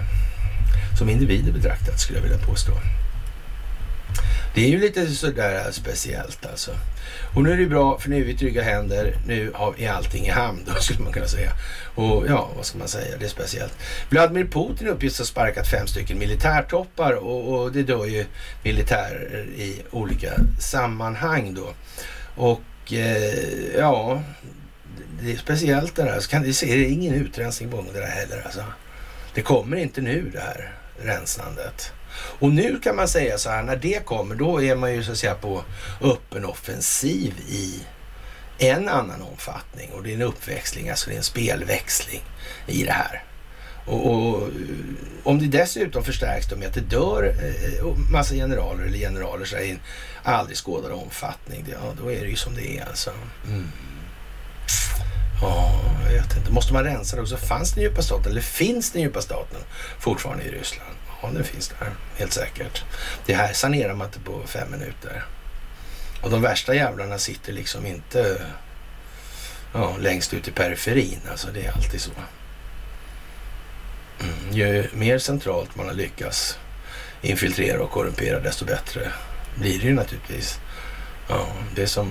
S1: Som individer betraktat skulle jag vilja påstå. Det är ju lite sådär speciellt alltså. Och nu är det bra för nu är vi trygga händer. Nu har vi allting i hamn då skulle man kunna säga. Och ja, vad ska man säga? Det är speciellt. Vladimir Putin uppges ha sparkat fem stycken militärtoppar och, och det dör ju militärer i olika sammanhang då. Och eh, ja, det är speciellt det där. Så kan, det, det är ingen utrensning på gång det där heller alltså. Det kommer inte nu det här rensandet. Och nu kan man säga så här, när det kommer, då är man ju så att säga på öppen offensiv i en annan omfattning och det är en uppväxling, alltså det är en spelväxling i det här. Och, och, eh, om det dessutom förstärks då med att det dör eh, massa generaler eller generaler så i en aldrig skådad omfattning, ja, då är det ju som det är alltså. Mm. Ja, jag vet inte. Måste man rensa det också? Fanns den djupa staten eller finns den djupa staten fortfarande i Ryssland? Ja, den finns där, helt säkert. Det här sanerar man inte på fem minuter. Och de värsta jävlarna sitter liksom inte ja, längst ut i periferin. Alltså det är alltid så. Mm. Ju mer centralt man har lyckats infiltrera och korrumpera desto bättre blir det ju naturligtvis. Ja, det är som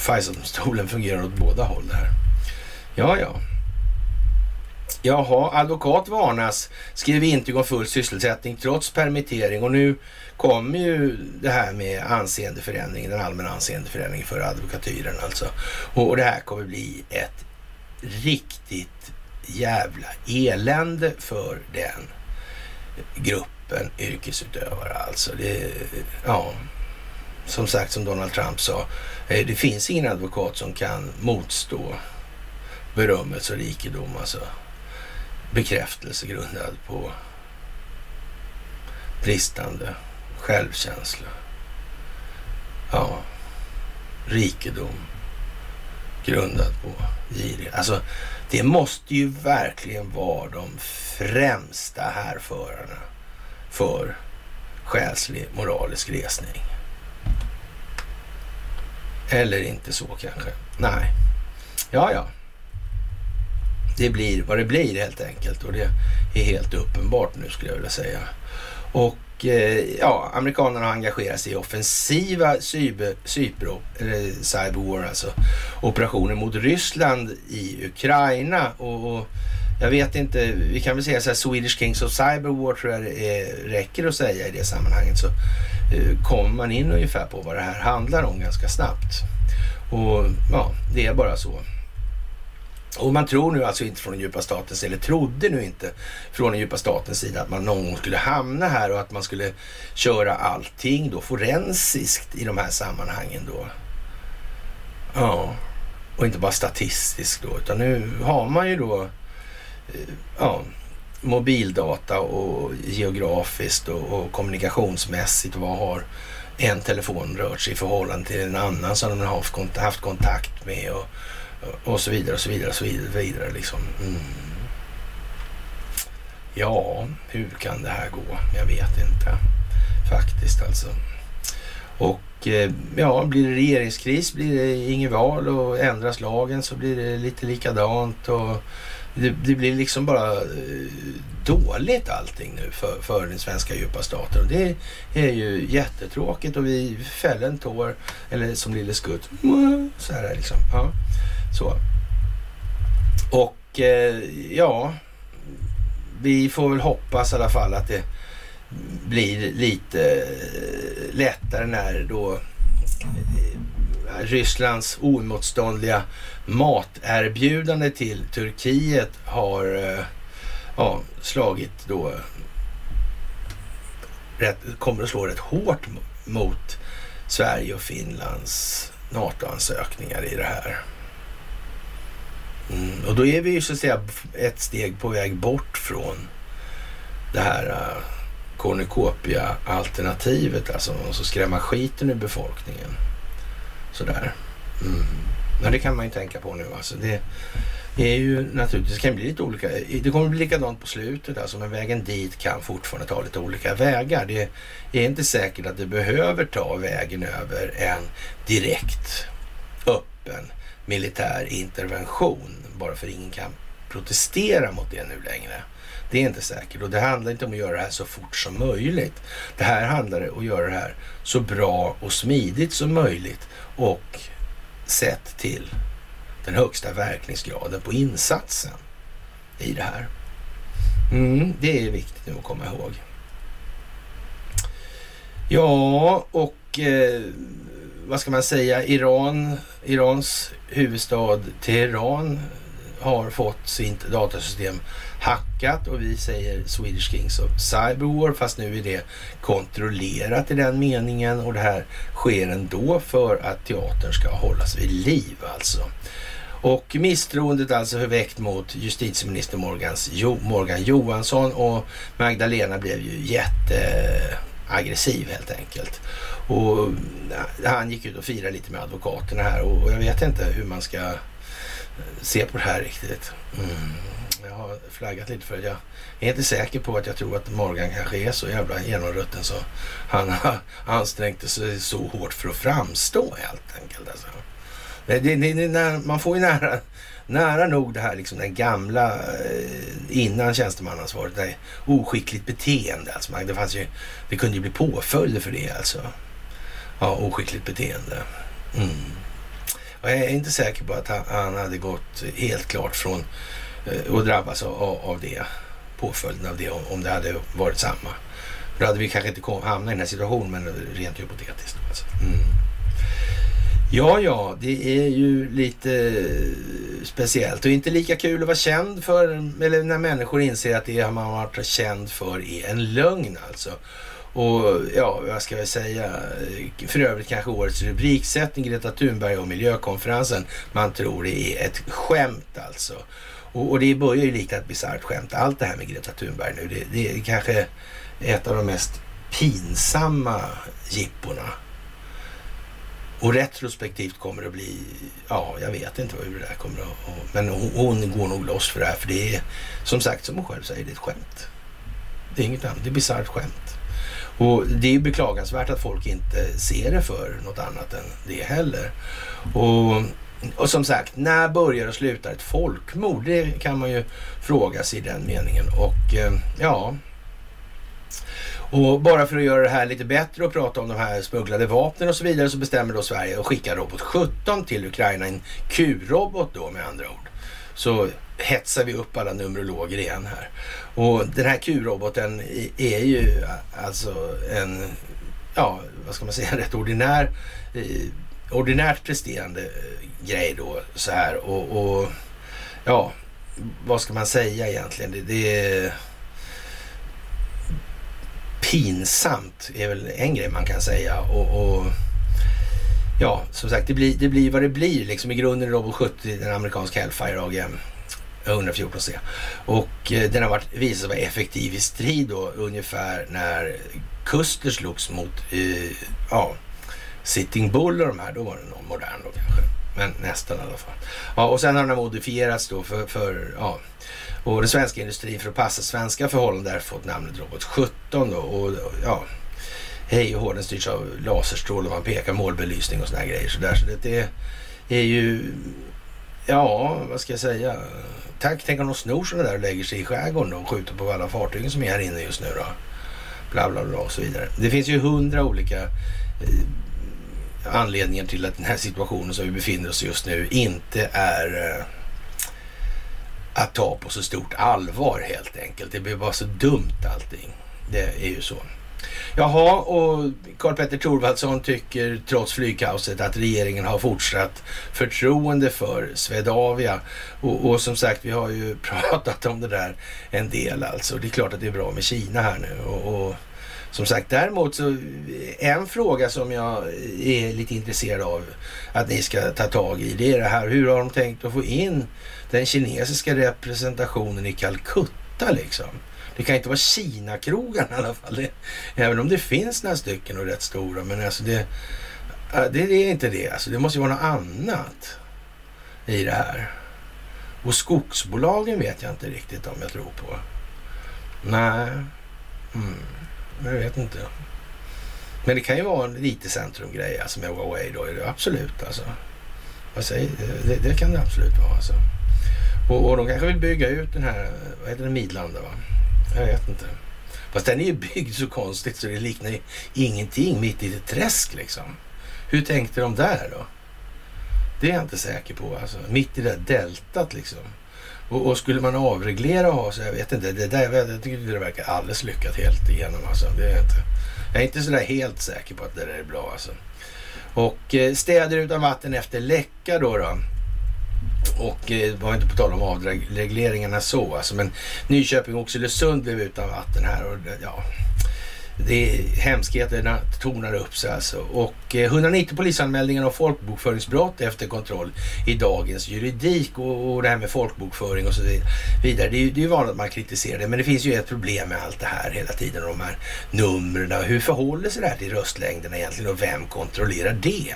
S1: Faisaldomstolen fungerar åt båda håll där. Ja, ja. Jaha, advokat varnas, skriver intyg om full sysselsättning trots permittering och nu kommer ju det här med anseendeförändringen, den allmänna anseendeförändringen för advokatyren alltså. Och, det här kommer bli ett riktigt jävla elände för den gruppen yrkesutövare alltså. Det, ja, som sagt som Donald Trump sa, Eh, det finns ingen advokat som kan motstå berömmelse och rikedom alltså bekräftelse grundad på bristande självkänsla. Ja, rikedom grundad på girighet. Alltså, det måste ju verkligen vara de främsta härförarna för själslig moralisk resning. Eller inte så kanske. Nej. Ja, ja det blir vad det blir helt enkelt och det är helt uppenbart nu skulle jag vilja säga. Och eh, ja, amerikanerna har engagerat sig i offensiva cyber, cyber, eller cyberwar, alltså operationer mot Ryssland i Ukraina. Och, och, jag vet inte, vi kan väl säga så här Swedish Kings of Cyberwar tror jag det är, räcker att säga i det sammanhanget. Så eh, kommer man in ungefär på vad det här handlar om ganska snabbt. Och ja, det är bara så. Och man tror nu alltså inte från den djupa statens eller trodde nu inte från den djupa statens sida att man någon gång skulle hamna här och att man skulle köra allting då forensiskt i de här sammanhangen då. Ja, och inte bara statistiskt då, utan nu har man ju då ja, mobildata och geografiskt och, och kommunikationsmässigt. Vad har en telefon rört sig i förhållande till en annan som de har haft kontakt med och och så vidare och så vidare och så vidare. vidare liksom. Mm. Ja, hur kan det här gå? Jag vet inte faktiskt alltså. Och eh, ja, blir det regeringskris, blir det inget val och ändras lagen så blir det lite likadant och det, det blir liksom bara eh, dåligt allting nu för, för den svenska djupa staten. Och det är ju jättetråkigt och vi fäller en tår, eller som Lille Skutt, så här liksom. Ja. Så. Och eh, ja, vi får väl hoppas i alla fall att det blir lite eh, lättare när då Rysslands oemotståndliga materbjudande till Turkiet har eh, ja, slagit då rätt, kommer att slå rätt hårt mot Sverige och Finlands NATO-ansökningar i det här. Mm, och då är vi ju så att säga ett steg på väg bort från det här uh, cornucopia-alternativet, alltså någon skrämma skiten ur befolkningen. Sådär. Mm. Men det kan man ju tänka på nu alltså. Det är ju naturligtvis, det kan bli lite olika. Det kommer bli likadant på slutet alltså, men vägen dit kan fortfarande ta lite olika vägar. Det är inte säkert att det behöver ta vägen över en direkt öppen militär intervention bara för ingen kan protestera mot det nu längre. Det är inte säkert och det handlar inte om att göra det här så fort som möjligt. Det här handlar om att göra det här så bra och smidigt som möjligt och sett till den högsta verkningsgraden på insatsen i det här. Mm, det är viktigt nu att komma ihåg. Ja, och eh, vad ska man säga, Iran, Irans huvudstad Teheran har fått sitt datasystem hackat och vi säger Swedish Kings of Cyberwar fast nu är det kontrollerat i den meningen och det här sker ändå för att teatern ska hållas vid liv alltså. Och misstroendet alltså väckt mot justitieminister Morgans, jo, Morgan Johansson och Magdalena blev ju jätteaggressiv helt enkelt. Och eh, han gick ut och firade lite med advokaterna här och jag vet inte hur man ska eh, se på det här riktigt. Mm. Jag har flaggat lite för att Jag är inte säker på att jag tror att Morgan kanske är så jävla genomrutten så han har ansträngt sig så hårt för att framstå helt enkelt. Alltså. Det, det, det, man får ju nära, nära nog det här liksom den gamla eh, innan tjänstemannaansvaret. Det oskickligt beteende. Alltså. Det, fanns ju, det kunde ju bli påföljder för det alltså. Ja, oskickligt beteende. Mm. Och jag är inte säker på att han, han hade gått helt klart från Eh, och drabbas av, av det. Påföljden av det om, om det hade varit samma. Då hade vi kanske inte kom, hamnat i den här situationen, men rent hypotetiskt. Alltså. Mm. Ja, ja, det är ju lite eh, speciellt och inte lika kul att vara känd för, eller när människor inser att det man har varit känd för är en lögn alltså. Och ja, vad ska jag säga? För övrigt kanske årets rubriksättning Greta Thunberg och miljökonferensen. Man tror det är ett skämt alltså. Och, och det börjar ju likna ett bisarrt skämt. Allt det här med Greta Thunberg nu, det, det är kanske ett av de mest pinsamma jipporna. Och retrospektivt kommer det att bli, ja, jag vet inte hur det där kommer att... Men hon, hon går nog loss för det här, för det är som sagt, som hon själv säger, det är ett skämt. Det är inget annat, det är bisarrt skämt. Och det är beklagansvärt att folk inte ser det för något annat än det heller. Och, och som sagt, när börjar och slutar ett folkmord? Det kan man ju fråga sig i den meningen. Och eh, ja, och bara för att göra det här lite bättre och prata om de här smugglade vapnen och så vidare så bestämmer då Sverige att skicka robot 17 till Ukraina. En Q-robot då med andra ord. Så hetsar vi upp alla numerologer igen här. Och den här Q-roboten är ju eh, alltså en, ja vad ska man säga, rätt ordinär, eh, ordinärt presterande eh, grej då så här. Och, och, ja, vad ska man säga egentligen? Det, det är pinsamt är väl en grej man kan säga. och, och ja, som sagt, det blir, det blir vad det blir. Liksom I grunden är Robot 70 den amerikanska Hellfire AGM 114C. Och eh, den har varit, visat sig vara effektiv i strid då ungefär när Kuster slogs mot, eh, ja, Sitting Bull och de här. Då var den någon modern då kanske. Men nästan i alla fall. Ja, och sen har den modifierats då för, för ja, och den svenska industrin för att passa svenska förhållanden har fått namnet Robot 17 då. Och ja, hej och hå, den styrs av laserstråle man pekar målbelysning och sådana grejer. Så, där, så det, det är ju, ja, vad ska jag säga? Tack, tänk om de snor sådana där och lägger sig i skärgården och skjuter på alla fartygen som är här inne just nu då. Bla, bla, bla och så vidare. Det finns ju hundra olika eh, anledningen till att den här situationen som vi befinner oss i just nu inte är eh, att ta på så stort allvar helt enkelt. Det blir bara så dumt allting. Det är ju så. Jaha, och Karl-Petter Thorwaldsson tycker trots flygkaoset att regeringen har fortsatt förtroende för Swedavia. Och, och, som sagt, vi har ju pratat om det där en del alltså. Det är klart att det är bra med Kina här nu. Och, och som sagt, däremot så en fråga som jag är lite intresserad av att ni ska ta tag i, det är det här, hur har de tänkt att få in den kinesiska representationen i Calcutta liksom? Det kan inte vara Kina-krogarna i alla fall. Det, även om det finns några stycken och rätt stora. Men alltså det, det, det är inte det. Alltså det måste ju vara något annat i det här. Och skogsbolagen vet jag inte riktigt om jag tror på. Nej, mm, jag vet inte. Men det kan ju vara en IT-centrum-grej alltså med Huawei då. Absolut alltså. Vad säger, det, det kan det absolut vara alltså. Och, och de kanske vill bygga ut den här, vad heter det, Midlanda va? Jag vet inte. Fast den är ju byggd så konstigt så det liknar ju ingenting mitt i ett träsk liksom. Hur tänkte de där då? Det är jag inte säker på alltså. Mitt i det där deltat liksom. Och, och, skulle man avreglera och ha så, jag vet inte, det där, jag tycker det verkar alldeles lyckat helt igenom alltså. Det är inte, jag är inte sådär helt säker på att det där är bra alltså. Och eh, städer utan vatten efter läcka då. då. Och eh, var inte på tal om avregleringarna så alltså, men Nyköping och Oxelösund blev utan vatten här och ja det hemskheterna tornar upp sig alltså. Och eh, 190 polisanmälningar om folkbokföringsbrott efter kontroll i dagens juridik och, och det här med folkbokföring och så vidare. Det är ju det är vanligt att man kritiserar det, men det finns ju ett problem med allt det här hela tiden. De här numren. Hur förhåller sig det här till röstlängderna egentligen och vem kontrollerar det?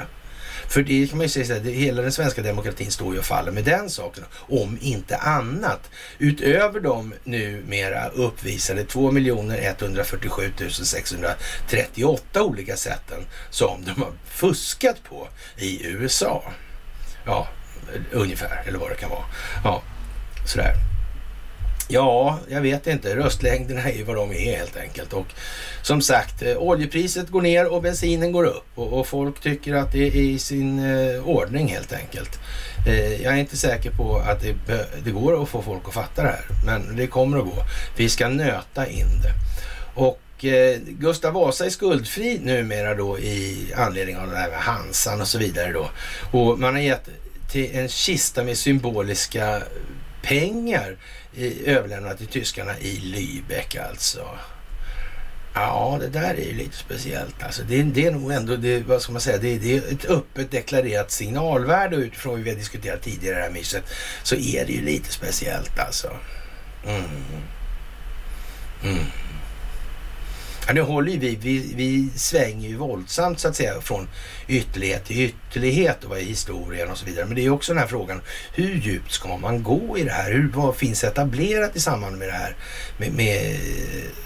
S1: För det kan man ju säga, att hela den svenska demokratin står ju och faller med den saken. Om inte annat. Utöver de numera uppvisade 2 147 638 olika sätten som de har fuskat på i USA. Ja, ungefär, eller vad det kan vara. Ja, sådär. Ja, jag vet inte. Röstlängderna är ju vad de är helt enkelt. Och som sagt, eh, oljepriset går ner och bensinen går upp. Och, och folk tycker att det är i sin eh, ordning helt enkelt. Eh, jag är inte säker på att det, det, går att få folk att fatta det här. Men det kommer att gå. Vi ska nöta in det. Och eh, Gustav Vasa är skuldfri numera då i anledning av det här med Hansan och så vidare då. Och man har gett till en kista med symboliska pengar överlämnat till tyskarna i Lübeck alltså. Ja, det där är ju lite speciellt. Alltså, det, det är nog ändå, det, vad ska man säga, det, det, är ett öppet deklarerat signalvärde utifrån vad vi har diskuterat tidigare i det här myset. Så är det ju lite speciellt alltså. Mm. Mm. Ja, nu håller ju vi, vi, vi svänger ju våldsamt så att säga från ytterlighet till ytterlighet och vad är historien och så vidare. Men det är också den här frågan, hur djupt ska man gå i det här? Hur, vad finns etablerat i samband med det här? Med, med,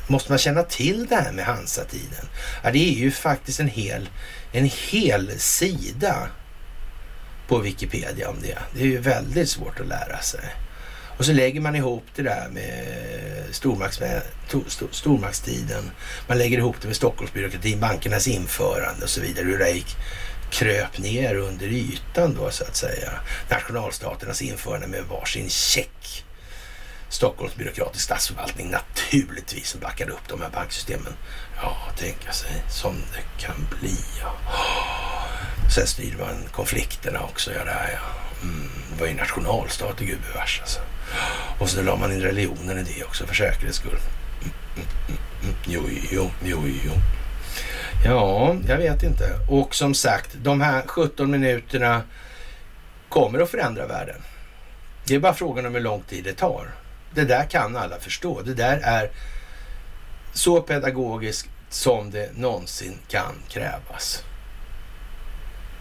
S1: måste man känna till det här med Hansa-tiden? Ja, det är ju faktiskt en hel, en hel sida på Wikipedia om det. Det är ju väldigt svårt att lära sig. Och så lägger man ihop det där med stormakts, stormaktstiden. Man lägger ihop det med Stockholmsbyråkratin, bankernas införande och så vidare. Hur det gick kröp ner under ytan då så att säga. Nationalstaternas införande med varsin check. Stockholmsbyråkratisk statsförvaltning naturligtvis som backade upp de här banksystemen. Ja, tänka sig som det kan bli. Ja. Sen styrde man konflikterna också. Ja, där, ja. Mm, det var ju nationalstat gubevars alltså. Och så la man in religionen i det också för säkerhets skull. Jo, jo, jo, jo. Ja, jag vet inte. Och som sagt, de här 17 minuterna kommer att förändra världen. Det är bara frågan om hur lång tid det tar. Det där kan alla förstå. Det där är så pedagogiskt som det någonsin kan krävas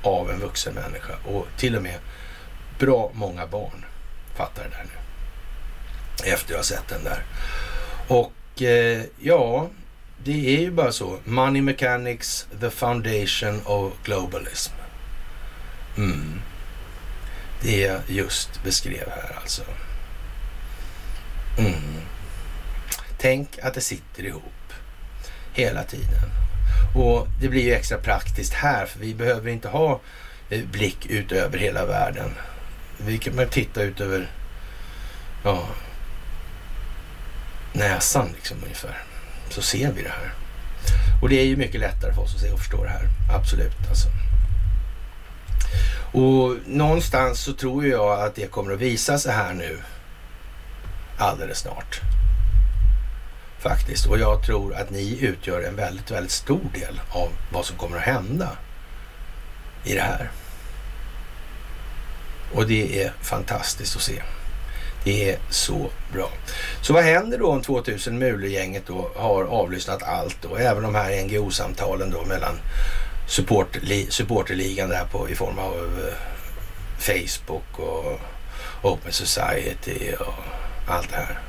S1: av en vuxen människa och till och med bra många barn fattar det där nu efter att ha sett den där. Och eh, ja, det är ju bara så. Money Mechanics, the foundation of globalism. Mm. Det jag just beskrev här alltså. Mm. Tänk att det sitter ihop hela tiden. Och det blir ju extra praktiskt här för vi behöver inte ha eh, blick ut över hela världen. Vi kan titta ut över ja, näsan liksom ungefär. Så ser vi det här. Och det är ju mycket lättare för oss att se och förstå det här. Absolut alltså. Och någonstans så tror jag att det kommer att visa sig här nu alldeles snart. Faktiskt. Och jag tror att ni utgör en väldigt, väldigt stor del av vad som kommer att hända i det här. Och det är fantastiskt att se. Det är så bra. Så vad händer då om 2000 Mulegänget då har avlyssnat allt och även de här NGO-samtalen då mellan supporterligan där på, i form av uh, Facebook och Open Society och allt det här.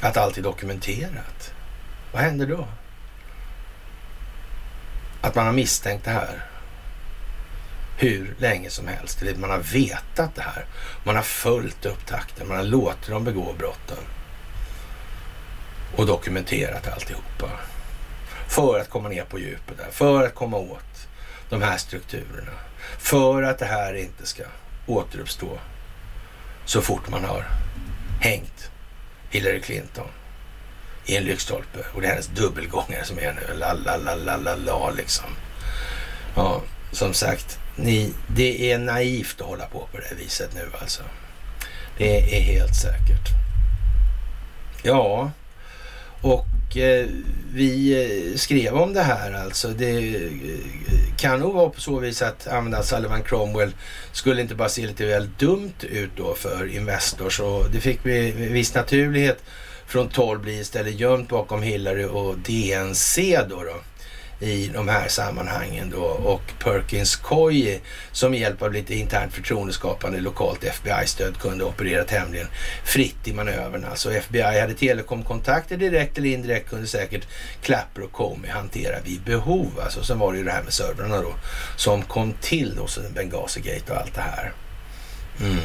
S1: Att allt är dokumenterat. Vad händer då? Att man har misstänkt det här hur länge som helst. Man har vetat det här. Man har följt upptakten. Man har låtit dem begå brotten. Och dokumenterat alltihopa. För att komma ner på djupet där. För att komma åt de här strukturerna. För att det här inte ska återuppstå så fort man har hängt Hillary Clinton i en lyktstolpe. Och det är hennes dubbelgångare som är nu. La, la, la, la, la, la liksom. Ja, som sagt, ni, det är naivt att hålla på på det viset nu alltså. Det är helt säkert. Ja, och eh, vi eh, skrev om det här alltså. Det eh, kan nog vara på så vis att använda Sullivan Cromwell skulle inte bara se lite väl dumt ut då för Investors och det fick vi viss naturlighet från 12 bli istället gömt bakom Hillary och DNC då. då i de här sammanhangen då och Perkins Coie som med hjälp av lite internt förtroendeskapande lokalt FBI-stöd kunde operera tämligen fritt i manöverna. Så alltså, FBI hade telekomkontakter direkt eller indirekt kunde säkert Clapper och Comey hantera vid behov. Alltså, sen var det ju det här med servrarna då som kom till då, så Benghazi-gate och allt det här. Mm.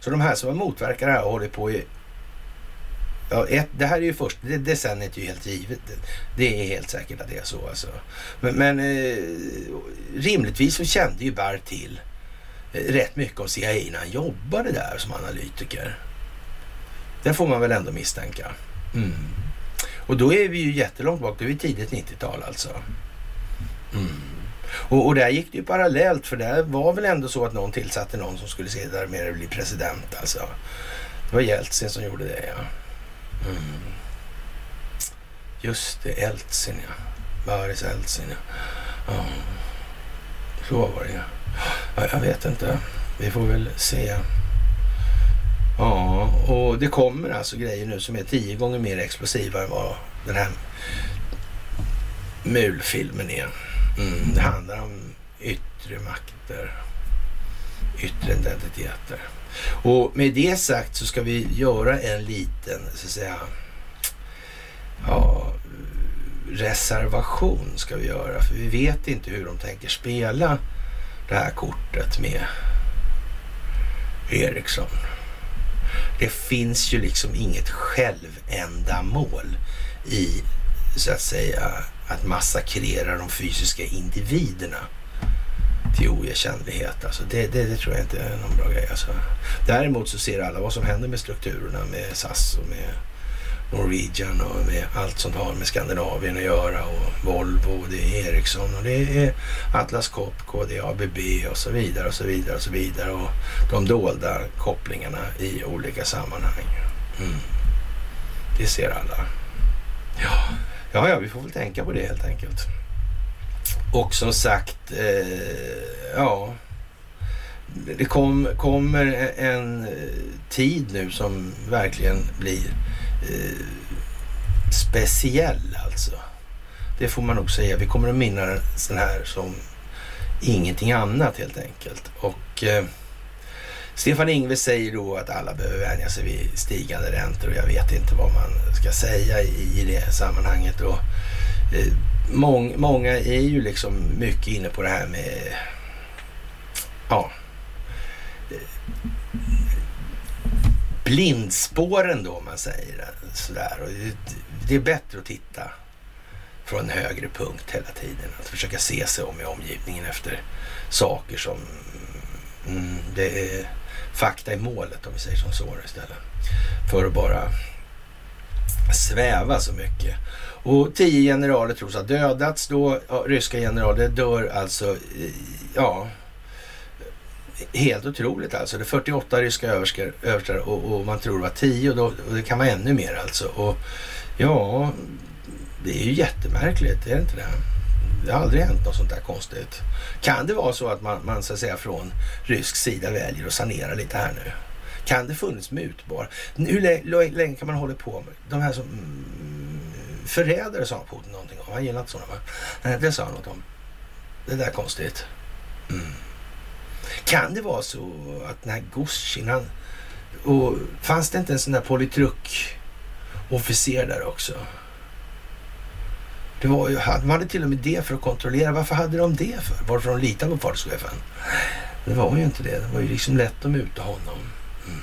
S1: Så de här som har motverkat det här har hållit på i Ja, ett, det här är ju först, det, decenniet är ju helt givet. Det, det, är helt säkert att det är så alltså. Men, men eh, rimligtvis så kände ju Barr till eh, rätt mycket om CIA när han jobbade där som analytiker. Det får man väl ändå misstänka. Mm. Och då är vi ju jättelångt bak, då är vi tidigt 90-tal alltså. Mm. Och, och där gick det ju parallellt för det var väl ändå så att någon tillsatte någon som skulle se där med bli president alltså. Det var Jeltsin som gjorde det ja. Mm. Just det, Eltsin ja. Boris Eltsin ja. ja. Så var det ja. ja. Jag vet inte. Vi får väl se. Ja, och det kommer alltså grejer nu som är tio gånger mer explosiva än vad den här mulfilmen är. Mm, det handlar om yttre makter, yttre identiteter. Och med det sagt så ska vi göra en liten, så att säga, ja, reservation ska vi göra. För vi vet inte hur de tänker spela det här kortet med Ericsson. Det finns ju liksom inget självändamål i så att säga att massakrera de fysiska individerna till oigenkännlighet. Alltså det, det, det, tror jag inte är någon bra grej. Alltså. Däremot så ser alla vad som händer med strukturerna med SAS och med Norwegian och med allt som har med Skandinavien att göra och Volvo och det är Ericsson och det är Atlas Copco, det är ABB och så vidare och så vidare och så vidare och de dolda kopplingarna i olika sammanhang. Mm. Det ser alla. Ja. ja, ja, vi får väl tänka på det helt enkelt. Och som sagt, eh, ja, det kom, kommer en eh, tid nu som verkligen blir eh, speciell alltså. Det får man nog säga. Vi kommer att minnas den här som ingenting annat helt enkelt. Och eh, Stefan Ingves säger då att alla behöver vänja sig vid stigande räntor och jag vet inte vad man ska säga i, i det sammanhanget. Och, eh, mång, många är ju liksom mycket inne på det här med ja, blindspåren då om man säger sådär. Och det, är bättre att titta från en högre punkt hela tiden. Att försöka se sig om i omgivningen efter saker som mm, det är fakta i målet om vi säger som så istället. För att bara sväva så mycket. Och tio generaler tros ha dödats då. Ja, ryska generaler dör alltså, ja, helt otroligt alltså. Det är 48 ryska överstar och, och, man tror det var 10 och, då, och det kan vara ännu mer alltså. Och ja, det är ju jättemärkligt, är det inte det? Det har aldrig hänt något sånt där konstigt. Kan det vara så att man, man så att säga från rysk sida väljer att sanera lite här nu? Kan det funnits mutbar? Hur länge kan man hålla på med de här som mm, förrädare sa Putin någonting om. Han gillar inte sådana va? Nej, det sa han något om. Det där är konstigt. Mm. Kan det vara så att den här Gushin, han, och fanns det inte en sån där politruk-officer där också? Det var ju, man hade till och med det för att kontrollera. Varför hade de det för? Varför de litade på fartygschefen? Det var ju inte det. Det var ju liksom lätt att muta honom. Mm.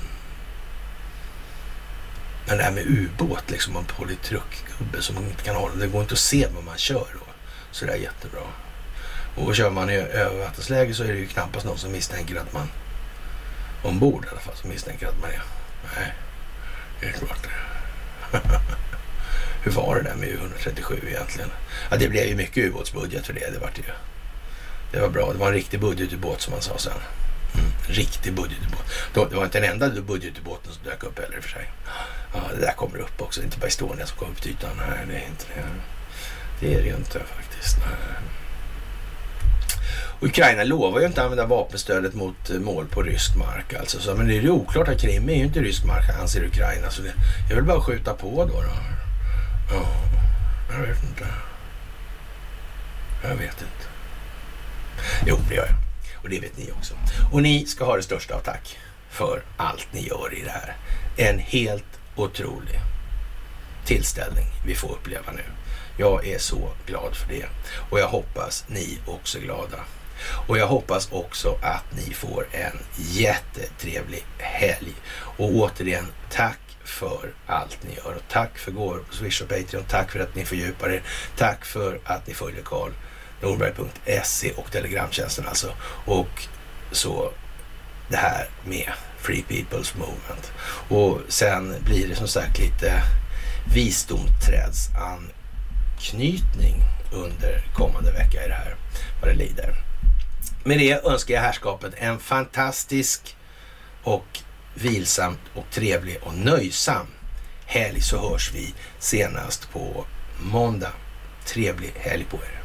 S1: Men det här med ubåt, liksom en politruckgubbe som man inte kan hålla. Det går inte att se vad man kör då. Så det är jättebra. Och kör man i övervattensläge så är det ju knappast någon som misstänker att man ombord i alla fall, som misstänker att man är. Nej, det är klart det. Hur var det där med U137 egentligen? Ja, det blev ju mycket ubåtsbudget för det. Det var det ju. Det var bra. Det var en riktig budgetubåt som man sa sen. Mm, riktig budgetubåt. Det var inte den enda budgetubåten som dök upp heller i och för sig. Ja, det där kommer upp också. Det är inte bara Estonia som kommer upp till ytan. Nej, det är inte det. Det är det ju inte faktiskt. Nej. Ukraina lovar ju inte att använda vapenstödet mot eh, mål på rysk mark. Alltså. Så, men det är ju oklart att Krim är ju inte rysk mark, anser Ukraina. Så det, jag vill bara skjuta på då. då. Ja, jag vet inte. Jag vet inte. Jo, det gör jag. Och det vet ni också. Och ni ska ha det största av tack för allt ni gör i det här. En helt otrolig tillställning vi får uppleva nu. Jag är så glad för det och jag hoppas ni också är glada. Och jag hoppas också att ni får en jättetrevlig helg. Och återigen, tack för allt ni gör. Och tack för gåvor på Swish och Patreon. Tack för att ni fördjupar er. Tack för att ni följer Karl Norberg.se och Telegramtjänsten alltså. Och så det här med Free People's Movement. Och sen blir det som sagt lite visdomsträdsanknytning under kommande vecka i det här vad det lider. Med det önskar jag härskapet en fantastisk och vilsamt och trevlig och nöjsam helg så hörs vi senast på måndag. Trevlig helg på er.